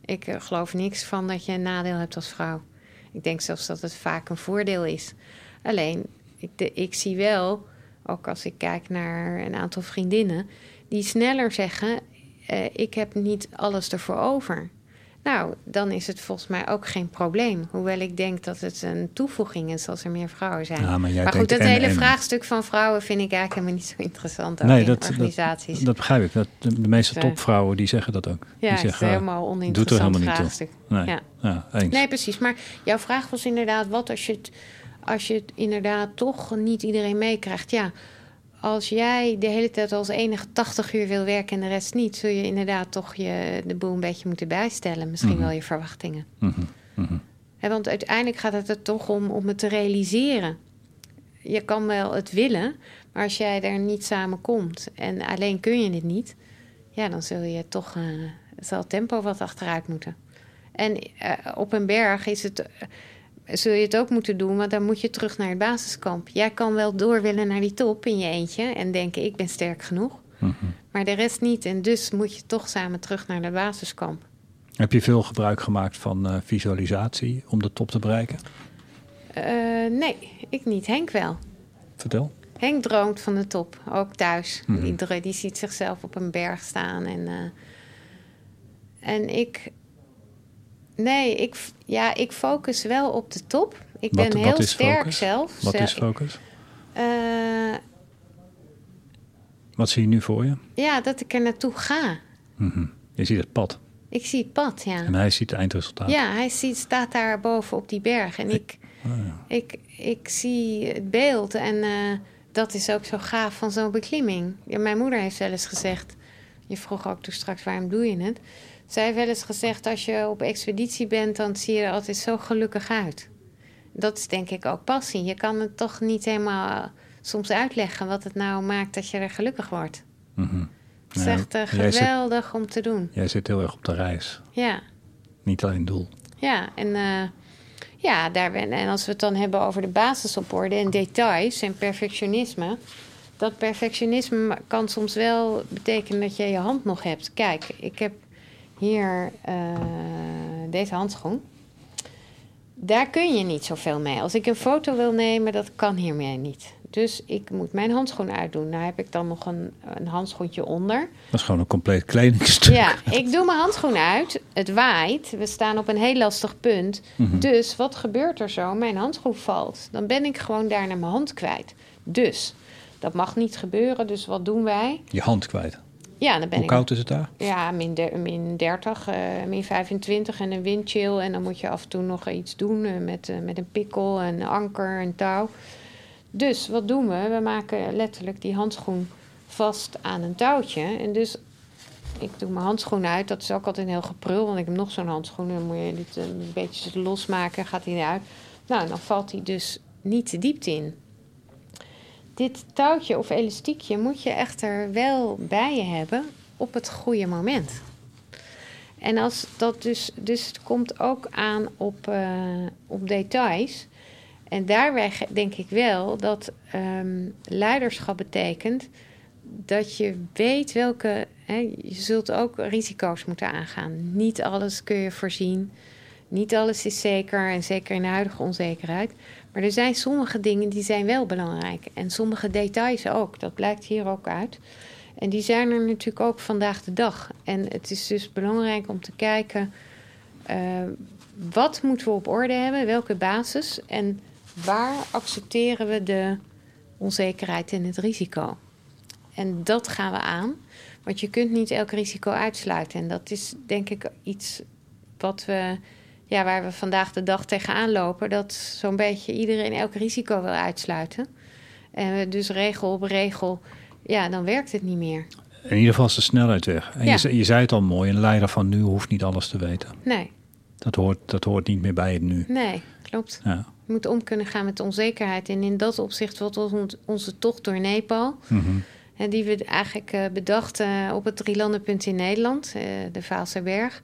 Ik eh, geloof niks van dat je een nadeel hebt als vrouw. Ik denk zelfs dat het vaak een voordeel is. Alleen, ik, de, ik zie wel, ook als ik kijk naar een aantal vriendinnen, die sneller zeggen: eh, Ik heb niet alles ervoor over. Nou, dan is het volgens mij ook geen probleem. Hoewel ik denk dat het een toevoeging is als er meer vrouwen zijn. Ja, maar goed, dat en- hele en. vraagstuk van vrouwen vind ik eigenlijk helemaal niet zo interessant Nee, dat, dat, organisaties. dat begrijp ik. Dat, de, meeste topvrouwen die zeggen dat ook. ja, die het is zeggen, helemaal doet er oninteressant helemaal niet toe. Nee, Ja. ja. eens. Nee, precies. Maar jouw vraag was inderdaad: wat als je het, als je het inderdaad toch niet iedereen meekrijgt? Ja, als jij de hele tijd als enige 80 uur wil werken en de rest niet, zul je inderdaad toch je, de boel een beetje moeten bijstellen. Misschien Mhm. wel je verwachtingen. Mhm, mhm. Want uiteindelijk gaat het er toch om om het te realiseren. Je kan wel het willen, maar als jij er niet samen komt en alleen kun je het niet, ja, dan zul je toch, eh, zal het tempo wat achteruit moeten. En eh, op een berg is het, zul je het ook moeten doen, want dan moet je terug naar het basiskamp. Jij kan wel door willen naar die top in je eentje en denken: ik ben sterk genoeg, Mhm. maar de rest niet. En dus moet je toch samen terug naar het basiskamp. Heb je veel gebruik gemaakt van eh, visualisatie om de top te bereiken? Eh, nee, ik niet. Henk wel. Vertel. Henk droomt van de top, ook thuis. Mhm. die, dro- die ziet zichzelf op een berg staan. En, eh, en ik... Nee, ik, ja, ik focus wel op de top. Ik Wat- ben heel is sterk focus? zelf. Wat is focus? Eh, Wat zie je nu voor je? ja, dat ik er naartoe ga. Mhm. Je ziet het pad. Ik zie het pad, ja. En hij ziet het eindresultaat. Ja, hij ziet, staat daar boven op die berg. En ik, Ah, ja. ik, ik zie het beeld. En eh, dat is ook zo gaaf van zo'n beklimming. Ja, mijn moeder heeft wel eens gezegd... Je vroeg ook toen straks, waarom doe je het? Zij heeft wel eens gezegd, als je op expeditie bent... dan zie je er altijd zo gelukkig uit. Dat is denk ik ook passie. Je kan het toch niet helemaal soms uitleggen... wat het nou maakt dat je er gelukkig wordt. Mhm. Het is Ja, echt eh, zit- geweldig om te doen. Jij zit heel erg op de reis. Ja. Niet alleen doel. Ja, en, eh, ja, daar ben, en als we het dan hebben over de basis op orde en details en perfectionisme. Dat perfectionisme kan soms wel betekenen dat je je hand nog hebt. Kijk, ik heb hier eh, deze handschoen. Daar kun je niet zoveel mee. Als ik een foto wil nemen, dat kan hiermee niet. Dus ik moet mijn handschoen uitdoen. Nou heb ik dan nog een, een handschoentje onder. Dat is gewoon een compleet kledingstuk. Ja, ik doe mijn handschoen uit. Het waait. We staan op een heel lastig punt. Mhm. Dus wat gebeurt er zo? Mijn handschoen valt. Dan ben ik gewoon daarna mijn hand kwijt. Dus dat mag niet gebeuren. Dus wat doen wij? Je hand kwijt. Ja, dan ben Hoe ik. koud is het daar? Ja, min, der- min 30, eh, min 25 en een windchill. En dan moet je af en toe nog iets doen eh, met, eh, met een pikkel, een anker, een touw. Dus wat doen we? We maken letterlijk die handschoen vast aan een touwtje. En dus ik doe mijn handschoen uit. Dat is ook altijd een heel geprul, want ik heb nog zo'n handschoen. Dan moet je dit een beetje losmaken, gaat hij eruit. Nou, dan valt hij dus niet de diepte in. Dit touwtje of elastiekje moet je echter wel bij je hebben op het goede moment. En als dat dus, dus het komt ook aan op, eh, op details. En daarbij denk ik wel dat ehm, leiderschap betekent dat je weet welke. Hè, je zult ook risico's moeten aangaan. Niet alles kun je voorzien. Niet alles is zeker. En zeker in de huidige onzekerheid. Maar er zijn sommige dingen die zijn wel belangrijk. En sommige details ook. Dat blijkt hier ook uit. En die zijn er natuurlijk ook vandaag de dag. En het is dus belangrijk om te kijken. eh, wat moeten we op orde hebben? Welke basis? En waar accepteren we de onzekerheid en het risico? En dat gaan we aan. Want je kunt niet elk risico uitsluiten. En dat is denk ik iets wat we, ja, waar we vandaag de dag tegenaan lopen. Dat zo'n beetje iedereen elk risico wil uitsluiten. En we dus regel op regel, ja, dan werkt het niet meer. In ieder geval is de snelheid weg. En Ja. je, je zei het al mooi, een leider van nu hoeft niet alles te weten. Nee, Dat hoort, dat hoort niet meer bij het nu. nee, klopt. Ja. Je moet om kunnen gaan met de onzekerheid. En in dat opzicht wat was onze tocht door Nepal. Mhm. En die we eigenlijk eh, bedachten op het drielandenpunt in Nederland, eh, de Vaalse Berg.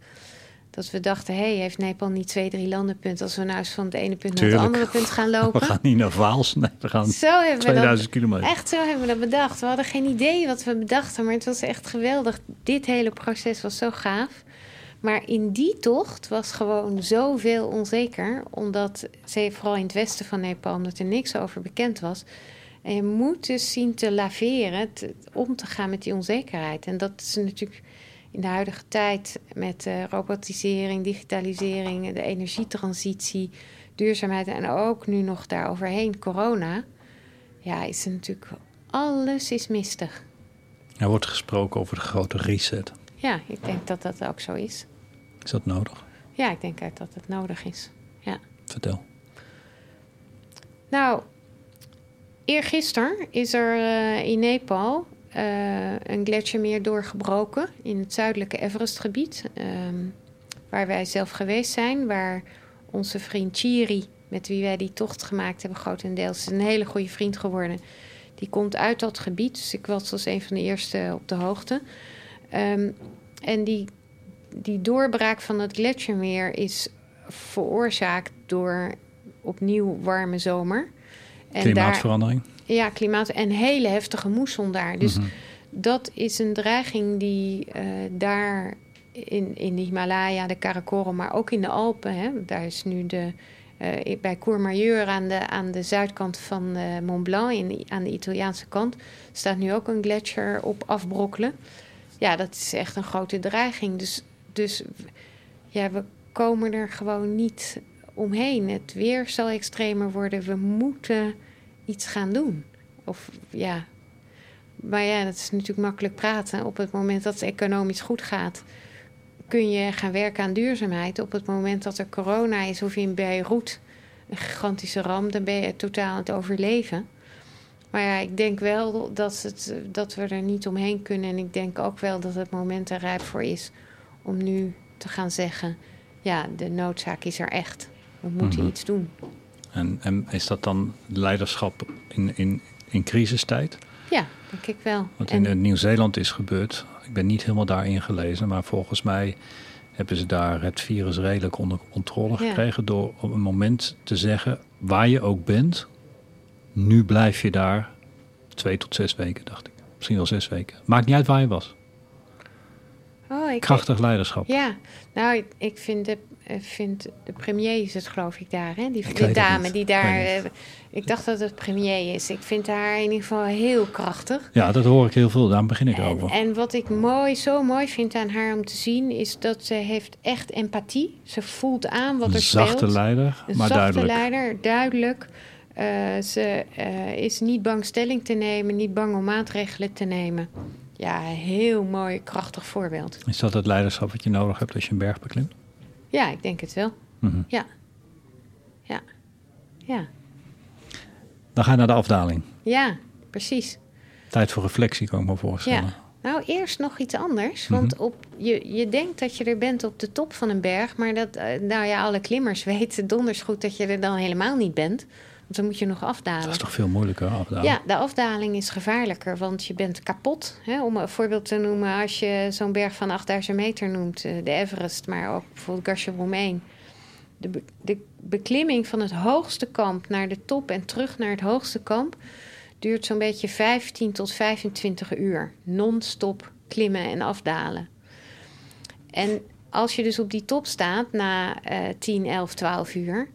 Dat we dachten, hé, hey, heeft Nepal niet twee drielandenpunten... als we nou eens van het ene punt naar het andere punt gaan We lopen? gaan niet naar Vaals, nee, we gaan Zo hebben we dat 2000 kilometer. Echt zo hebben we dat bedacht. We hadden geen idee wat we bedachten, maar het was echt geweldig. Dit hele proces was zo gaaf. Maar in die tocht was gewoon zoveel onzeker, omdat, ze- vooral in het westen van Nepal, omdat er niks over bekend was. En je moet dus zien te laveren, te- om te gaan met die onzekerheid. En dat is natuurlijk in de huidige tijd met eh, robotisering, digitalisering, de energietransitie, duurzaamheid en ook nu nog daaroverheen corona. Ja, is er natuurlijk alles is mistig. Er wordt gesproken over de grote reset. Ja, ik denk dat dat ook zo is. Is dat nodig? Ja, ik denk dat het nodig is. Ja. Vertel. Nou, eergisteren is er eh, in Nepal een gletsjermeer doorgebroken in het zuidelijke Everestgebied. ehm, waar wij zelf geweest zijn, waar onze vriend Chiri, met wie wij die tocht gemaakt hebben, grotendeels is een hele goede vriend geworden. Die komt uit dat gebied, dus ik was als een van de eerste op de hoogte. Ehm, en die, die doorbraak van het gletsjermeer is veroorzaakt door opnieuw warme zomer. En Klimaatverandering. Daar, ja, klimaat en hele heftige moesson daar. Dus Mhm. dat is een dreiging die eh, daar in, in de Himalaya, de Karakorum, maar ook in de Alpen. Hè, daar is nu de, eh, bij Courmayeur aan de, aan de zuidkant van eh, Mont Blanc, in, aan de Italiaanse kant, staat nu ook een gletsjer op afbrokkelen. Ja, dat is echt een grote dreiging. Dus, dus ja, we komen er gewoon niet omheen. Het weer zal extremer worden. We moeten iets gaan doen. Of ja. Maar ja, dat is natuurlijk makkelijk praten. Op het moment dat het economisch goed gaat, kun je gaan werken aan duurzaamheid. Op het moment dat er corona is of in Beirut een gigantische ramp, dan ben je totaal aan het overleven. Maar ja, ik denk wel dat, het, dat we er niet omheen kunnen. En ik denk ook wel dat het moment er rijp voor is om nu te gaan zeggen: ja, de noodzaak is er echt. We moeten Mhm. iets doen. En, en is dat dan leiderschap in, in, in crisistijd? Ja, denk ik wel. Wat En- in Nieuw-Zeeland is gebeurd, ik ben niet helemaal daarin gelezen, maar volgens mij hebben ze daar het virus redelijk onder controle Ja. gekregen door op een moment te zeggen, waar je ook bent, nu blijf je daar twee tot zes weken, dacht ik. Misschien wel zes weken. Maakt niet uit waar je was. oh, ik, Krachtig leiderschap. Ja, nou, ik, ik vind de, eh, vind de premier is het, geloof ik, daar. Hè? Die, Ik het dame die daar. eh, ik dacht dat het premier is. Ik vind haar in ieder geval heel krachtig. Ja, dat hoor ik heel veel, daarom begin ik En, over. en wat ik mooi, zo mooi vind aan haar om te zien, is dat ze heeft echt empathie. Ze voelt aan wat Een er zachte speelt. leider, Een maar zachte duidelijk. leider, duidelijk. Eh, ze is niet bang stelling te nemen, niet bang om maatregelen te nemen. Ja, heel mooi, krachtig voorbeeld. Is dat het leiderschap wat je nodig hebt als je een berg beklimt? Ja, ik denk het wel. Mhm. Ja. Ja. Ja. Dan ga je naar de afdaling. Ja, precies. Tijd voor reflectie, kan ik me voorstellen. Ja. Nou, eerst nog iets anders. Want Mhm. op, je, je denkt dat je er bent op de top van een berg. Maar dat, eh, nou ja, alle klimmers weten donders goed dat je er dan helemaal niet bent. Want dan moet je nog afdalen. Dat is toch veel moeilijker afdaling? Ja, de afdaling is gevaarlijker, want je bent kapot. Hè? Om een voorbeeld te noemen, als je zo'n berg van 8000 meter noemt, eh, de Everest, maar ook bijvoorbeeld Gasherbrum 1. De, be- de beklimming van het hoogste kamp naar de top en terug naar het hoogste kamp duurt zo'n beetje 15 tot 25 uur. Non-stop klimmen en afdalen. En als je dus op die top staat na eh 10, 11, 12 uur,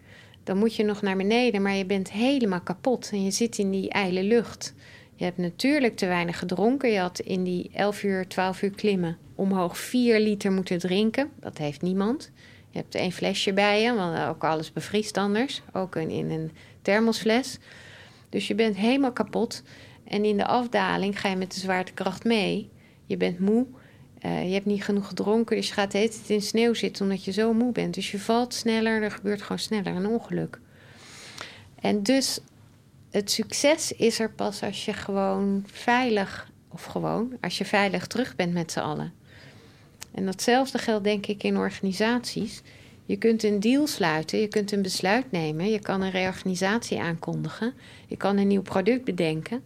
dan moet je nog naar beneden, maar je bent helemaal kapot en je zit in die ijle lucht. Je hebt natuurlijk te weinig gedronken. Je had in die 11 uur, 12 uur klimmen omhoog 4 liter moeten drinken. Dat heeft niemand. Je hebt één flesje bij je, want ook alles bevriest anders. Ook in, een thermosfles. Dus je bent helemaal kapot. En in de afdaling ga je met de zwaartekracht mee. Je bent moe. Eh, je hebt niet genoeg gedronken, dus je gaat de in sneeuw zitten omdat je zo moe bent. Dus je valt sneller, er gebeurt gewoon sneller een ongeluk. En dus het succes is er pas als je gewoon veilig, of gewoon, als je veilig terug bent met z'n allen. En datzelfde geldt denk ik in organisaties. Je kunt een deal sluiten, je kunt een besluit nemen, je kan een reorganisatie aankondigen, je kan een nieuw product bedenken.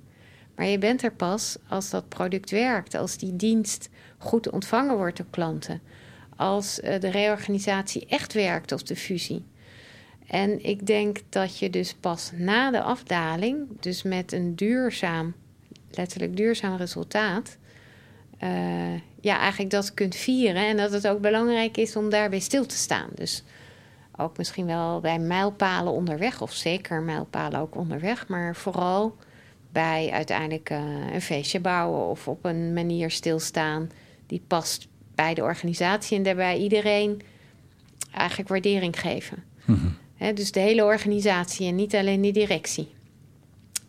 Maar je bent er pas als dat product werkt, als die dienst goed ontvangen wordt door klanten, als eh, de reorganisatie echt werkt of de fusie. En ik denk dat je dus pas na de afdaling, dus met een duurzaam, letterlijk duurzaam resultaat, eh, ja, eigenlijk dat kunt vieren. En dat het ook belangrijk is om daarbij stil te staan. Dus ook misschien wel bij mijlpalen onderweg, of zeker mijlpalen ook onderweg, maar vooral bij uiteindelijk eh, een feestje bouwen of op een manier stilstaan die past bij de organisatie en daarbij iedereen eigenlijk waardering geven. Mhm. Dus de hele organisatie en niet alleen de directie.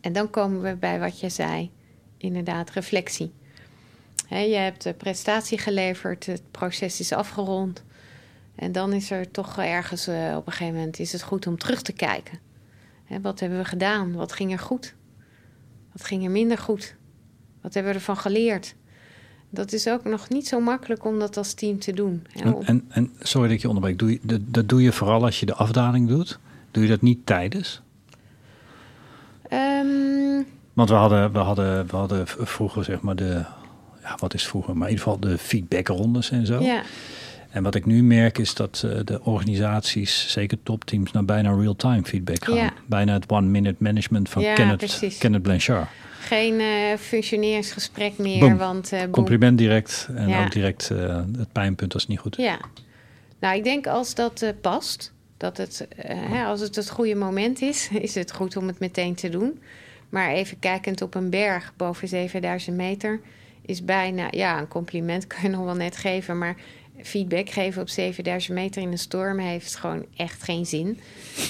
En dan komen we bij wat je zei, inderdaad, reflectie. Je hebt de prestatie geleverd, het proces is afgerond. En dan is er toch ergens eh, op een gegeven moment is het goed om terug te kijken. Wat hebben we gedaan? Wat ging er goed? Wat ging er minder goed? Wat hebben we ervan geleerd? Dat is ook nog niet zo makkelijk om dat als team te doen. En, en, en sorry dat ik je onderbreek. Doe je, dat, dat doe je vooral als je de afdaling doet? Doe je dat niet tijdens? Ehm, Want we hadden, we hadden, we hadden vroeger zeg maar de... Ja, wat is vroeger? Maar in ieder geval de feedbackrondes en zo. ja, En wat ik nu merk is dat eh, de organisaties, zeker topteams, naar bijna real-time feedback gaan. Ja. Bijna het one-minute management van Ja, Kenneth, precies. Kenneth Blanchard. geen eh functioneringsgesprek meer, Boom. want... eh. Compliment direct en Ja. ook direct het pijnpunt als het niet goed is. Ja. Nou, ik denk als dat past, dat het, hè, als het het goede moment is, is het goed om het meteen te doen. Maar even kijkend op een berg boven 7000 meter is bijna, ja, een compliment kan je nog wel net geven, maar feedback geven op 7000 meter in een storm heeft gewoon echt geen zin.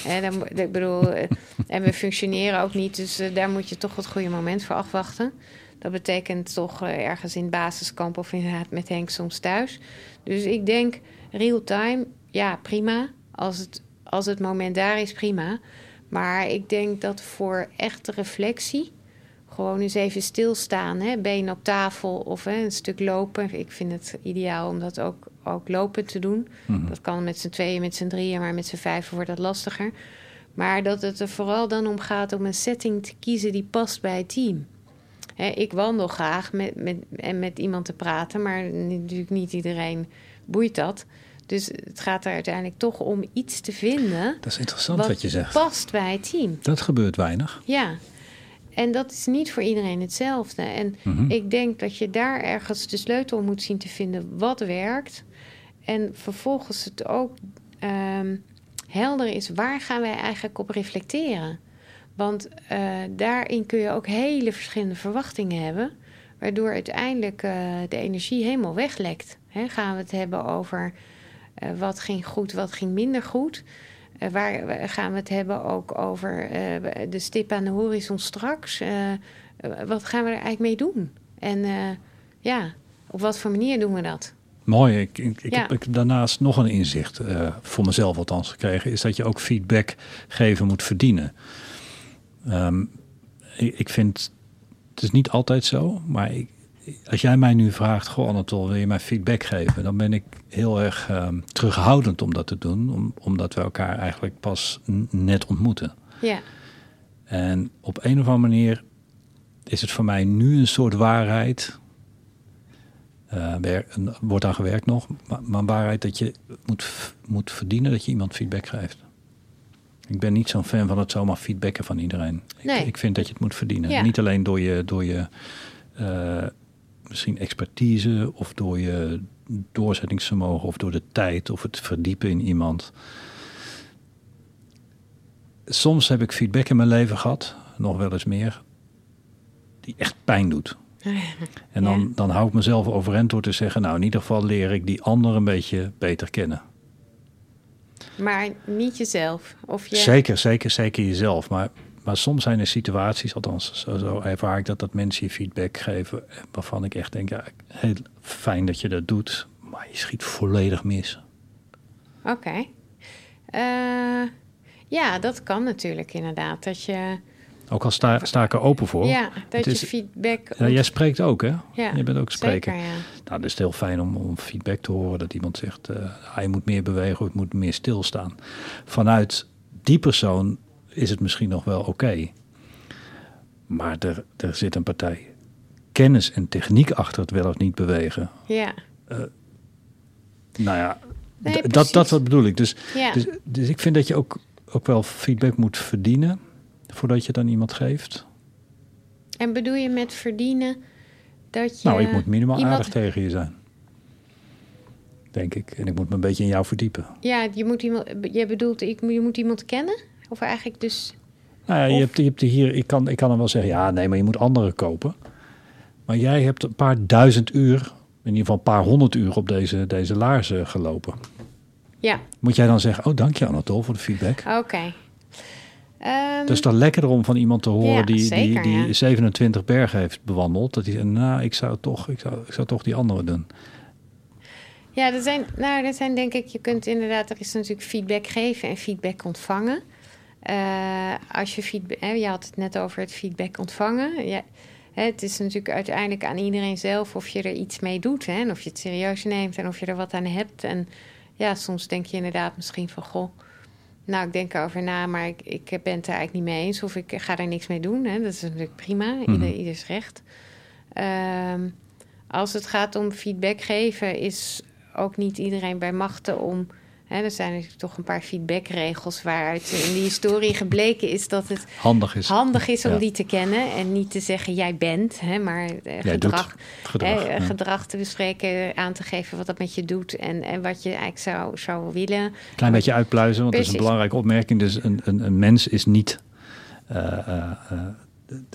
Eh, dan, ik bedoel, eh, en we functioneren ook niet, dus eh, daar moet je toch het goede moment voor afwachten. Dat betekent toch eh, ergens in het basiskamp of inderdaad met Henk soms thuis. Dus ik denk real time, ja, prima. Als het, als het moment daar is, prima. Maar ik denk dat voor echte reflectie, gewoon eens even stilstaan, hè, been op tafel of hè, een stuk lopen. Ik vind het ideaal om dat ook, ook lopen te doen. Mhm. Dat kan met z'n tweeën, met z'n drieën, maar met z'n vijven wordt dat lastiger. Maar dat het er vooral dan om gaat om een setting te kiezen die past bij het team. Ik wandel graag met, met, en met iemand te praten, maar natuurlijk niet iedereen boeit dat. Dus het gaat er uiteindelijk toch om iets te vinden Dat is interessant wat, je zegt. past bij het team. Dat gebeurt weinig. Ja, en dat is niet voor iedereen hetzelfde. En Mhm. ik denk dat je daar ergens de sleutel moet zien te vinden wat werkt. En vervolgens het ook ehm, helder is waar gaan wij eigenlijk op reflecteren. Want eh, daarin kun je ook hele verschillende verwachtingen hebben. Waardoor uiteindelijk eh, de energie helemaal weglekt. Gaan we het hebben over eh, wat ging goed, wat ging minder goed. Waar gaan we het hebben ook over de stip aan de horizon straks? Wat gaan we er eigenlijk mee doen? En ja, op wat voor manier doen we dat? Mooi. Ik, ik, ik Ja. heb ik daarnaast nog een inzicht, eh, voor mezelf althans, gekregen. Is dat je ook feedback geven moet verdienen. Ehm, ik, vind, het is niet altijd zo, maar ik, als jij mij nu vraagt, goh Anatol, wil je mij feedback geven? Dan ben ik heel erg ehm, terughoudend om dat te doen, om, omdat we elkaar eigenlijk pas net ontmoeten. Ja, En op een of andere manier is het voor mij nu een soort waarheid. Eh, wordt aan gewerkt nog, maar, waarheid dat je moet, moet verdienen dat je iemand feedback geeft. Ik ben niet zo'n fan van het zomaar feedbacken van iedereen. Nee. Ik, ik vind dat je het moet verdienen. Ja. Niet alleen door je, door je eh, misschien expertise of door je doorzettingsvermogen of door de tijd of het verdiepen in iemand. Soms heb ik feedback in mijn leven gehad, nog wel eens meer, die echt pijn doet. En dan, Ja. dan hou ik mezelf overeind door te zeggen, nou in ieder geval leer ik die ander een beetje beter kennen. maar niet jezelf. Of je, Zeker, zeker, zeker jezelf. Maar, maar soms zijn er situaties, althans zo, zo ervaar ik dat, dat mensen je feedback geven, waarvan ik echt denk, ja, heel fijn dat je dat doet, maar je schiet volledig mis. Oké. Eh, ja, dat kan natuurlijk inderdaad. Dat je, Ook al sta, sta ik er open voor. ja, dat Het je is- feedback... Ja, jij spreekt ook, hè? Ja, je bent ook spreker. Zeker, ja. Nou, het is heel fijn om, om feedback te horen dat iemand zegt, eh hij moet meer bewegen of ik moet meer stilstaan. Vanuit die persoon is het misschien nog wel oké. Maar er, er zit een partij kennis en techniek achter het wel of niet bewegen. Ja, Nou ja, Nee, dat, dat wat bedoel ik. Dus, ja. dus, dus ik vind dat je ook, ook wel feedback moet verdienen voordat je het aan iemand geeft. En bedoel je met verdienen dat je... Nou, ik moet minimaal iemand- aardig tegen je zijn. Denk ik. En ik moet me een beetje in jou verdiepen. Ja, je, moet iemand, je bedoelt, ik, je moet iemand kennen? Of eigenlijk dus... Nou ja, je hebt, je hebt hier, ik kan, ik kan dan wel zeggen, ja, nee, maar je moet andere kopen. Maar jij hebt een paar duizend uur, in ieder geval een paar honderd uur op deze, deze laarzen gelopen. Ja, Moet jij dan zeggen, oh, dank je Anatol voor de feedback. oké. Ehm, Het is toch lekkerder om van iemand te horen Ja, die, zeker, die, die ja. 27 bergen heeft bewandeld. Dat hij zegt, nou, ik zou toch, ik zou, ik zou toch die andere doen. Ja, er zijn, nou, er zijn denk ik, je kunt inderdaad, er is natuurlijk feedback geven en feedback ontvangen. Eh, als je feedback, hè, je had het net over het feedback ontvangen. Ja, het is natuurlijk uiteindelijk aan iedereen zelf of je er iets mee doet. Hè, en of je het serieus neemt en of je er wat aan hebt. En ja, soms denk je inderdaad misschien van, goh, nou, ik denk erover na, maar ik, ik ben het er eigenlijk niet mee eens. Of ik ga er niks mee doen. Hè. Dat is natuurlijk prima, Ieder, Mhm. ieders recht. Ehm, als het gaat om feedback geven, is ook niet iedereen bij machten om. Hè, er zijn natuurlijk toch een paar feedbackregels waaruit in die historie gebleken is dat het Handig is. handig is om Ja. die te kennen en niet te zeggen jij bent, hè, maar eh, gedrag, gedrag. hè, ja. gedrag te bespreken, aan te geven wat dat met je doet en, en wat je eigenlijk zou, zou willen. Klein beetje uitpluizen, want dat is een belangrijke opmerking. Dus een, een, een mens is niet eh, eh, eh,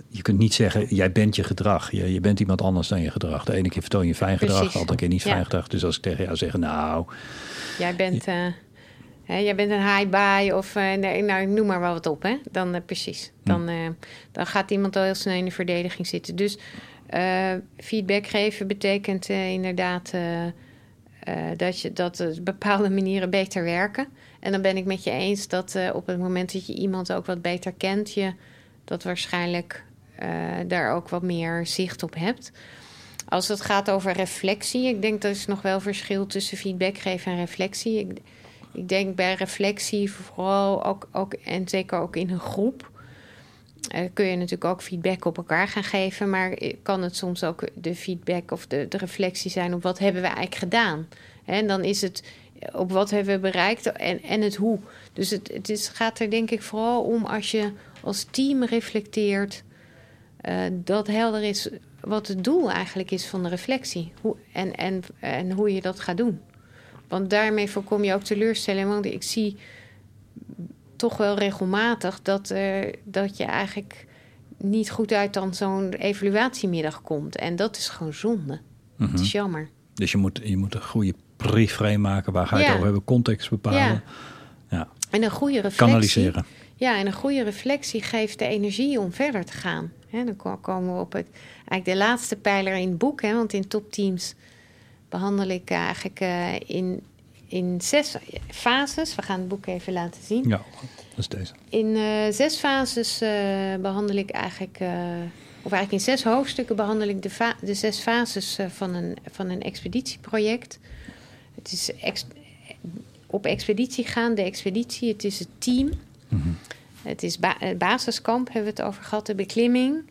je kunt niet zeggen, jij bent je gedrag. Je, je bent iemand anders dan je gedrag. De ene keer vertoon je fijn gedrag, de andere keer niet fijn gedrag. Dus als ik tegen jou zeg, nou... Jij bent, uh, hè, jij bent een high bye of uh, nee, nou, noem maar wel wat op. Hè? Dan uh, precies. Hm. Dan, dan gaat iemand al heel snel in de verdediging zitten. Dus feedback geven betekent inderdaad... dat, je, dat bepaalde manieren beter werken. En dan ben ik met je eens dat op het moment dat je iemand ook wat beter kent, je dat waarschijnlijk uh, daar ook wat meer zicht op hebt. Als het gaat over reflectie, ik denk dat is nog wel verschil tussen feedback geven en reflectie. Ik, ik denk bij reflectie vooral ook, ook, en zeker ook in een groep, uh, kun je natuurlijk ook feedback op elkaar gaan geven, maar kan het soms ook de feedback of de, de reflectie zijn op wat hebben we eigenlijk gedaan. En dan is het op wat hebben we bereikt en, en het hoe. Dus het, het is, gaat er denk ik vooral om als je als team reflecteert, uh, dat helder is wat het doel eigenlijk is van de reflectie hoe, en, en, en hoe je dat gaat doen. Want daarmee voorkom je ook teleurstelling. Want ik zie toch wel regelmatig dat, uh, dat je eigenlijk niet goed uit dan zo'n evaluatiemiddag komt. En dat is gewoon zonde. Mm Het is jammer. Dus je moet, je moet een goede briefframe maken. Waar ga je het over hebben? Context bepalen. Ja. ja. En een goede reflectie. Kanaliseren. Ja, en een goede reflectie geeft de energie om verder te gaan. dan komen we op het, eigenlijk de laatste pijler in het boek. want in topteams behandel ik eigenlijk uh, in, in zes fases. We gaan het boek even laten zien. Ja, dat is deze. In uh, zes fases uh, behandel ik eigenlijk... of eigenlijk in zes hoofdstukken behandel ik de, de zes fases van, een, van een expeditieproject. Het is op expeditie gaan, de expeditie, het is het team... Mhm. Het is basiskamp, hebben we het over gehad, de beklimming,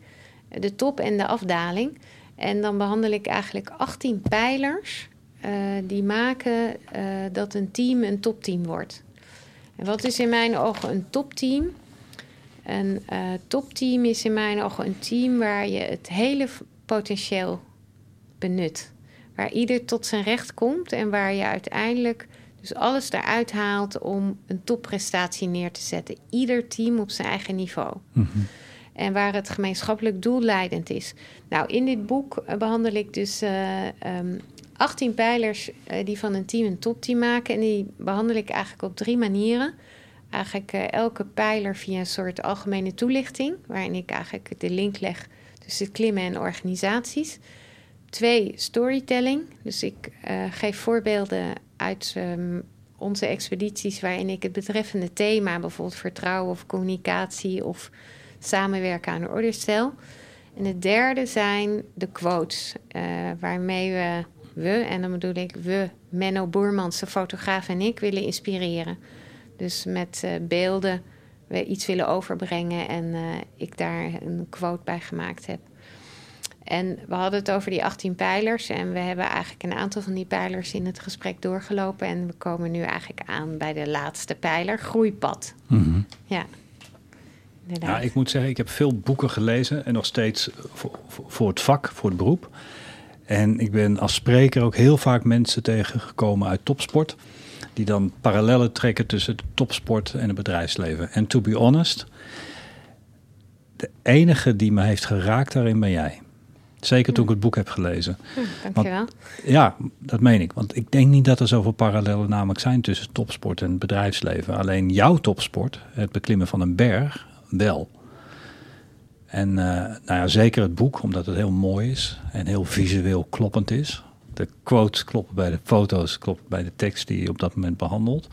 de top en de afdaling. En dan behandel ik eigenlijk 18 pijlers uh, die maken uh, dat een team een topteam wordt. En wat is in mijn ogen een topteam? Een uh, topteam is in mijn ogen een team waar je het hele potentieel benut. Waar ieder tot zijn recht komt en waar je uiteindelijk dus alles eruit haalt om een topprestatie neer te zetten. Ieder team op zijn eigen niveau. Mhm. En waar het gemeenschappelijk doel leidend is. Nou, in dit boek eh, behandel ik dus uh, um, 18 pijlers uh, die van een team een topteam maken. En die behandel ik eigenlijk op drie manieren. Eigenlijk uh, elke pijler via een soort algemene toelichting, waarin ik eigenlijk de link leg tussen klimmen en organisaties. Twee, storytelling. Dus ik geef voorbeelden uit um, onze expedities waarin ik het betreffende thema, bijvoorbeeld vertrouwen of communicatie of samenwerken aan de orde stel. En het derde zijn de quotes, uh, waarmee we, we, en dan bedoel ik we, Menno Boermans, de fotograaf en ik, willen inspireren. Dus met uh, beelden we iets willen overbrengen en uh, ik daar een quote bij gemaakt heb. En we hadden het over die 18 pijlers. En we hebben eigenlijk een aantal van die pijlers in het gesprek doorgelopen. En we komen nu eigenlijk aan bij de laatste pijler, groeipad. Mhm. Ja. Ja, ik moet zeggen, ik heb veel boeken gelezen en nog steeds voor, voor het vak, voor het beroep. En ik ben als spreker ook heel vaak mensen tegengekomen uit topsport. Die dan parallellen trekken tussen de topsport en het bedrijfsleven. En to be honest, de enige die me heeft geraakt daarin ben jij. Zeker toen ik het boek heb gelezen. Hm, dankjewel. Want, ja, dat meen ik. Want ik denk niet dat er zoveel parallellen namelijk zijn tussen topsport en bedrijfsleven. Alleen jouw topsport, het beklimmen van een berg, wel. En uh, nou ja, zeker het boek, omdat het heel mooi is en heel visueel kloppend is. De quotes kloppen bij de foto's, kloppen bij de tekst die je op dat moment behandelt.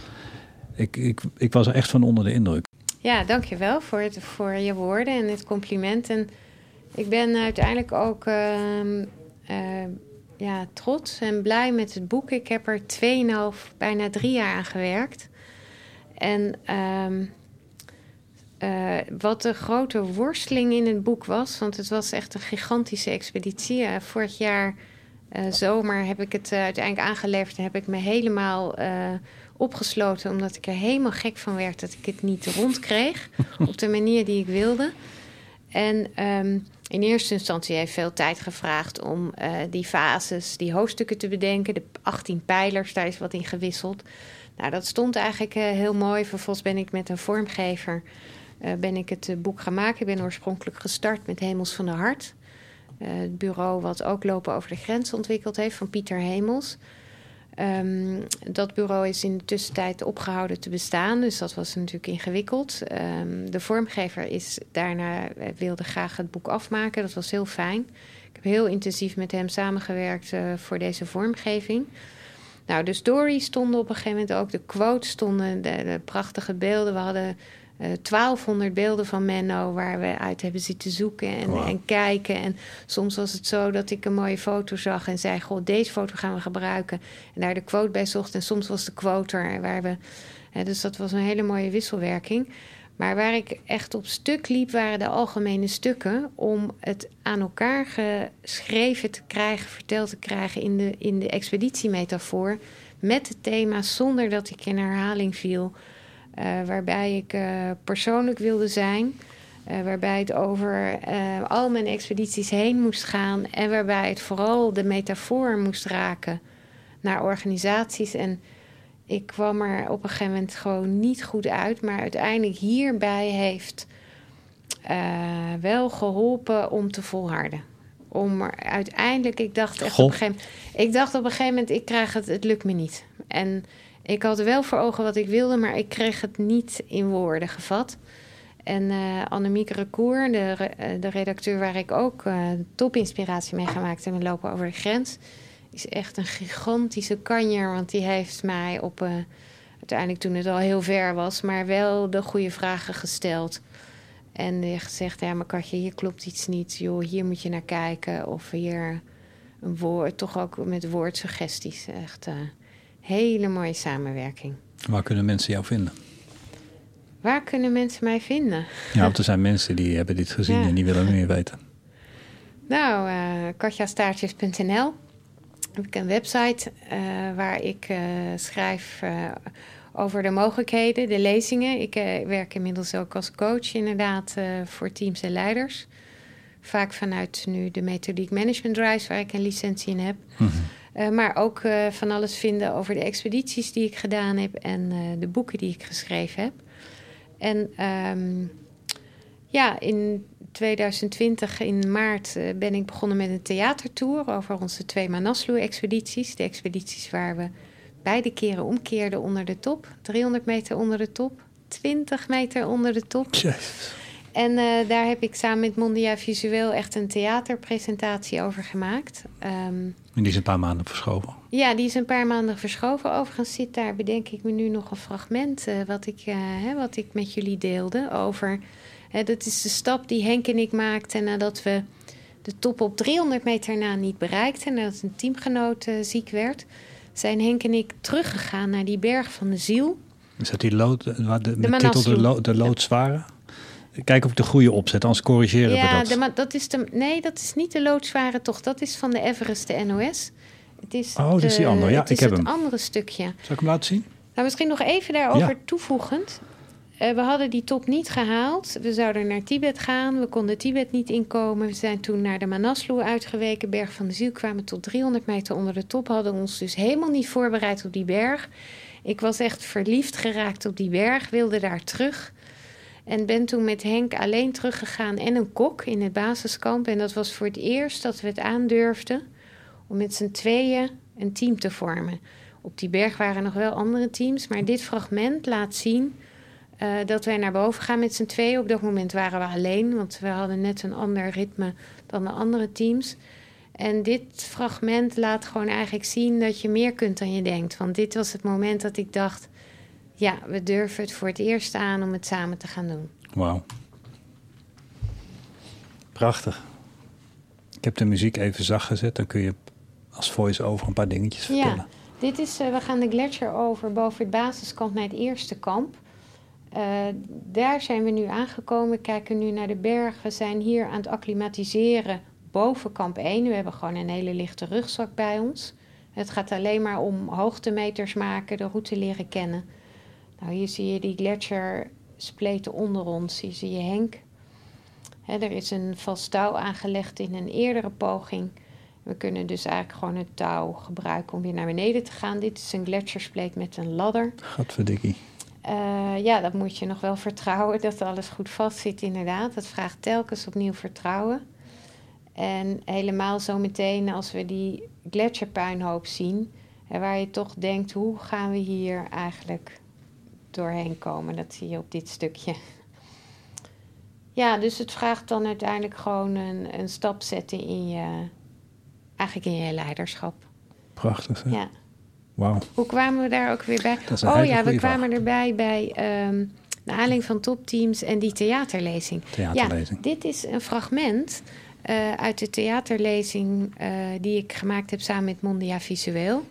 Ik, ik, ik was er echt van onder de indruk. Ja, dankjewel voor, het, voor je woorden en het compliment. En ik ben uiteindelijk ook uh, uh, ja, trots en blij met het boek. Ik heb er 2,5, bijna drie jaar aan gewerkt. En uh, wat de grote worsteling in het boek was, want het was echt een gigantische expeditie. vorig jaar eh, zomer heb ik het uiteindelijk aangeleverd en heb ik me helemaal opgesloten, omdat ik er helemaal gek van werd dat ik het niet rondkreeg op de manier die ik wilde. En um, in eerste instantie heeft veel tijd gevraagd om uh, die fases, die hoofdstukken te bedenken. De 18 pijlers, daar is wat in gewisseld. Nou, dat stond eigenlijk uh, heel mooi. Vervolgens ben ik met een vormgever eh, ben ik het boek maken. Ik ben oorspronkelijk gestart met Hemels van de Hart. het bureau wat ook Lopen over de Grens ontwikkeld heeft van Pieter Hemels. Ehm, dat bureau is in de tussentijd opgehouden te bestaan, dus dat was natuurlijk ingewikkeld. Ehm, de vormgever is daarna wilde graag het boek afmaken. Dat was heel fijn. Ik heb heel intensief met hem samengewerkt uh, voor deze vormgeving. Nou, de story stonden op een gegeven moment ook, de quotes stonden, de prachtige beelden. We hadden 1200 eh, beelden van Menno waar we uit hebben zitten zoeken en, en, kijken. En soms was het zo dat ik een mooie foto zag en zei: Goh, deze foto gaan we gebruiken. En daar de quote bij zocht. En soms was de quote er waar we. Hè, dus dat was een hele mooie wisselwerking. Maar waar ik echt op stuk liep, waren de algemene stukken om het aan elkaar geschreven te krijgen, verteld te krijgen in de, in de expeditiemetafoor. Met het thema zonder dat ik in herhaling viel. Uh, waarbij ik uh, persoonlijk wilde zijn. Uh, waarbij het over al mijn expedities heen moest gaan. En waarbij het vooral de metafoor moest raken naar organisaties. En ik kwam er op een gegeven moment gewoon niet goed uit. Maar uiteindelijk hierbij heeft wel geholpen om te volharden. Om er uiteindelijk, ik dacht echt op een gegeven moment. Ik dacht op een gegeven moment, ik krijg het, het lukt me niet. En ik had wel voor ogen wat ik wilde, maar ik kreeg het niet in woorden gevat. En uh, Annemieke Recour, de, uh, de redacteur waar ik ook uh, topinspiratie mee gemaakt heb in Lopen over de Grens, is echt een gigantische kanjer. Want die heeft mij op, uiteindelijk toen het al heel ver was, maar wel de goede vragen gesteld. En heeft gezegd, ja maar Katje, hier klopt iets niet. Joh, hier moet je naar kijken. Of hier een woord, toch ook met woordsuggesties. Echt Hele mooie samenwerking. Waar kunnen mensen jou vinden? Waar kunnen mensen mij vinden? Ja, want er zijn mensen die hebben dit gezien en die willen meer weten. Nou, uh, katjastaartjes.nl heb ik een website uh, waar ik uh, schrijf over de mogelijkheden, de lezingen. Ik werk inmiddels ook als coach inderdaad voor teams en leiders. Vaak vanuit nu de methodiek Management Drives, waar ik een licentie in heb. Mm -hmm. Uh, maar ook uh, van alles vinden over de expedities die ik gedaan heb en uh, de boeken die ik geschreven heb. En um, ja, in 2020 in maart ben ik begonnen met een theatertour over onze twee Manaslu-expedities. De expedities waar we beide keren omkeerden onder de top. 300 meter onder de top, 20 meter onder de top. En uh, daar heb ik samen met Mondia Visueel echt een theaterpresentatie over gemaakt. Um, en die is een paar maanden verschoven? Ja, die is een paar maanden verschoven. Overigens zit daar, bedenk ik me nu nog een fragment... Uh, wat, ik, uh, hè, wat ik met jullie deelde over... dat is de stap die Henk en ik maakten nadat we de top op 300 meter na niet bereikten... nadat een teamgenoot ziek werd... zijn Henk en ik teruggegaan naar die berg van de ziel... Is dat die lood, de, de, de titel de, lo, de loodzware? Kijk of ik de goede opzet, anders corrigeren ja, we dat. Ja, dat is de, nee, dat is niet de loodzware tocht. Dat is van de Everest, de NOS. Het is oh, dat is die andere. Ja, ik heb het andere stukje. Zal ik hem laten zien? Nou, misschien nog even daarover ja. toevoegend. Uh, we hadden die top niet gehaald. We zouden naar Tibet gaan. We konden Tibet niet inkomen. We zijn toen naar de Manaslu uitgeweken. Berg van de Ziel kwamen tot 300 meter onder de top. Hadden ons dus helemaal niet voorbereid op die berg. Ik was echt verliefd geraakt op die berg. Wilde daar terug. En ben toen met Henk alleen teruggegaan en een kok in het basiskamp. En dat was voor het eerst dat we het aandurfden om met z'n tweeën een team te vormen. Op die berg waren nog wel andere teams, maar dit fragment laat zien uh, dat wij naar boven gaan met z'n tweeën. Op dat moment waren we alleen, want we hadden net een ander ritme dan de andere teams. En dit fragment laat gewoon eigenlijk zien dat je meer kunt dan je denkt. Want dit was het moment dat ik dacht: ja, we durven het voor het eerst aan om het samen te gaan doen. Wauw. Prachtig. Ik heb de muziek even zacht gezet. Dan kun je als voice-over een paar dingetjes vertellen. Ja, dit is, uh, we gaan de gletsjer over boven het basiskamp naar het eerste kamp. Uh, daar zijn we nu aangekomen. We kijken nu naar de berg. We zijn hier aan het acclimatiseren boven kamp 1. We hebben gewoon een hele lichte rugzak bij ons. Het gaat alleen maar om hoogtemeters maken, de route leren kennen. Nou, hier zie je die gletsjerspleten onder ons. Hier zie je Henk. er is een vast touw aangelegd in een eerdere poging. We kunnen dus eigenlijk gewoon het touw gebruiken om weer naar beneden te gaan. Dit is een gletsjerspleet met een ladder. Gadverdikkie. Eh, ja, dat moet je nog wel vertrouwen dat alles goed vastzit, inderdaad. Dat vraagt telkens opnieuw vertrouwen. En helemaal zo meteen als we die gletsjerpuinhoop zien, en waar je toch denkt, hoe gaan we hier eigenlijk doorheen komen? Dat zie je op dit stukje. Ja, dus het vraagt dan uiteindelijk gewoon een, een stap zetten in je, eigenlijk in je leiderschap. Prachtig, hè? Ja. Wauw. Hoe kwamen we daar ook weer bij? Oh ja, we kwamen vraag. erbij bij ehm de aanleiding van topteams en die theaterlezing. Theaterlezing. Ja, dit is een fragment eh, uit de theaterlezing eh, die ik gemaakt heb samen met Mondia Visueel.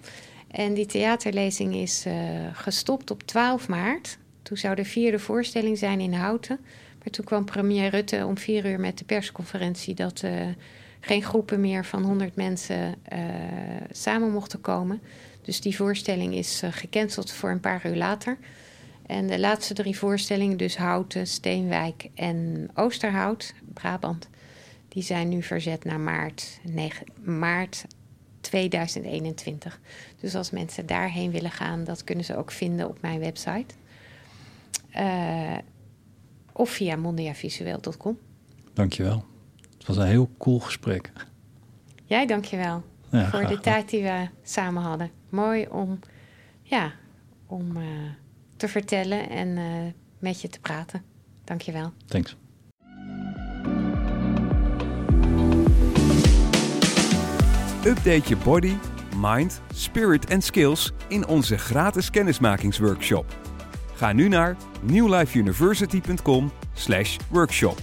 En die theaterlezing is eh, gestopt op 12 maart. Toen zou de vierde voorstelling zijn in Houten. Maar toen kwam premier Rutte om vier uur met de persconferentie dat eh, geen groepen meer van 100 mensen eh, samen mochten komen. Dus die voorstelling is gecanceld voor een paar uur later. En de laatste drie voorstellingen, dus Houten, Steenwijk en Oosterhout, Brabant, die zijn nu verzet naar maart, 9, maart 2021. Dus als mensen daarheen willen gaan, dat kunnen ze ook vinden op mijn website. Eh, of via mondiavisueel.com. Dankjewel. Het was een heel cool gesprek. Jij dankjewel Ja, voor de tijd die we samen hadden. Mooi om, ja, om eh, te vertellen en eh, met je te praten. Dankjewel. Thanks. Update je body, mind, spirit en skills in onze gratis kennismakingsworkshop. Ga nu naar newlifeuniversity.com/workshop.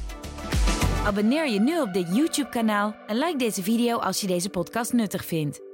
Abonneer je nu op dit YouTube-kanaal en like deze video als je deze podcast nuttig vindt.